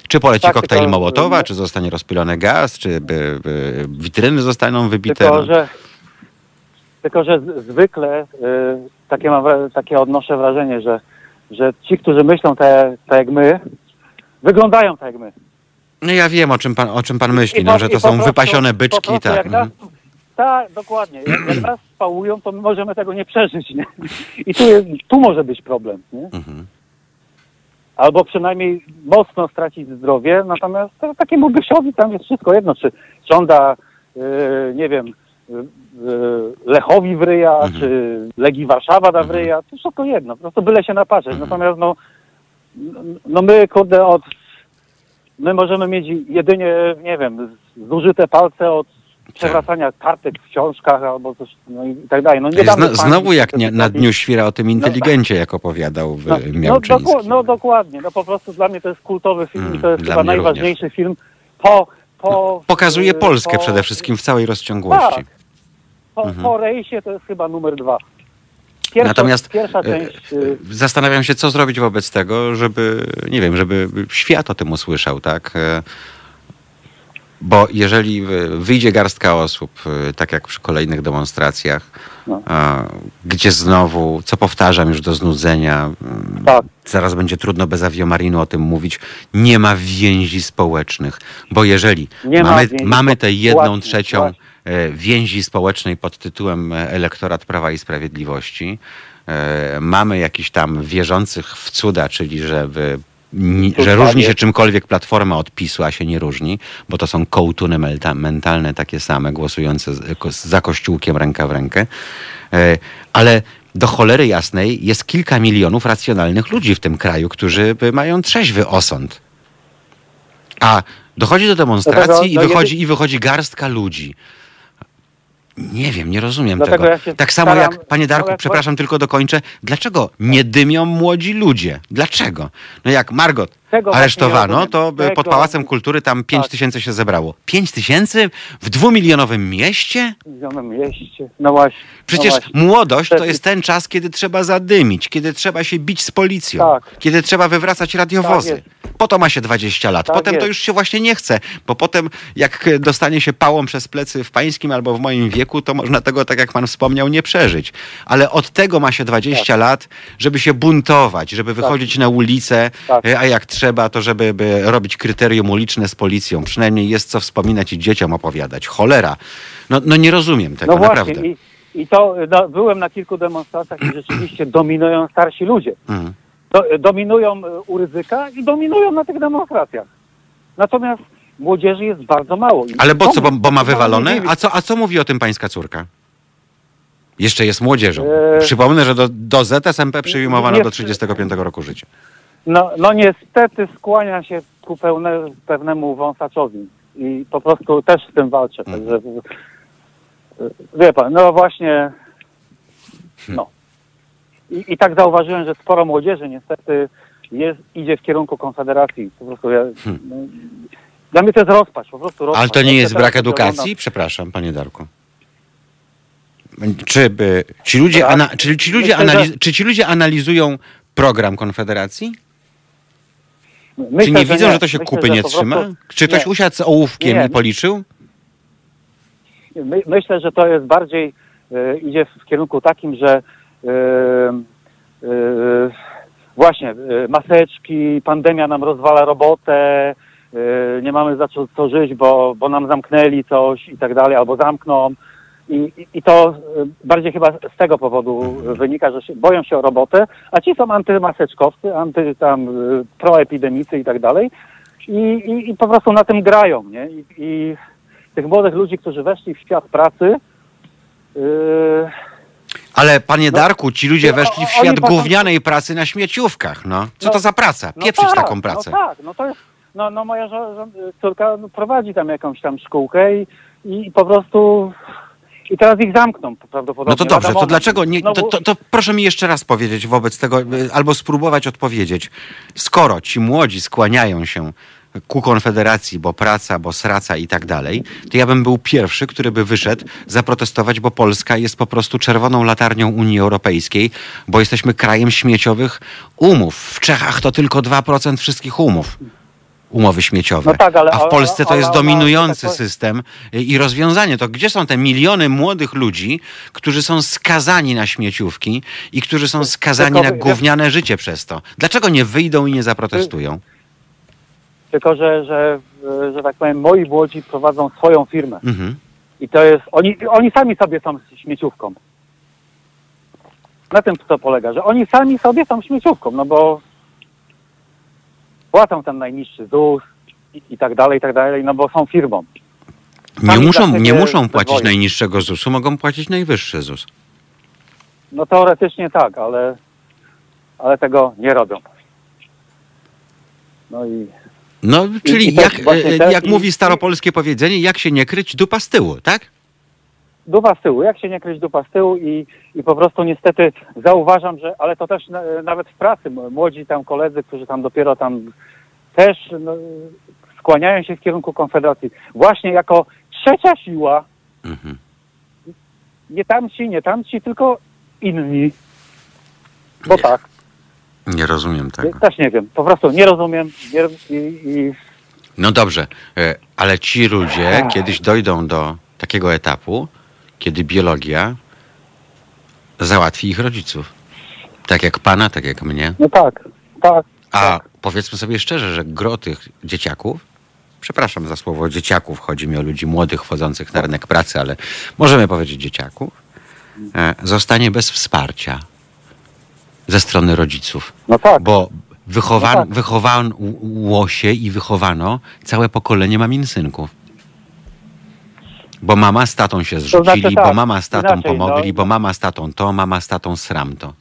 Czy poleci tak, koktajl tylko- Mołotowa, czy zostanie rozpylony gaz, czy by, by witryny zostaną wybite. Tylko, no. że, tylko, że zwykle y, takie, mam, takie odnoszę wrażenie, że, że ci, którzy myślą tak tak jak my, wyglądają tak jak my. No ja wiem, o czym pan, o czym pan myśli, I no, że to są prostu- wypasione byczki, tak. Jak nas, mhm. Tak, dokładnie. Jak, nas spałują, to my możemy tego nie przeżyć. Nie? I tu, jest, tu może być problem. Nie? Mhm. Albo przynajmniej mocno stracić zdrowie, natomiast to, takiemu Bysiowi tam jest wszystko jedno, czy żąda, yy, nie wiem, yy, yy, Lechowi w ryja, Mhm. czy Legii Warszawa da w ryja, to wszystko jedno, po prostu byle się napatrzeć. Mhm. Natomiast no, no my, kurde, od, my możemy mieć jedynie, nie wiem, zużyte palce od przewracania kartek w książkach albo coś, no i tak dalej. No pani znowu jak nie, na dniu świra o tym inteligencie, jak opowiadał no, no, no, Miałczyński. doku- no dokładnie, no po prostu dla mnie to jest kultowy film Mm, i to jest chyba najważniejszy film po... po Pokazuje y, Polskę po, przede wszystkim w całej rozciągłości. Tak. Po, Mhm. po rejsie to jest chyba numer dwa. Pierwsza, Natomiast pierwsza e, część... y, Zastanawiam się, co zrobić wobec tego, żeby, nie wiem, żeby świat o tym usłyszał, tak? Bo jeżeli wy- wyjdzie garstka osób, e, tak jak przy kolejnych demonstracjach, No. gdzie znowu, co powtarzam już do znudzenia, mm, Tak. zaraz będzie trudno bez awiomarinu o tym mówić, nie ma więzi społecznych. Bo jeżeli Nie ma mamy, więzi mamy tę jedną trzecią właśnie. e, więzi społecznej pod tytułem e, elektorat Prawa i Sprawiedliwości, mamy jakichś tam wierzących w cuda, czyli że w ni- Tu że różni się czymkolwiek Platforma od PiSu, a się nie różni, bo to są kołtuny mentalne takie same, głosujące za kościółkiem ręka w rękę. E, ale do cholery jasnej jest kilka milionów racjonalnych ludzi w tym kraju, którzy mają trzeźwy osąd. A dochodzi do demonstracji Dlatego, i, no, wychodzi, i wychodzi garstka ludzi. Nie wiem, nie rozumiem Dlatego tego. ja się tak samo staram- jak, panie Darku, jak- przepraszam, tylko dokończę. Dlaczego nie dymią młodzi ludzie? Dlaczego? No jak Margot Tego aresztowano, to pod Tego- Pałacem Kultury tam 5 Tak. tysięcy się zebrało. 5 tysięcy w dwumilionowym mieście? Zielonym mieście. No właśnie. Przecież no właśnie. młodość to jest ten czas, kiedy trzeba zadymić, kiedy trzeba się bić z policją, Tak. kiedy trzeba wywracać radiowozy. Tak po to ma się 20 lat. Tak potem to jest. już się właśnie nie chce, bo potem jak e, dostanie się pałą przez plecy w pańskim albo w moim wieku, to można tego, tak jak pan wspomniał, nie przeżyć. Ale od tego ma się 20 lat, żeby się buntować, żeby wychodzić na ulicę, Tak. e, a jak trzeba, to żeby by robić kryterium uliczne z policją. Przynajmniej jest co wspominać i dzieciom opowiadać. Cholera. No, no nie rozumiem tego, No właśnie. naprawdę. I, I to no, byłem na kilku demonstracjach i rzeczywiście dominują starsi ludzie. Mhm. Do, dominują e, u ryzyka i dominują na tych demonstracjach. Natomiast młodzieży jest bardzo mało. I Ale bo co, bo, bo ma wywalone? A co, a co mówi o tym pańska córka? Jeszcze jest młodzieżą. Eee, Przypomnę, że do, do ZSMP przyjmowano do 35 roku życia. No, no niestety skłania się ku pełne, pewnemu wąsaczowi i po prostu też z tym walczę. Mhm. Także, e, wie pan, no właśnie, no. I, I tak zauważyłem, że sporo młodzieży niestety jest, idzie w kierunku Konfederacji. Po prostu ja, no, dla mnie to jest rozpacz, po prostu rozpacz. Hmm. Ale to nie jest brak edukacji? Przepraszam, panie Darku. Czy, by, ci ludzie ana, czy, ci ludzie analiz, czy ci ludzie analizują program Konfederacji? Myślę, czy nie widzą, nie. że to się Myślę, kupy że nie po trzyma? prostu- Czy ktoś nie. usiadł z ołówkiem Nie. i policzył? My, myślę, że to jest bardziej e, idzie w kierunku takim, że e, e, właśnie maseczki, pandemia nam rozwala robotę, nie mamy za co, co żyć, bo, bo nam zamknęli coś i tak dalej, albo zamkną. I, i- to e, bardziej chyba z tego powodu wynika, że się, boją się o robotę, a ci są antymaseczkowcy, anty tam e, proepidemicy i tak dalej. I, i, I po prostu na tym grają, nie? I, i tych młodych ludzi, którzy weszli w świat pracy, yy, Ale panie Darku, ci ludzie No, weszli w świat potem- gównianej pracy na śmieciówkach, no. Co No, to za praca? no Pieprzyć tak, taką pracę. No tak, no to jest, no, no moja córka no, prowadzi tam jakąś tam szkółkę i, i po prostu i teraz ich zamkną prawdopodobnie. No to dobrze, to dlaczego nie. To, to, to proszę mi jeszcze raz powiedzieć wobec tego, y, albo spróbować odpowiedzieć. Skoro ci młodzi skłaniają się ku Konfederacji, bo praca, bo sraca i tak dalej, to ja bym był pierwszy, który by wyszedł zaprotestować, bo Polska jest po prostu czerwoną latarnią Unii Europejskiej, bo jesteśmy krajem śmieciowych umów. W Czechach to tylko 2% wszystkich umów. Umowy śmieciowe. No tak, ale- A w Polsce to jest dominujący system i rozwiązanie. To gdzie są te miliony młodych ludzi, którzy są skazani na śmieciówki i którzy są skazani na gówniane życie przez to? Dlaczego nie wyjdą i nie zaprotestują? Tylko, że, że, że tak powiem, moi młodzi prowadzą swoją firmę. Mhm. I to jest, oni, oni sami sobie są śmieciówką. Na tym to polega, że oni sami sobie są śmieciówką, no bo płacą ten najniższy ZUS i, i tak dalej, i tak dalej, no bo są firmą. Nie muszą, nie muszą płacić najniższego ZUS-u, mogą płacić najwyższy ZUS. No teoretycznie tak, ale, ale tego nie robią. No i No, czyli i jak, e, te- jak i- mówi staropolskie powiedzenie, jak się nie kryć, dupa z tyłu, tak? Dupa z tyłu, jak się nie kryć dupa z tyłu i, i po prostu niestety zauważam, że, ale to też na, nawet w pracy, młodzi tam koledzy, którzy tam dopiero tam też no, skłaniają się w kierunku Konfederacji. Właśnie jako trzecia siła, Mhm. nie tamci, nie tamci, tylko inni. Bo Nie. tak, Nie rozumiem tego. też nie wiem, po prostu nie rozumiem nie, i, i No dobrze, e, ale ci ludzie kiedyś dojdą do takiego etapu, kiedy biologia załatwi ich rodziców. Tak jak pana, tak jak mnie. no tak, tak. A tak. powiedzmy sobie szczerze, że gro tych dzieciaków, przepraszam za słowo dzieciaków, chodzi mi o ludzi młodych wchodzących na rynek pracy, ale możemy powiedzieć dzieciaków, e, zostanie bez wsparcia ze strony rodziców. No tak. Bo wychowa- No tak. wychowało się i wychowano całe pokolenie maminsynków. Bo mama z tatą się zrzucili, znaczy tak, bo mama z tatą inaczej, pomogli, no. bo mama z tatą to, mama z tatą sram to.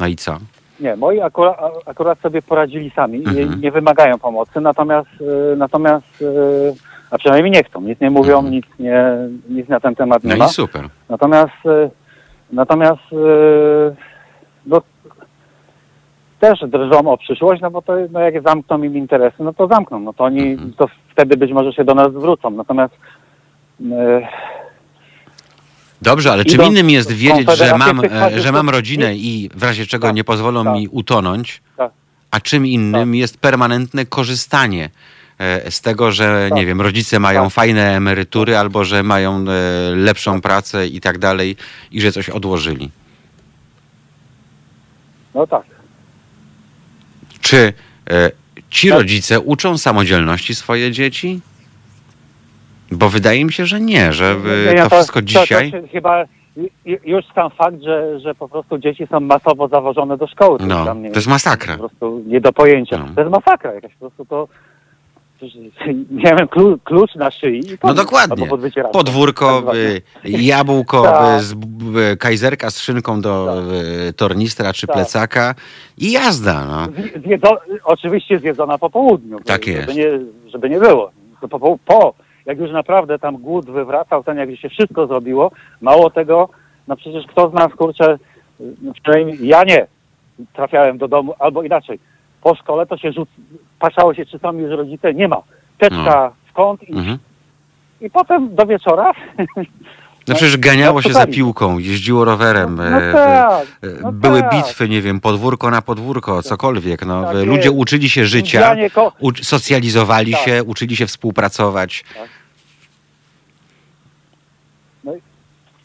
No i co? Nie, moi akurat, akurat sobie poradzili sami i Mhm. nie wymagają pomocy, natomiast, y, natomiast y, a przynajmniej nie chcą, nic nie mówią, Mhm. nic, nie, nic na ten temat nie No ma. i super. Natomiast, y, natomiast no, też drżą o przyszłość, no bo to no jak zamkną im interesy, no to zamkną, no to oni, Mhm. to wtedy być może się do nas zwrócą. Natomiast Dobrze, ale czym innym jest wiedzieć, że mam, e, że mam rodzinę i w razie czego Tak, nie pozwolą tak. mi utonąć, Tak. a czym innym jest permanentne korzystanie e, z tego, że Tak. nie wiem, rodzice mają Tak. fajne emerytury albo że mają e, lepszą pracę i tak dalej i że coś odłożyli. no tak. Czy ci Tak. rodzice uczą samodzielności swoje dzieci? Bo wydaje mi się, że nie, że Nie, no to wszystko dzisiaj. To, się chyba ju- już sam fakt, że, że po prostu dzieci są masowo zawożone do szkoły. to No, to jest masakra. Po prostu nie do pojęcia. No. To jest masakra jakaś, po prostu to nie wiem, klucz, klucz na szyi No dokładnie. Podwórko, Tak zwane. y, jabłko, Tak. y, z y, kajzerka z szynką do y, tornistra czy Tak. plecaka i jazda. No. Zje- Zjedzo, oczywiście zjedzona po południu. Tak żeby jest. Nie, żeby nie było. To po, po, po, jak już naprawdę tam głód wywracał, ten jak się wszystko zrobiło, mało tego, no przecież kto z nas, kurczę, no przynajmniej ja nie, trafiałem do domu, albo inaczej, po szkole to się rzuc, patrzało się, czy są już rodzice, nie ma. Teczka w kąt i, Mhm. i potem do wieczora. No przecież ganiało się za piłką, jeździło rowerem, No e, tak, e, no były tak. bitwy, nie wiem, podwórko na podwórko, cokolwiek. No. Tak Ludzie jest. uczyli się życia, socjalizowali Tak. się, uczyli się współpracować. Tak. No i-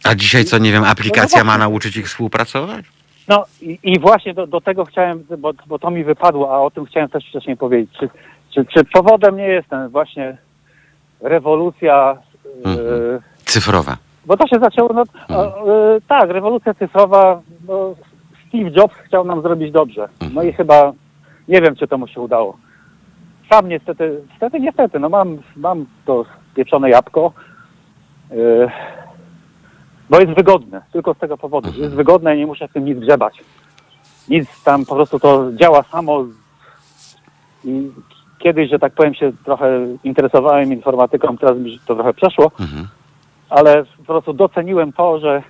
A dzisiaj co, nie wiem, aplikacja właśnie. ma nauczyć ich współpracować? No i, i właśnie do, do tego chciałem, bo, bo to mi wypadło, a o tym chciałem też wcześniej powiedzieć. Czy, czy, czy powodem nie jest ten właśnie rewolucja, Mhm. e, Cyfrowa. Bo to się zaczęło, no, e, tak, rewolucja cyfrowa, no, Steve Jobs chciał nam zrobić dobrze. No i chyba, nie wiem, czy to mu się udało. Sam niestety, niestety, niestety, no mam, mam to pieczone jabłko, e, bo jest wygodne, tylko z tego powodu. Jest wygodne i nie muszę w tym nic grzebać. Nic tam, po prostu to działa samo i kiedyś, że tak powiem, się trochę interesowałem informatyką, teraz mi to trochę przeszło, Mhm. Ale po prostu doceniłem to, że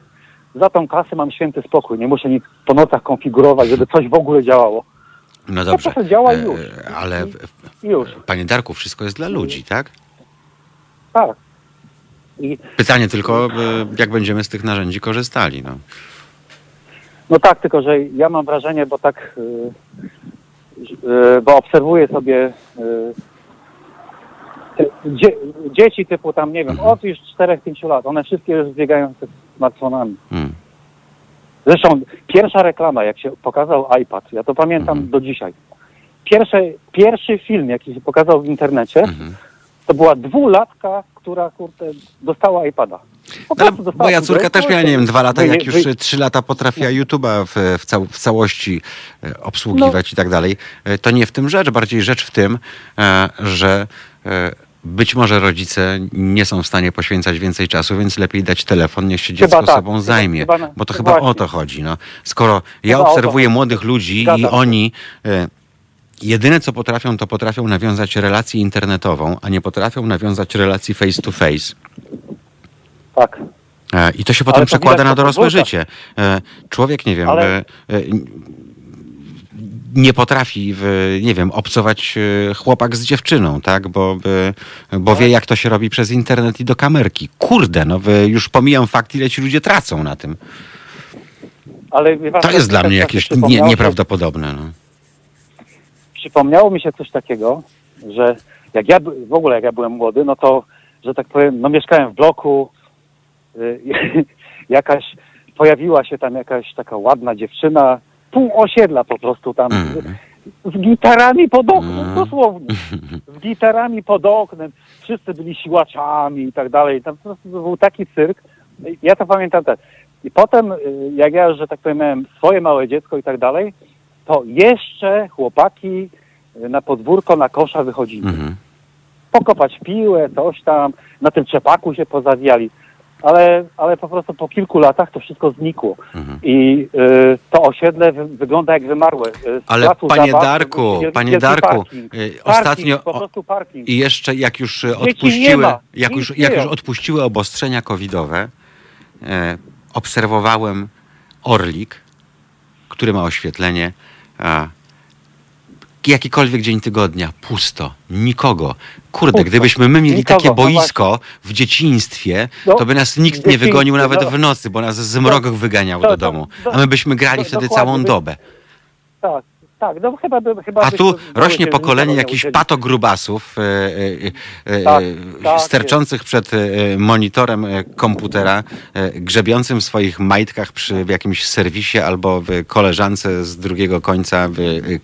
za tą kasę mam święty spokój. Nie muszę nic po nocach konfigurować, żeby coś w ogóle działało. No dobrze. trochę działa E, już. Ale, I już, panie Darku, wszystko jest dla ludzi, tak? tak. I, Pytanie tylko, e, jak będziemy z tych narzędzi korzystali. No. no tak, tylko że ja mam wrażenie, bo tak, y, bo obserwuję sobie dzie, dzieci typu tam, nie wiem, Mhm. od już 4-5 lat, one wszystkie już biegają z smartfonami. Mm. Zresztą pierwsza reklama, jak się pokazał iPad, ja to pamiętam Mhm. do dzisiaj. Pierwszy, pierwszy film, jaki się pokazał w internecie, Mhm. to była dwulatka, która kurde, dostała iPada. No, ale prostu dostała moja córka też miała, nie wiem, dwa lata, jak już trzy lata potrafiła YouTube'a w, w, cał, w całości e, obsługiwać i tak dalej. E, To nie w tym rzecz, bardziej rzecz w tym, e, że być może rodzice nie są w stanie poświęcać więcej czasu, więc lepiej dać telefon, niech się dziecko tak. sobą zajmie. chyba Bo to no chyba o właśnie. to chodzi. No. Skoro ja Chyba o obserwuję młodych ludzi Zgadzam i oni e, jedyne co potrafią, to potrafią nawiązać relację internetową, a nie potrafią nawiązać relacji face to face. Tak. E, I to się potem to przekłada na dorosłe życie. E, Człowiek, nie wiem, Ale- nie potrafi, nie wiem, obcować e, chłopak z dziewczyną, tak? Bo, e, bo wie, jak to się robi przez internet i do kamerki. Kurde, no już pomijam fakt, ile ci ludzie tracą na tym. Ale To jest dla mnie tak jakieś nie, nieprawdopodobne. No. Przypomniało mi się coś takiego, że jak ja w ogóle jak ja byłem młody, no to, że tak powiem, no mieszkałem w bloku, y, jakaś, pojawiła się tam jakaś taka ładna dziewczyna, pół osiedla po prostu tam, Mm. z gitarami pod oknem, Mm. dosłownie, z gitarami pod oknem, wszyscy byli siłaczami i tak dalej, tam po prostu był taki cyrk, ja to pamiętam tak. I potem, y, jak ja, że tak powiem, miałem swoje małe dziecko i tak dalej, to jeszcze chłopaki na podwórko, na kosza wychodzili. Mhm. Pokopać piłę, coś tam, na tym trzepaku się pozawijali. Ale, ale po prostu po kilku latach to wszystko znikło. Mhm. I y, to osiedle wy, wygląda jak wymarłe. Y, z Ale placu panie zabaw Darku, wielki panie wielki Darku, parking. y, Parking, ostatnio po o- prostu parking. I jeszcze jak już nie odpuściły, ma. jak Nic już, nie jak już ma. odpuściły obostrzenia covidowe, e, obserwowałem Orlik, który ma oświetlenie. Jakikolwiek dzień tygodnia, pusto, nikogo. Kurde, Pusto. gdybyśmy my mieli Nikogo, takie no boisko w dzieciństwie, No, to by nas nikt nie wygonił nawet no. w nocy, bo nas z mrogu wyganiał do to- domu. A my byśmy grali wtedy całą dobę. Tak, tak, no chyba by, chyba A tu rośnie pokolenie jakichś patogrubasów e, e, e, Tak, tak sterczących przed e, monitorem komputera, grzebiącym w swoich majtkach przy jakimś serwisie albo w koleżance z drugiego końca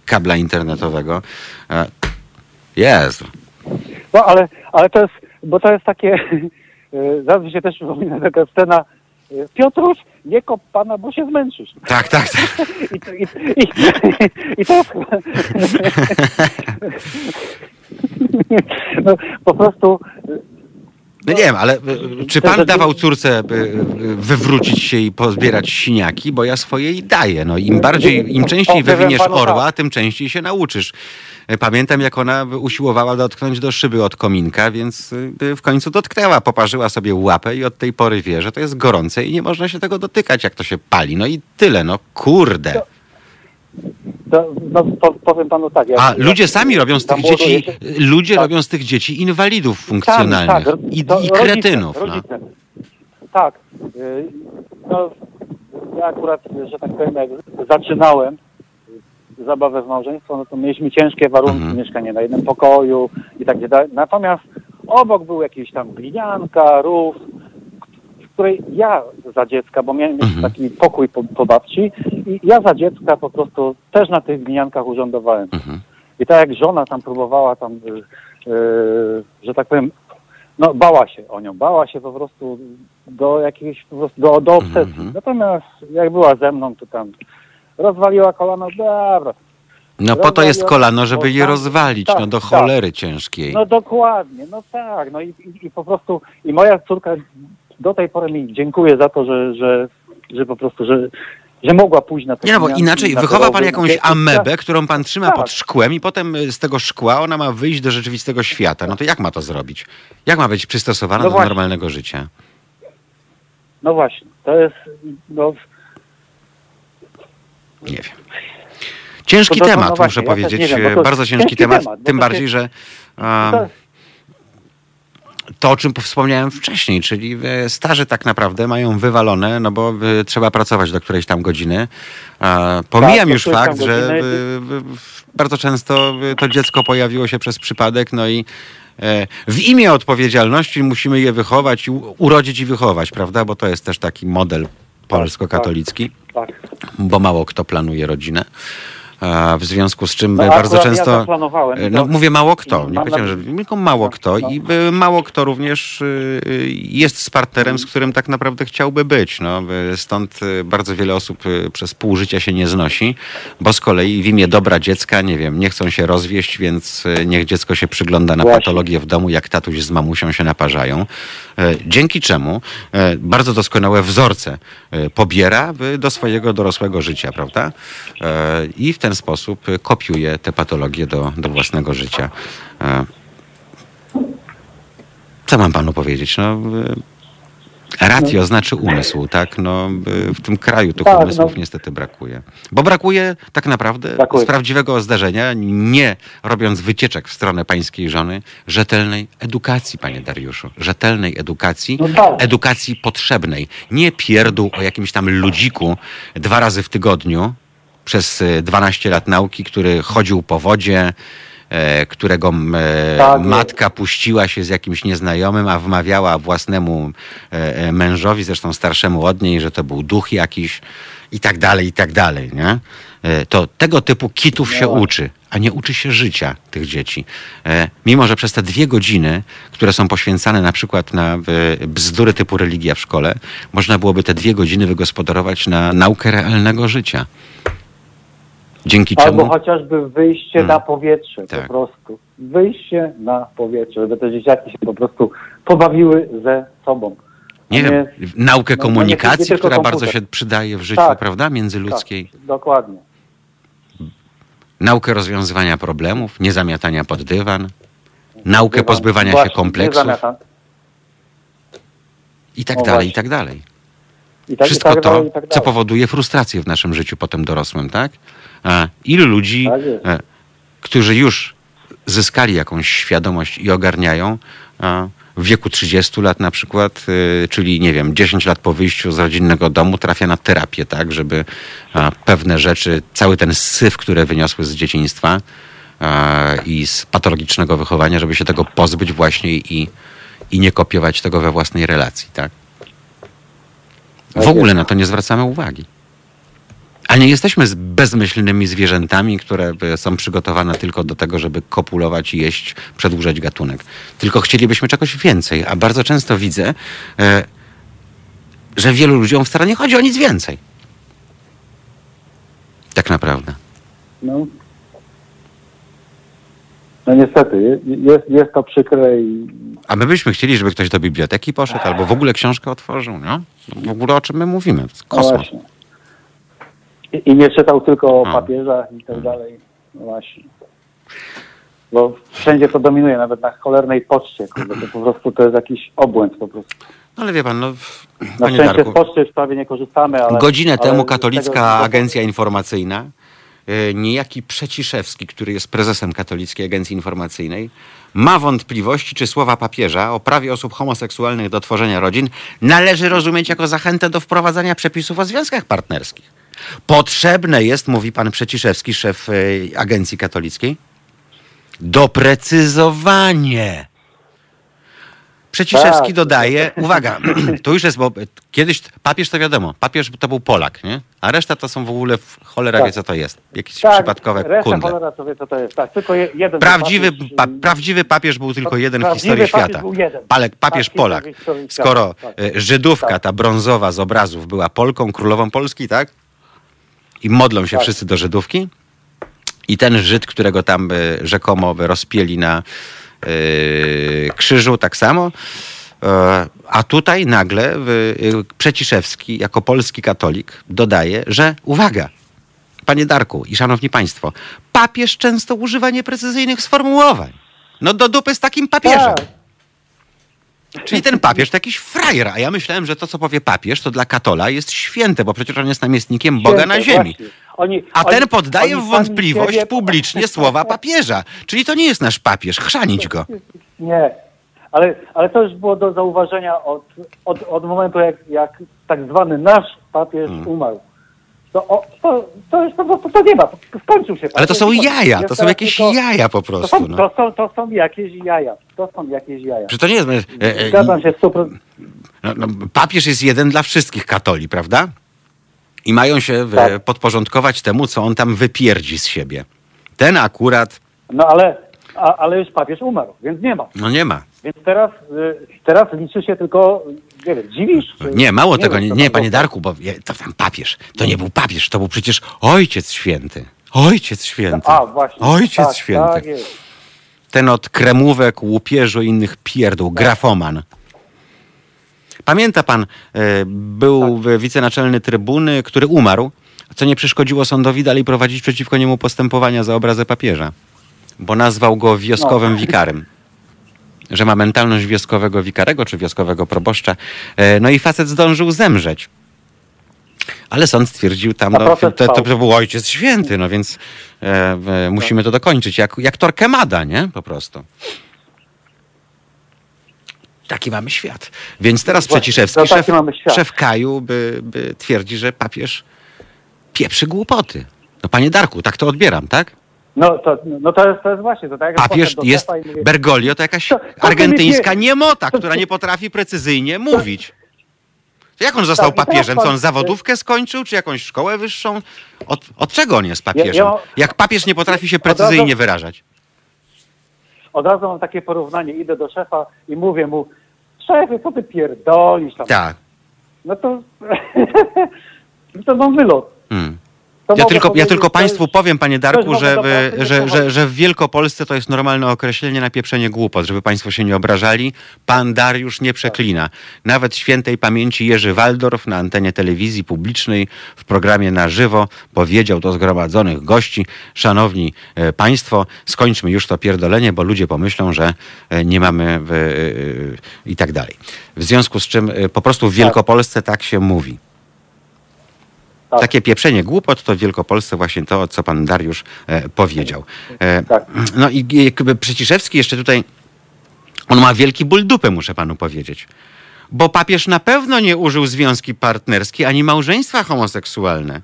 kabla internetowego. Jezu. No ale, ale to jest, bo to jest takie, mi się też przypomina taka scena, Piotruś, nie kop pana, bo się zmęczysz. Tak, tak, tak. I, to- i, i, i to jest chyba... No, po prostu No nie wiem, ale e, czy To, pan dawał córce e, e, wywrócić się i pozbierać siniaki? Bo ja swoje jej daję. No, im bardziej, im częściej wywiniesz orła, tak. tym częściej się nauczysz. Pamiętam, jak ona usiłowała dotknąć do szyby od kominka, więc w końcu dotknęła, poparzyła sobie łapę i od tej pory wie, że to jest gorące i nie można się tego dotykać, jak to się pali. No i tyle, no kurde. To, no, po, powiem panu tak. Jak, A jak, ludzie sami robią z tych dzieci, ludzie Tak. robią z tych dzieci inwalidów funkcjonalnych Tak, tak, i, i rodzice, kretynów. No. Rodzice. Tak. y, No, ja akurat, że tak powiem, jak zaczynałem zabawę w małżeństwo, no to mieliśmy ciężkie warunki, Mhm. mieszkanie na jednym pokoju i tak dalej. Natomiast obok był jakiś tam glinianka, rów, której ja za dziecka, bo miałem Mhm. taki pokój po, po babci i ja za dziecka po prostu też na tych gliniankach urządowałem. Mhm. I tak jak żona tam próbowała tam, y, y, że tak powiem, no bała się o nią, bała się po prostu do jakiejś, po prostu do, do obsesji. Mhm. Natomiast jak była ze mną, to tam rozwaliła kolano, dobra. No po to jest kolano, żeby je tak, rozwalić, tak, no do tak. cholery ciężkiej. No dokładnie, no tak, no i, i, i po prostu, i moja córka do tej pory mi dziękuję za to, że, że, że po prostu, że, że mogła pójść na te Nie no, bo inaczej wychowa pan jakąś amebę, którą pan trzyma Tak. pod szkłem i potem y, z tego szkła ona ma wyjść do rzeczywistego świata. No to jak ma to zrobić? Jak ma być przystosowana No do właśnie. normalnego życia? No właśnie, to jest, no, Nie wiem. Ciężki To- to- no temat, właśnie, muszę ja powiedzieć. wiem, to Bardzo ciężki ciężki temat. temat, tym bardziej, się- że to, o czym wspomniałem wcześniej, czyli e, starzy tak naprawdę mają wywalone, no bo e, trzeba pracować do którejś tam godziny. Pomijam Tak, już fakt, że bardzo często e, to dziecko pojawiło się przez przypadek, no i w imię odpowiedzialności musimy je wychować, urodzić i wychować, prawda? Bo to jest też taki model polsko-katolicki, tak. bo mało kto planuje rodzinę. W związku z czym No, bardzo ja często. to. No mówię mało kto, nie powiedziałem, że tylko mało kto No. i e, mało kto również e, jest z partnerem, z którym tak naprawdę chciałby być. No, stąd bardzo wiele osób przez pół życia się nie znosi, bo z kolei w imię dobra dziecka, nie wiem, nie chcą się rozwieść, więc niech dziecko się przygląda na patologię w domu, jak tatuś z mamusią się naparzają. E, Dzięki czemu e, bardzo doskonałe wzorce e, pobiera do swojego dorosłego życia, prawda? I w ten sposób kopiuje te patologie do, do własnego życia. Co mam panu powiedzieć? No, e, ratio znaczy umysł, tak? No, e, w tym kraju tych Tak, umysłów no. niestety brakuje. Bo brakuje tak naprawdę Brakuje. z prawdziwego zdarzenia, nie robiąc wycieczek w stronę pańskiej żony, rzetelnej edukacji, panie Dariuszu. Rzetelnej edukacji, No tak. edukacji potrzebnej. Nie pierdół o jakimś tam ludziku dwa razy w tygodniu przez e, 12 lat nauki, który chodził po wodzie, e, którego m, e, Tak jest. matka puściła się z jakimś nieznajomym, a wmawiała własnemu e, e, mężowi, zresztą starszemu od niej, że to był duch jakiś i tak dalej, i tak dalej, nie? E, To tego typu kitów się uczy, a nie uczy się życia tych dzieci. E, Mimo, że przez te dwie godziny, które są poświęcane na przykład na e, bzdury typu religia w szkole, można byłoby te dwie godziny wygospodarować na naukę realnego życia. Dzięki Albo czemu chociażby wyjście Hmm. na powietrze Tak. po prostu. Wyjście na powietrze, żeby te dzieciaki się po prostu pobawiły ze sobą. nie wiem, naukę no, komunikacji, nie która bardzo się przydaje w życiu, Tak. prawda, międzyludzkiej. Tak, dokładnie. Naukę rozwiązywania problemów, nie zamiatania pod dywan, naukę Dywan- pozbywania właśnie, się kompleksów i tak O, dalej, i właśnie. tak dalej. I tak, Wszystko i tak to, dalej, i tak co powoduje frustrację w naszym życiu potem dorosłym, tak? Ilu ludzi, Tak e, którzy już zyskali jakąś świadomość i ogarniają w wieku 30 lat na przykład, y, czyli nie wiem, 10 lat po wyjściu z rodzinnego domu trafia na terapię, tak, żeby pewne rzeczy, cały ten syf, które wyniosły z dzieciństwa i z patologicznego wychowania, żeby się tego pozbyć właśnie i, i nie kopiować tego we własnej relacji, tak? W Tak ogóle na to nie zwracamy uwagi. A nie jesteśmy z bezmyślnymi zwierzętami, które są przygotowane tylko do tego, żeby kopulować i jeść, przedłużać gatunek. Tylko chcielibyśmy czegoś więcej. A bardzo często widzę, e, że wielu ludziom wcale nie chodzi o nic więcej. Tak naprawdę. No. no niestety, je- jest, jest to przykre i A my byśmy chcieli, żeby ktoś do biblioteki poszedł albo w ogóle książkę otworzył, no? W ogóle o czym my mówimy? To jest no kosmos. właśnie. I, I nie czytał tylko o No. papieżach i tak dalej. No właśnie. Bo wszędzie to dominuje, nawet na cholernej poczcie. Kurde, to po prostu to jest jakiś obłęd po prostu. No ale wie pan, no, Na panie szczęście Darku, z poczty już prawie nie korzystamy, ale... Godzinę ale temu z Katolicka tego- Agencja Informacyjna, e, niejaki Przeciszewski, który jest prezesem Katolickiej Agencji Informacyjnej, ma wątpliwości, czy słowa papieża o prawie osób homoseksualnych do tworzenia rodzin należy rozumieć jako zachętę do wprowadzania przepisów o związkach partnerskich. Potrzebne jest, mówi pan Przeciszewski, szef e, Agencji Katolickiej, doprecyzowanie. Przeciszewski Tak. dodaje, uwaga, to już jest, bo kiedyś papież to wiadomo, papież to był Polak, nie? A reszta to są w ogóle, w- cholera Tak. wie co to jest, jakieś Tak, przypadkowe reszta kundle. cholera to wie, co to jest. Tak, tylko je, jeden Prawdziwy, papież, pa, prawdziwy papież był tylko jeden w historii świata. jeden. Palek, papież Tak, Polak. świata, Skoro tak. e, Żydówka, Tak. ta brązowa z obrazów była Polką, królową Polski, tak? I modlą się Tak. wszyscy do Żydówki. I ten Żyd, którego tam e, rzekomo rozpieli na e, krzyżu, tak samo. E, A tutaj nagle Przeciszewski, jako polski katolik, dodaje, że uwaga, panie Darku i szanowni państwo, papież często używa nieprecyzyjnych sformułowań. No do dupy z takim papieżem. Tak. Czyli ten papież to jakiś frajer, a ja myślałem, że to, co powie papież, to dla katola jest święte, bo przecież on jest namiestnikiem Boga Święte, na ziemi. Oni, A oni- ten poddaje w wątpliwość publicznie słowa papieża. Czyli to nie jest nasz papież, chrzanić go. Nie, ale, ale to już było do zauważenia od, od, od momentu, jak, jak tak zwany nasz papież Hmm. umarł. To, o, to, to już po prostu to nie ma, skończył się. Ale to papież są jaja, to są jakieś jaja po To prostu. są, No. to, są, to są jakieś jaja. To są jakieś jaja. Że to nie jest... e, e, Zgadzam się z super... No, no, papież jest jeden dla wszystkich katoli, prawda? I mają się w, Tak. podporządkować temu, co on tam wypierdzi z siebie. Ten akurat, No ale, a, ale już papież umarł, więc nie ma. no nie ma. Więc teraz, y, teraz liczy się tylko, nie wiem, dziwisz? Czy, Nie, mało tego, wiem, nie, nie panie. Darku, bo to tam papież. To nie był papież, to był przecież ojciec święty. Ojciec święty. A, właśnie. Ojciec tak, święty. Tak jest. Ten od kremówek, łupieżu i innych pierdół, Tak. grafoman. Pamięta pan, e, był Tak. wicenaczelny trybuny, który umarł, co nie przeszkodziło sądowi dalej prowadzić przeciwko niemu postępowania za obrazę papieża, bo nazwał go wioskowym No. wikarym. Że ma mentalność wioskowego wikarego czy wioskowego proboszcza. E, No i facet zdążył zemrzeć. Ale sąd stwierdził tam, no, to, to, to był ojciec święty, no więc e, e, musimy to dokończyć. Jak, jak Torquemada, nie? Po prostu. Taki mamy świat. Więc teraz Przeciszewski, szef, szef Kaju, by, by twierdzi, że papież pieprzy głupoty. No panie Darku, tak to odbieram, tak? No to, no to, jest, to jest właśnie, to tak do jest, szefa i mówi, Bergoglio to jakaś To- to ty argentyńska nie- niemota, która nie potrafi precyzyjnie mówić. To jak on został Tak, papieżem? Co on zawodówkę skończył, czy jakąś szkołę wyższą? Od, od czego on jest papieżem? Ja- ja- Jak papież nie potrafi się Od razu- precyzyjnie wyrażać? Od razu mam takie porównanie, idę do szefa i mówię mu, szefie, co ty pierdolisz tam? Tak. No to, to mam wylot. Hmm. Ja tylko, ja tylko Państwu powiem, Panie Darku, że, że, że, że w Wielkopolsce to jest normalne określenie na pieprzenie głupot, żeby Państwo się nie obrażali. Pan Dariusz nie przeklina. Nawet świętej pamięci Jerzy Waldorf na antenie telewizji publicznej w programie na żywo powiedział do zgromadzonych gości, szanowni e, Państwo, skończmy już to pierdolenie, bo ludzie pomyślą, że e, nie mamy w, e, i tak dalej. W związku z czym po prostu w Wielkopolsce tak się mówi. Tak. Takie pieprzenie głupot to w Wielkopolsce właśnie to, co pan Dariusz e, powiedział. E, Tak. No i jakby Przyciszewski jeszcze tutaj, on ma wielki ból dupy, muszę panu powiedzieć. Bo papież na pewno nie użył związki partnerskie ani małżeństwa homoseksualne.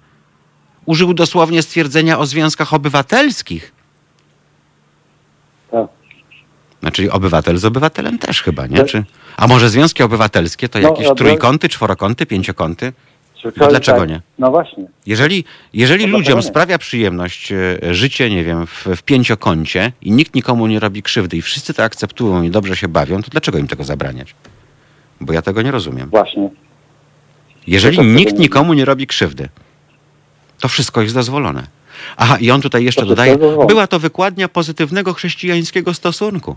Użył dosłownie stwierdzenia o związkach obywatelskich. Tak. Znaczy obywatel z obywatelem też chyba, nie? Tak. Czy, a może związki obywatelskie to No, jakieś no, trójkąty, czworokąty, pięciokąty? Czy No dlaczego tak. nie? No właśnie. Jeżeli, jeżeli No dlaczego ludziom nie? sprawia przyjemność e, życie, nie wiem, w, w pięciokącie i nikt nikomu nie robi krzywdy i wszyscy to akceptują i dobrze się bawią, to dlaczego im tego zabraniać? Bo ja tego nie rozumiem. Właśnie. Jeżeli nikt nie nikomu nie robi krzywdy, to wszystko jest dozwolone. Aha, i on tutaj jeszcze To wszystko dodaje, jest dozwolone. była to wykładnia pozytywnego chrześcijańskiego stosunku.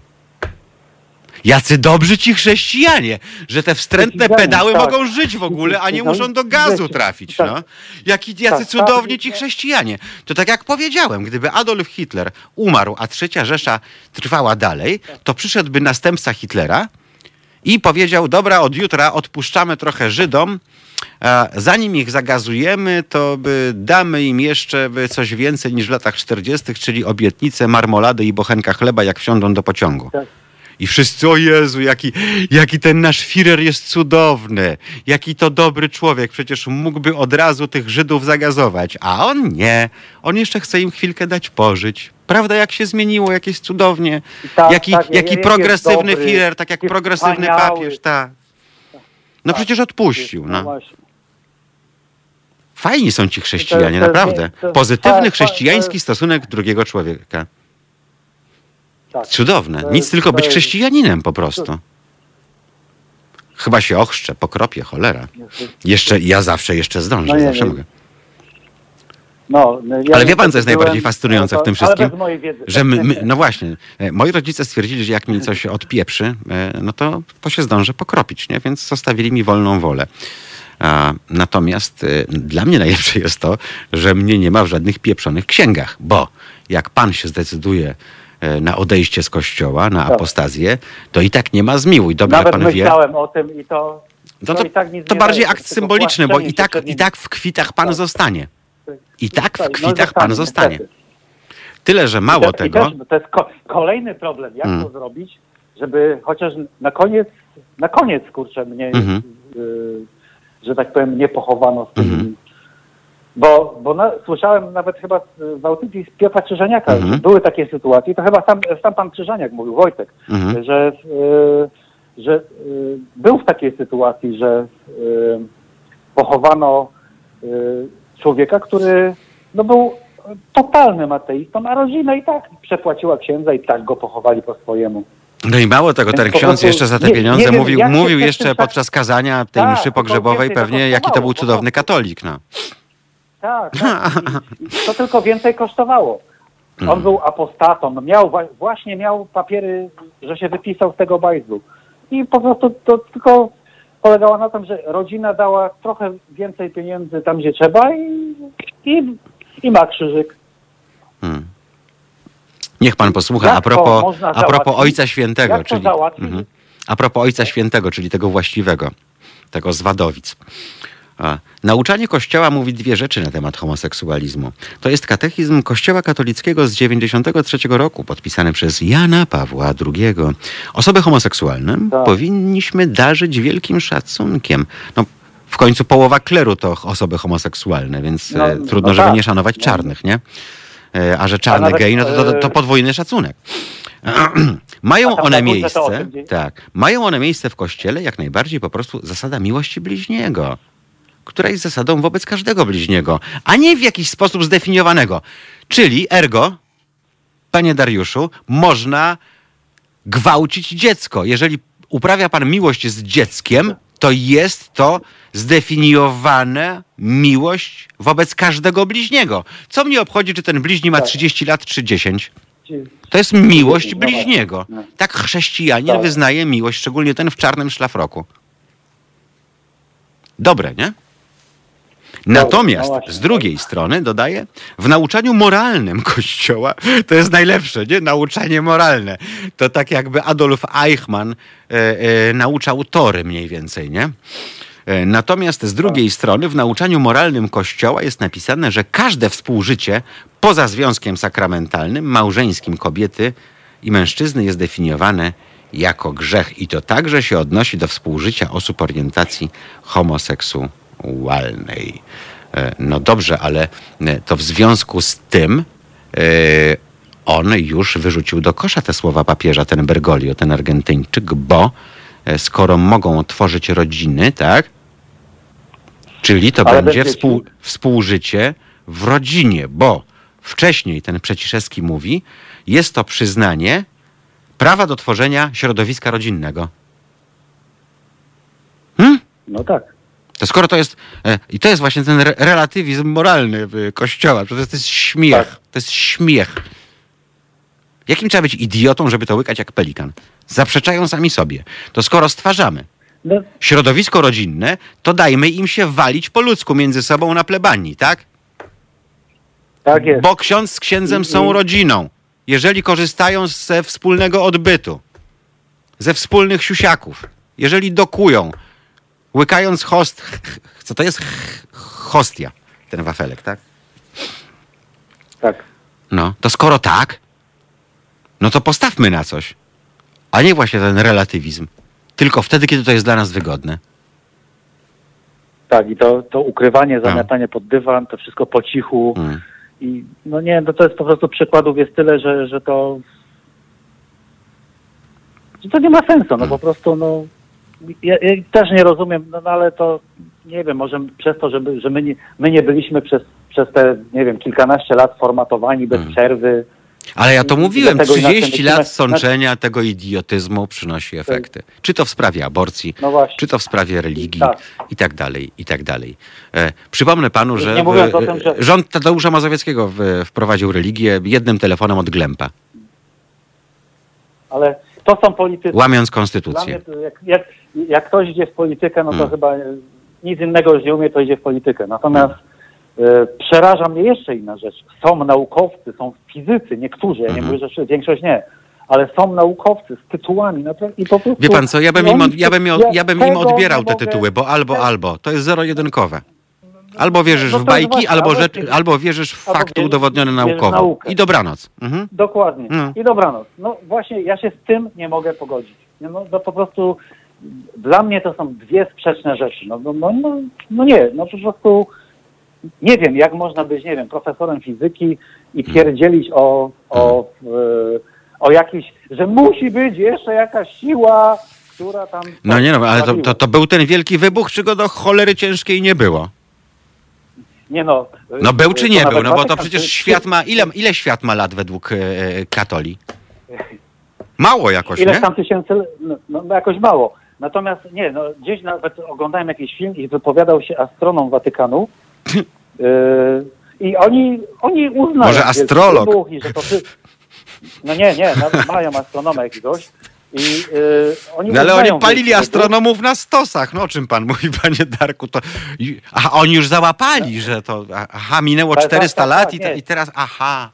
Jacy dobrzy ci chrześcijanie, że te wstrętne pedały tak. mogą żyć w ogóle, a nie No, muszą do gazu wiecie, trafić. tak. No. Jaki, jacy Tak, cudowni tak. ci chrześcijanie. To tak jak powiedziałem, gdyby Adolf Hitler umarł, a trzecia Rzesza trwała dalej, to przyszedłby następca Hitlera i powiedział, dobra, od jutra odpuszczamy trochę Żydom, zanim ich zagazujemy, to by damy im jeszcze coś więcej niż w latach 40., czyli obietnicę marmolady i bochenka chleba, jak wsiądą do pociągu. I wszyscy, o Jezu, jaki, jaki ten nasz Führer jest cudowny, jaki to dobry człowiek, przecież mógłby od razu tych Żydów zagazować, a on nie, on jeszcze chce im chwilkę dać pożyć. Prawda, jak się zmieniło, jak jest cudownie, Tak, jaki, tak, jak- jaki progresywny dobry, Führer, tak jak progresywny wspaniały. papież, tak. No Tak. przecież odpuścił, no. właśnie. Fajni są ci chrześcijanie, naprawdę. Pozytywny tak, chrześcijański tak. stosunek drugiego człowieka. Tak. Cudowne. To Nic jest- tylko to być jest- chrześcijaninem po prostu. Chyba się ochrzczę, pokropię, cholera. Jeszcze, ja zawsze jeszcze zdążę, No nie, zawsze nie. mogę. No, no, ja Ale wie pan, co jest byłem- najbardziej fascynujące no w tym to- wszystkim? Wiedzy. Że my, my, no właśnie, e, moi rodzice stwierdzili, że jak mi coś odpieprzy, e, no to, to się zdążę pokropić, nie? więc zostawili mi wolną wolę. Natomiast e, dla mnie najlepsze jest to, że mnie nie ma w żadnych pieprzonych księgach, bo jak pan się zdecyduje na odejście z kościoła, na Tak. apostazję, to i tak nie ma zmiłuj. Dobrze Nawet pan wie. myślałem o tym i to... No to, i tak nic to bardziej akt symboliczny, bo i tak, i tak w kwitach pan Tak. zostanie. I tak w Tak, no kwitach pan zostanie, niestety. Tyle, że mało I te- i tego. Też, to jest ko- kolejny problem, jak Mm. to zrobić, żeby chociaż na koniec, na koniec, kurczę, mnie, Mhm. y, że tak powiem, nie pochowano z tym. Mhm. Bo, bo na, słyszałem nawet chyba w audycji z Piotra Krzyżaniaka, Mhm. że były takie sytuacje, to chyba sam, sam pan Krzyżaniak mówił, Wojtek, Mhm. że, y, że y, był w takiej sytuacji, że y, pochowano człowieka, który no, był totalnym ateistą, a rodzina i tak przepłaciła księdza i tak go pochowali po swojemu. No i mało tego, ten ksiądz jeszcze za te nie- pieniądze nie wiem, mówił, się mówił jeszcze tym tak- podczas kazania tej Tak, mszy pogrzebowej pewnie, jaki to był cudowny katolik. No. Tak, tak. I, i to tylko więcej kosztowało. On Mm. był apostatą, no miał, właśnie miał papiery, że się wypisał z tego bajzlu. I po prostu to tylko polegało na tym, że rodzina dała trochę więcej pieniędzy tam, gdzie trzeba i, i, i ma krzyżyk. Hmm. Niech pan posłucha, Jak a propos, a propos? Ojca Świętego, czyli mhm. a propos Ojca Świętego, czyli tego właściwego, tego z Wadowic. A, nauczanie Kościoła mówi dwie rzeczy na temat homoseksualizmu. To jest katechizm Kościoła katolickiego z 93 roku, podpisany przez Jana Pawła II. Osoby homoseksualne Tak. powinniśmy darzyć wielkim szacunkiem. No, w końcu połowa kleru to osoby homoseksualne, więc No, e, trudno, no żeby tak. nie szanować No. czarnych, nie? E, A że czarne nawet, gej, no to, to, to e, podwójny szacunek. mają A one miejsce, tak, mają one miejsce w kościele jak najbardziej po prostu zasada miłości bliźniego, która jest zasadą wobec każdego bliźniego, a nie w jakiś sposób zdefiniowanego. Czyli ergo, panie Dariuszu, można gwałcić dziecko. Jeżeli uprawia pan miłość z dzieckiem, to jest to zdefiniowana miłość wobec każdego bliźniego. Co mnie obchodzi, czy ten bliźni ma 30 lat, czy 10? To jest miłość No bliźniego. No. Tak chrześcijanin Tak. wyznaje miłość, szczególnie ten w czarnym szlafroku. Dobre, nie? Natomiast no z drugiej strony, dodaję, w nauczaniu moralnym Kościoła, to jest najlepsze, nie? Nauczanie moralne. To tak jakby Adolf Eichmann e, e, nauczał tory mniej więcej, nie? E, Natomiast z drugiej strony w nauczaniu moralnym Kościoła jest napisane, że każde współżycie poza związkiem sakramentalnym, małżeńskim kobiety i mężczyzny jest definiowane jako grzech. I to także się odnosi do współżycia osób orientacji homoseksualnej. E, No dobrze, ale e, to w związku z tym e, on już wyrzucił do kosza te słowa papieża, ten Bergoglio, ten Argentyńczyk, bo skoro mogą tworzyć rodziny, tak? Czyli to Ale będzie współ, współżycie w rodzinie, bo wcześniej ten Przeciszewski mówi, jest to przyznanie prawa do tworzenia środowiska rodzinnego. Hmm? No tak. To skoro to jest, e, i to jest właśnie ten re- relatywizm moralny e, Kościoła, to jest śmiech, Tak. to jest śmiech. Jakim trzeba być idiotą, żeby to łykać jak pelikan? Zaprzeczają sami sobie. To skoro stwarzamy No, środowisko rodzinne, to dajmy im się walić po ludzku między sobą na plebanii, tak? tak jest. Bo ksiądz z księdzem są rodziną. Jeżeli korzystają ze wspólnego odbytu, ze wspólnych siusiaków, jeżeli dokują, łykając host... Co to jest hostia? Ten wafelek, tak? Tak. No, to skoro tak, no to postawmy na coś. A nie właśnie ten relatywizm. Tylko wtedy, kiedy to jest dla nas wygodne. Tak, i to, to ukrywanie, zamiatanie pod dywan, to wszystko po cichu. Mm. I no nie, no to jest po prostu przykładów jest tyle, że, że to że to nie ma sensu, no po prostu no ja, ja też nie rozumiem, no, no ale to nie wiem, może przez to, żeby, że my nie, my nie byliśmy przez, przez te, nie wiem, kilkanaście lat formatowani bez Mm. przerwy. Ale ja to mówiłem, dlatego inaczej 30 myślimy- lat sączenia tego idiotyzmu przynosi efekty. Czy to w sprawie aborcji, No czy to w sprawie religii Tak. i tak dalej, i tak dalej. E, przypomnę panu, że, w, tym, że- rząd Tadeusza Mazowieckiego w, wprowadził religię jednym telefonem od Glempa, Ale to są politycy. łamiąc mnie, konstytucję. to jak, jak, jak ktoś idzie w politykę, no to Hmm. chyba nic innego już nie umie, to idzie w politykę. Natomiast e, przeraża mnie jeszcze inna rzecz. Są naukowcy, są fizycy, niektórzy, ja nie Mhm. mówię, że większość nie, ale są naukowcy z tytułami naprawdę i po prostu... Wie pan co, ja bym im, od, ja bym, ja bym im odbierał te tytuły, bo albo, albo. To jest zero-jedynkowe. Albo wierzysz No w to bajki, właśnie, albo, rzecz, wierzysz- albo wierzysz w albo fakty wierzysz- udowodnione naukowo. I dobranoc. Mhm. Dokładnie. No. I dobranoc. No właśnie, ja się z tym nie mogę pogodzić. No, no to po prostu dla mnie to są dwie sprzeczne rzeczy. No, no, no, no, no nie, no po prostu nie wiem, jak można być, nie wiem, profesorem fizyki i pierdzielić o, o, Hmm. e, o jakiś, że musi być jeszcze jakaś siła, która tam... No nie no, ale to, to, to był ten wielki wybuch, czy go do cholery ciężkiej nie było? Nie no. No był czy to nie był? No bo to przecież świat ma... Ile, ile świat ma lat według e, katoli? Mało jakoś, Ileś nie? tam tysięcy, no, no jakoś mało. Natomiast nie, no gdzieś nawet oglądałem jakiś film i wypowiadał się astronom Watykanu yy, i oni, oni uznają... Może astrolog. wybuch I że to ty... No nie, nie, nawet mają astronoma jakiegoś i yy, oni No ale oni palili astronomów na stosach. No o czym pan mówi, panie Darku? To... Aha, oni już załapali, że to... Aha, minęło Tak, 400 tak, tak, lat tak, i, te, i teraz... Aha,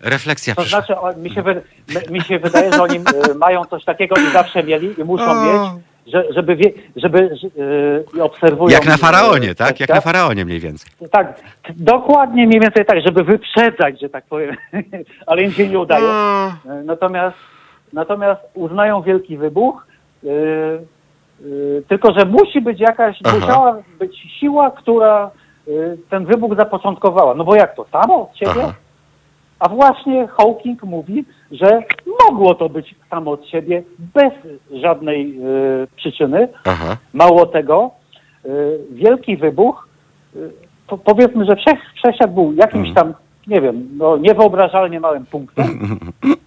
refleksja To przyszła. znaczy, o, mi się, wy, my- mi się wydaje, że oni y, mają coś takiego i zawsze mieli i muszą O. mieć, że, żeby, wie, żeby y, i obserwują... Jak na faraonie, y, tak? Jak świat. na faraonie mniej więcej. Tak, dokładnie mniej więcej tak, żeby wyprzedzać, że tak powiem, ale im się nie udaje. Natomiast, natomiast uznają wielki wybuch, tylko że musi być jakaś, Aha. musiała być siła, która ten wybuch zapoczątkowała. No bo jak to, samo od siebie? Aha. A właśnie Hawking mówi, że mogło to być samo od siebie, bez żadnej yy, przyczyny. Aha. Mało tego, y, wielki wybuch, y, po, powiedzmy, że wszech, wszechświat był jakimś Mhm. tam, nie wiem, no, niewyobrażalnie małym punktem.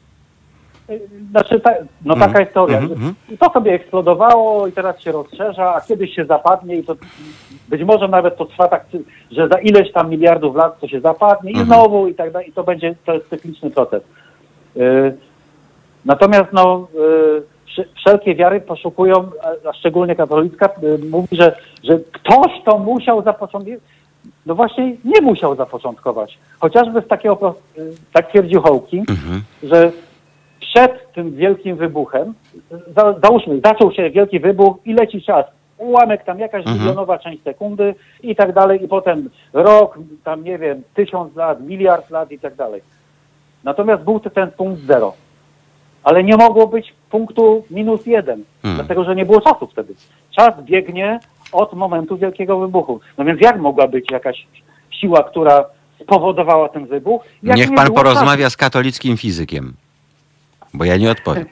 Znaczy, ta, no Mhm, taka jest teoria. mhm. I to sobie eksplodowało i teraz się rozszerza, a kiedyś się zapadnie i to być może nawet to trwa tak, że za ileś tam miliardów lat to się zapadnie i Mhm. znowu i tak dalej. I to będzie, to jest cykliczny proces. Y, Natomiast no, y, wsze- wszelkie wiary poszukują, a- szczególnie katolicka, y, mówi, że, że ktoś to musiał zapoczątkować. No właśnie nie musiał zapoczątkować. Chociażby z takiego, tak twierdził Hawking, Mhm. że przed tym wielkim wybuchem, za, załóżmy, zaczął się wielki wybuch i leci czas. Ułamek tam jakaś Mhm. milionowa część sekundy i tak dalej, i potem rok, tam nie wiem, tysiąc lat, miliard lat i tak dalej. Natomiast był to ten punkt zero. Ale nie mogło być punktu minus jeden, Hmm. dlatego że nie było czasu wtedy. Czas biegnie od momentu wielkiego wybuchu. No więc jak mogła być jakaś siła, która spowodowała ten wybuch? Jak Niech nie pan porozmawia z katolickim fizykiem. Bo ja nie odpowiem.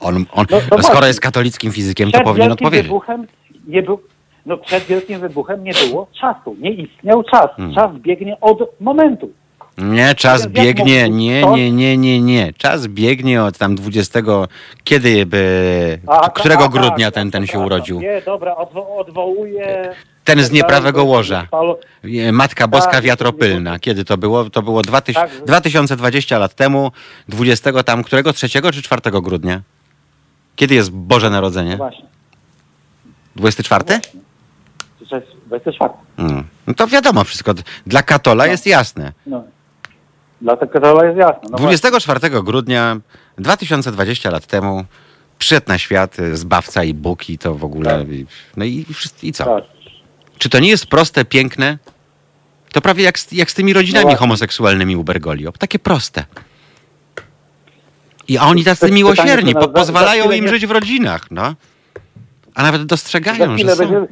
On, on, No, skoro właśnie. jest katolickim fizykiem, to powinien odpowiedzieć. wybuchem nie był, no przed wielkim wybuchem nie było czasu, nie istniał czas. Hmm. Czas biegnie od momentu. Nie, czas Jak- biegnie, mógł nie, nie, nie, nie, nie. Czas biegnie od tam 20, kiedy by, A, to- którego tak, grudnia tak, ten, ten się przepraszam. urodził? Nie, dobra, odwo odwołuję. Ten z nieprawego łoża. E, Matka Boska Tak, Wiatropylna. Kiedy to było? To było 2000, Tak. 2020 lat temu, 20 tam, którego? 3 czy 4 grudnia? Kiedy jest Boże No Narodzenie? właśnie. 24? To jest 24. Mm. No to wiadomo wszystko. Dla katola jest jasne. No. Dlatego to jest jasne. No 24 grudnia 2020 lat temu przyszedł na świat Zbawca i Bóg i to w ogóle... Tak. I, no i, i co? tak. Czy to nie jest proste, piękne? To prawie jak z, jak z tymi rodzinami No homoseksualnymi u Bergoglio. Takie proste. I oni tacy Pytanie, miłosierni, po, pozwalają im żyć w rodzinach, no. A nawet dostrzegają, że są. będzie,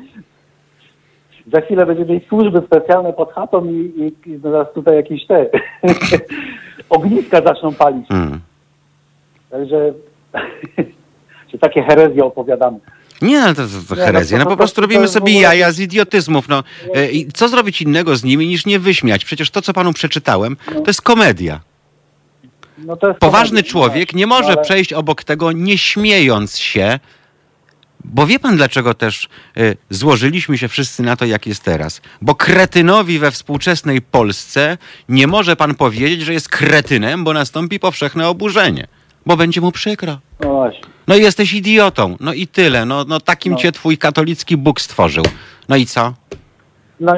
za chwilę będzie mieć służby specjalne pod chatą i, i, i zaraz tutaj jakieś te ogniska zaczną palić. Mm. Także że takie herezje opowiadamy. Nie, no to, to, to no herezja. No po prostu robimy sobie jaja z idiotyzmów. No. E, I co zrobić innego z nimi niż nie wyśmiać? Przecież to, co panu przeczytałem, to jest komedia. No to jest Poważny komedia, człowiek no, nie może ale- przejść obok tego nie śmiejąc się, bo wie pan dlaczego też y, złożyliśmy się wszyscy na to, jak jest teraz. Bo kretynowi we współczesnej Polsce nie może pan powiedzieć, że jest kretynem, bo nastąpi powszechne oburzenie. Bo będzie mu przykro. No właśnie. No i jesteś idiotą. No i tyle. No, no takim No. cię twój katolicki Bóg stworzył. No i co? No,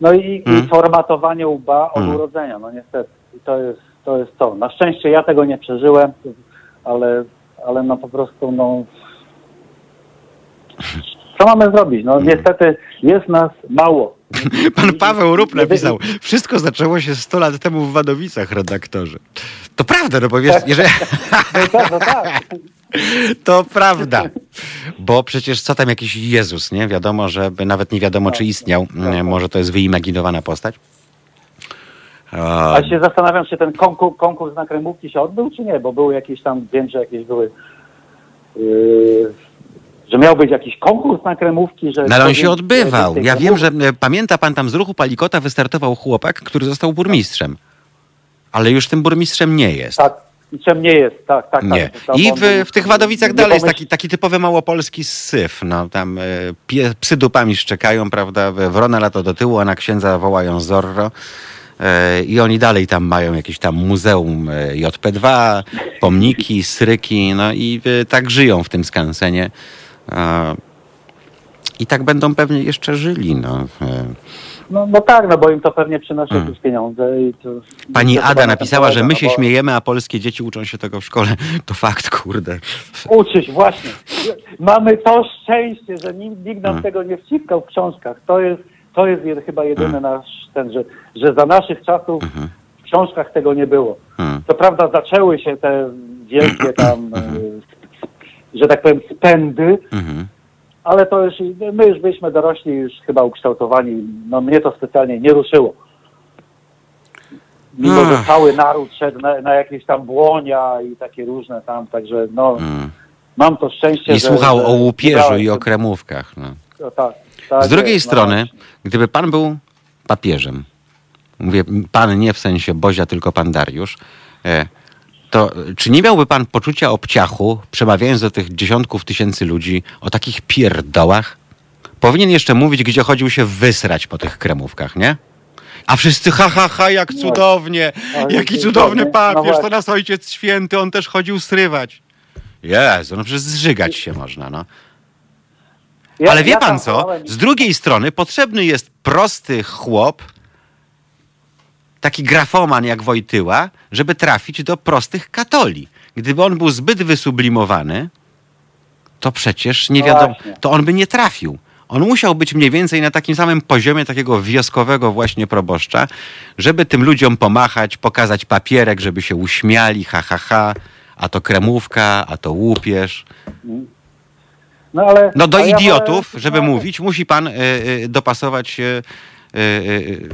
no i, Mm. i formatowanie łba od Mm. urodzenia, no niestety. I to jest, to jest to. Na szczęście ja tego nie przeżyłem, ale, ale no po prostu no... Co mamy zrobić? No niestety jest nas mało. Pan Paweł Rup napisał, wszystko zaczęło się 100 lat temu w Wadowicach, redaktorze. To prawda, no bo wiesz, jeżeli... No tak, no tak. To prawda. Bo przecież co tam jakiś Jezus, nie? Wiadomo, że nawet nie wiadomo, czy istniał. Nie, Może to jest wyimaginowana postać. A, A się zastanawiam, czy ten konkurs, konkurs na kremówki się odbył, czy nie, bo były jakieś tam, wiem, że jakieś były, yy, że miał być jakiś konkurs na kremówki, że... No ale on się odbywał. Ja wiem, że e, pamięta pan tam z ruchu Palikota wystartował chłopak, który został burmistrzem. Ale już tym burmistrzem nie jest. Tak, i czym nie jest, tak, tak. Nie. tak. I w, w tych Wadowicach dalej jest taki, taki typowy małopolski syf. No, tam e, pie, psy dupami szczekają, prawda? Wrona lato do tyłu, a na księdza wołają Zorro. E, I oni dalej tam mają jakieś tam muzeum e, JP2, pomniki, stryki, no i tak żyją w tym skansenie. I tak będą pewnie jeszcze żyli. No. No, no tak, no bo im to pewnie przynosi Hmm. jakieś pieniądze. I to, Pani to Ada napisała, że my no się bo- śmiejemy, a polskie dzieci uczą się tego w szkole. To fakt, kurde. Uczyć, właśnie. Mamy to szczęście, że nikt, nikt nam Hmm. tego nie wciskał w książkach. To jest, to jest chyba jedyny Hmm. nasz ten, że, że za naszych czasów Mhm. w książkach tego nie było. Hmm. Co prawda zaczęły się te wielkie tam, e, że tak powiem, spędy, Mhm. ale to już, my już byliśmy dorośli, już chyba ukształtowani. No mnie to specjalnie nie ruszyło. Mimo, że cały naród szedł na, na jakieś tam błonia i takie różne tam, także no, Mm. mam to szczęście, I że... słuchał że o łupieżu i o kremówkach. No. no, tak, tak Z drugiej jest, no strony, gdyby pan był papieżem, mówię pan nie w sensie Bozia, tylko pan Dariusz, e, to czy nie miałby pan poczucia obciachu, przemawiając do tych dziesiątków tysięcy ludzi o takich pierdołach? Powinien jeszcze mówić, gdzie chodził się wysrać po tych kremówkach, nie? A wszyscy ha, ha, ha, jak cudownie! No, Jaki cudowny cudowny. No papież, to właśnie. nas ojciec święty, on też chodził srywać. Jezu, no przecież zżygać się można, no. Ale wie pan co? Z drugiej strony potrzebny jest prosty chłop, taki grafoman jak Wojtyła, żeby trafić do prostych katoli. Gdyby on był zbyt wysublimowany, to przecież nie wiadomo, to on by nie trafił. On musiał być mniej więcej na takim samym poziomie takiego wioskowego właśnie proboszcza, żeby tym ludziom pomachać, pokazać papierek, żeby się uśmiali, ha, ha, ha, a to kremówka, a to łupież. No, ale, No do ja idiotów, wolę- żeby mówić, musi pan y, y, dopasować się y, y,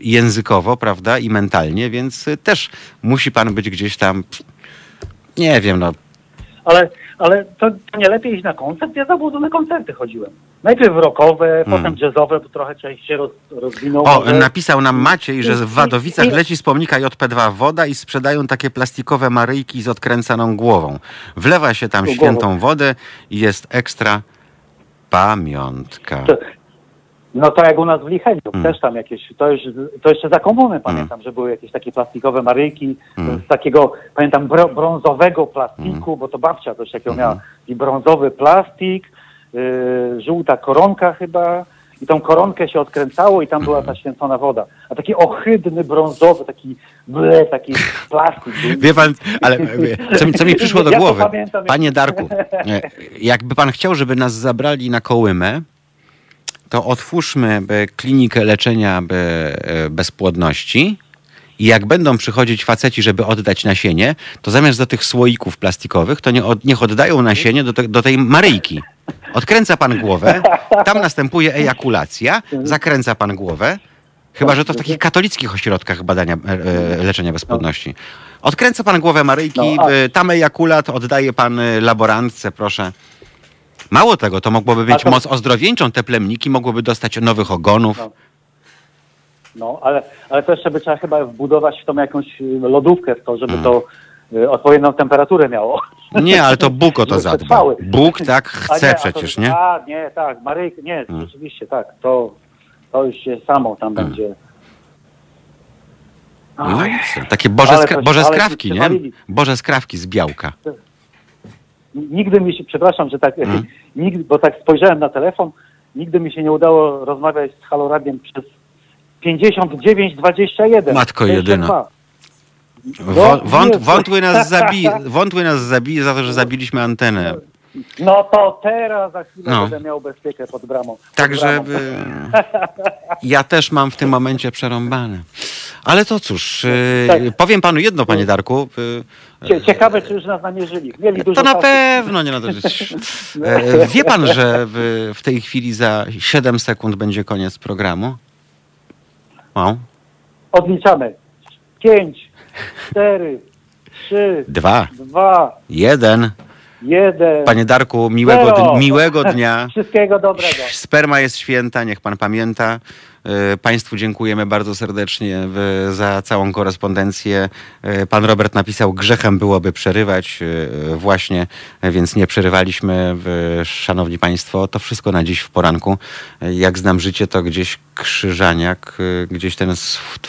językowo, prawda, i mentalnie, więc y, też musi pan być gdzieś tam, nie wiem, no, Ale, ale to, to nie lepiej iść na koncert? Ja za bardzo na koncerty chodziłem. Najpierw rockowe, potem jazzowe, bo trochę część się roz, rozwinął. Hmm. O, może. napisał nam Maciej, że w Wadowicach I- leci z pomnika JP2 woda i sprzedają takie plastikowe maryjki z odkręcaną głową. Wlewa się tam Głową. świętą wodę i jest ekstra pamiątka. To- No to jak u nas w Licheniu, Mm. też tam jakieś, to, już, to jeszcze za komuny pamiętam, że były jakieś takie plastikowe maryjki Mm. z takiego, pamiętam, bro, brązowego plastiku, bo to babcia coś takiego Mm. miała. I brązowy plastik, y, żółta koronka chyba i tą koronkę się odkręcało i tam była Mm. ta święcona woda. A taki ohydny, brązowy, taki ble, taki plastik. Wie pan, ale co, mi- co mi przyszło do Ja głowy? pamiętam, jak- Panie Darku, e, jakby pan chciał, żeby nas zabrali na kołymę, to otwórzmy klinikę leczenia e, bezpłodności i jak będą przychodzić faceci, żeby oddać nasienie, to zamiast do tych słoików plastikowych, to nie od, niech oddają nasienie do, te, do tej maryjki. Odkręca pan głowę, tam następuje ejakulacja, zakręca pan głowę, chyba że to w takich katolickich ośrodkach badania e, e, leczenia bezpłodności. Odkręca pan głowę Maryjki, No, tam ejakulat oddaje pan laborantce, proszę. Mało tego, to mogłoby być to- moc ozdrowieńczą, te plemniki mogłyby dostać nowych ogonów. No. No, ale, ale to jeszcze by trzeba chyba wbudować w tą jakąś y, lodówkę w to, żeby Mm. to y, odpowiednią temperaturę miało. Nie, ale to Bóg o to zadba. Bóg tak chce to- przecież, nie? A, nie, tak, Maryjka, nie, Mm. rzeczywiście, tak, to, to już się samo tam będzie. No, takie Boże, skra- to- Boże skrawki, nie? Boże skrawki z białka. Nigdy mi się, przepraszam, że tak, Mm. Nigdy, bo tak spojrzałem na telefon, nigdy mi się nie udało rozmawiać z Haloradiem przez 59-21. Matko jedyna. 22. Wą- Wąt, wątły, nas zabije, wątły nas zabije za to, że zabiliśmy antenę. No to teraz za chwilę No. będę miał bezpiekę pod bramą. Pod Także bramą. y, ja też mam w tym momencie przerąbane. Ale to cóż, y, Tak. powiem panu jedno, panie Darku. Cie- Ciekawe, czy już nas namierzyli. Mieli dużo To na pewno nie to jest. E, Wie pan, że w, w tej chwili za 7 sekund będzie koniec programu? O, Odliczamy. Pięć, cztery, trzy, dwa, dwa, jeden. Jeden. Panie Darku, miłego, Zero. dn- miłego dnia. Wszystkiego dobrego. Sperma jest święta, niech pan pamięta. E, Państwu dziękujemy bardzo serdecznie za całą korespondencję. E, Pan Robert napisał, grzechem byłoby przerywać e, właśnie, więc nie przerywaliśmy. Szanowni Państwo, to wszystko na dziś w poranku. Jak znam życie, to gdzieś Krzyżaniak, gdzieś ten sw-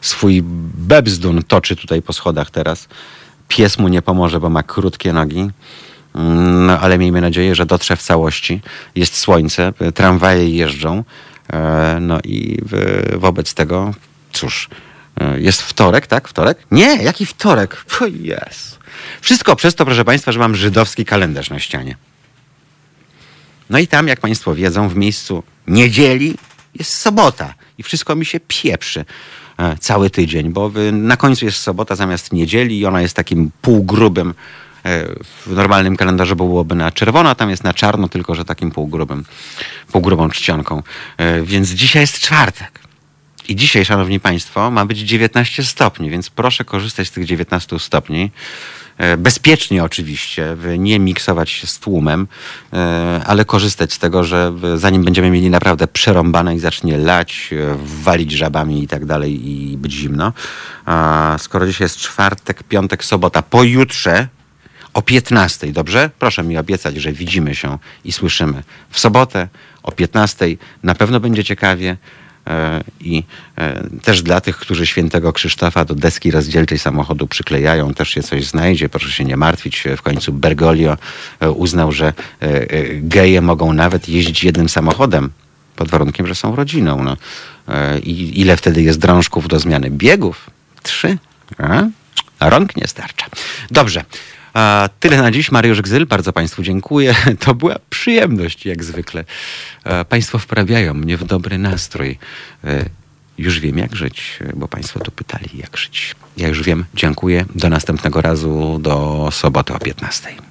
swój bebzdun toczy tutaj po schodach teraz. Pies mu nie pomoże, bo ma krótkie nogi. No, ale miejmy nadzieję, że dotrze w całości. Jest słońce, tramwaje jeżdżą. e, No i wobec tego, cóż, e, jest wtorek, tak? Wtorek? Nie, jaki wtorek? Jest. Wszystko przez to, proszę Państwa, że mam żydowski kalendarz na ścianie. No i tam, jak Państwo wiedzą, w miejscu niedzieli jest sobota i wszystko mi się pieprzy e, cały tydzień, bo na końcu jest sobota zamiast niedzieli i ona jest takim półgrubym. E, W normalnym kalendarzu byłoby na czerwono, a tam jest na czarno, tylko że takim półgrubym, półgrubą czcionką. E, Więc dzisiaj jest czwartek. I dzisiaj, szanowni państwo, ma być 19 stopni, więc proszę korzystać z tych 19 stopni. E, Bezpiecznie oczywiście, nie miksować się z tłumem, ale korzystać z tego, że zanim będziemy mieli naprawdę przerąbane i zacznie lać, walić żabami i tak dalej i być zimno. A skoro dzisiaj jest czwartek, piątek, sobota, pojutrze o 15, dobrze? Proszę mi obiecać, że widzimy się i słyszymy w sobotę o 15. Na pewno będzie ciekawie. E, I e, też dla tych, którzy świętego Krzysztofa do deski rozdzielczej samochodu przyklejają, też się coś znajdzie. Proszę się nie martwić. W końcu Bergoglio e, uznał, że geje mogą nawet jeździć jednym samochodem, pod warunkiem, że są rodziną. No. I ile wtedy jest drążków do zmiany biegów? Trzy. A rąk nie starcza. Dobrze. A tyle na dziś. Mariusz Gzyl, bardzo Państwu dziękuję. To była przyjemność, jak zwykle. E, Państwo wprawiają mnie w dobry nastrój. E, Już wiem, jak żyć, bo Państwo to pytali, jak żyć. Ja już wiem. Dziękuję. Do następnego razu, do soboty o 15.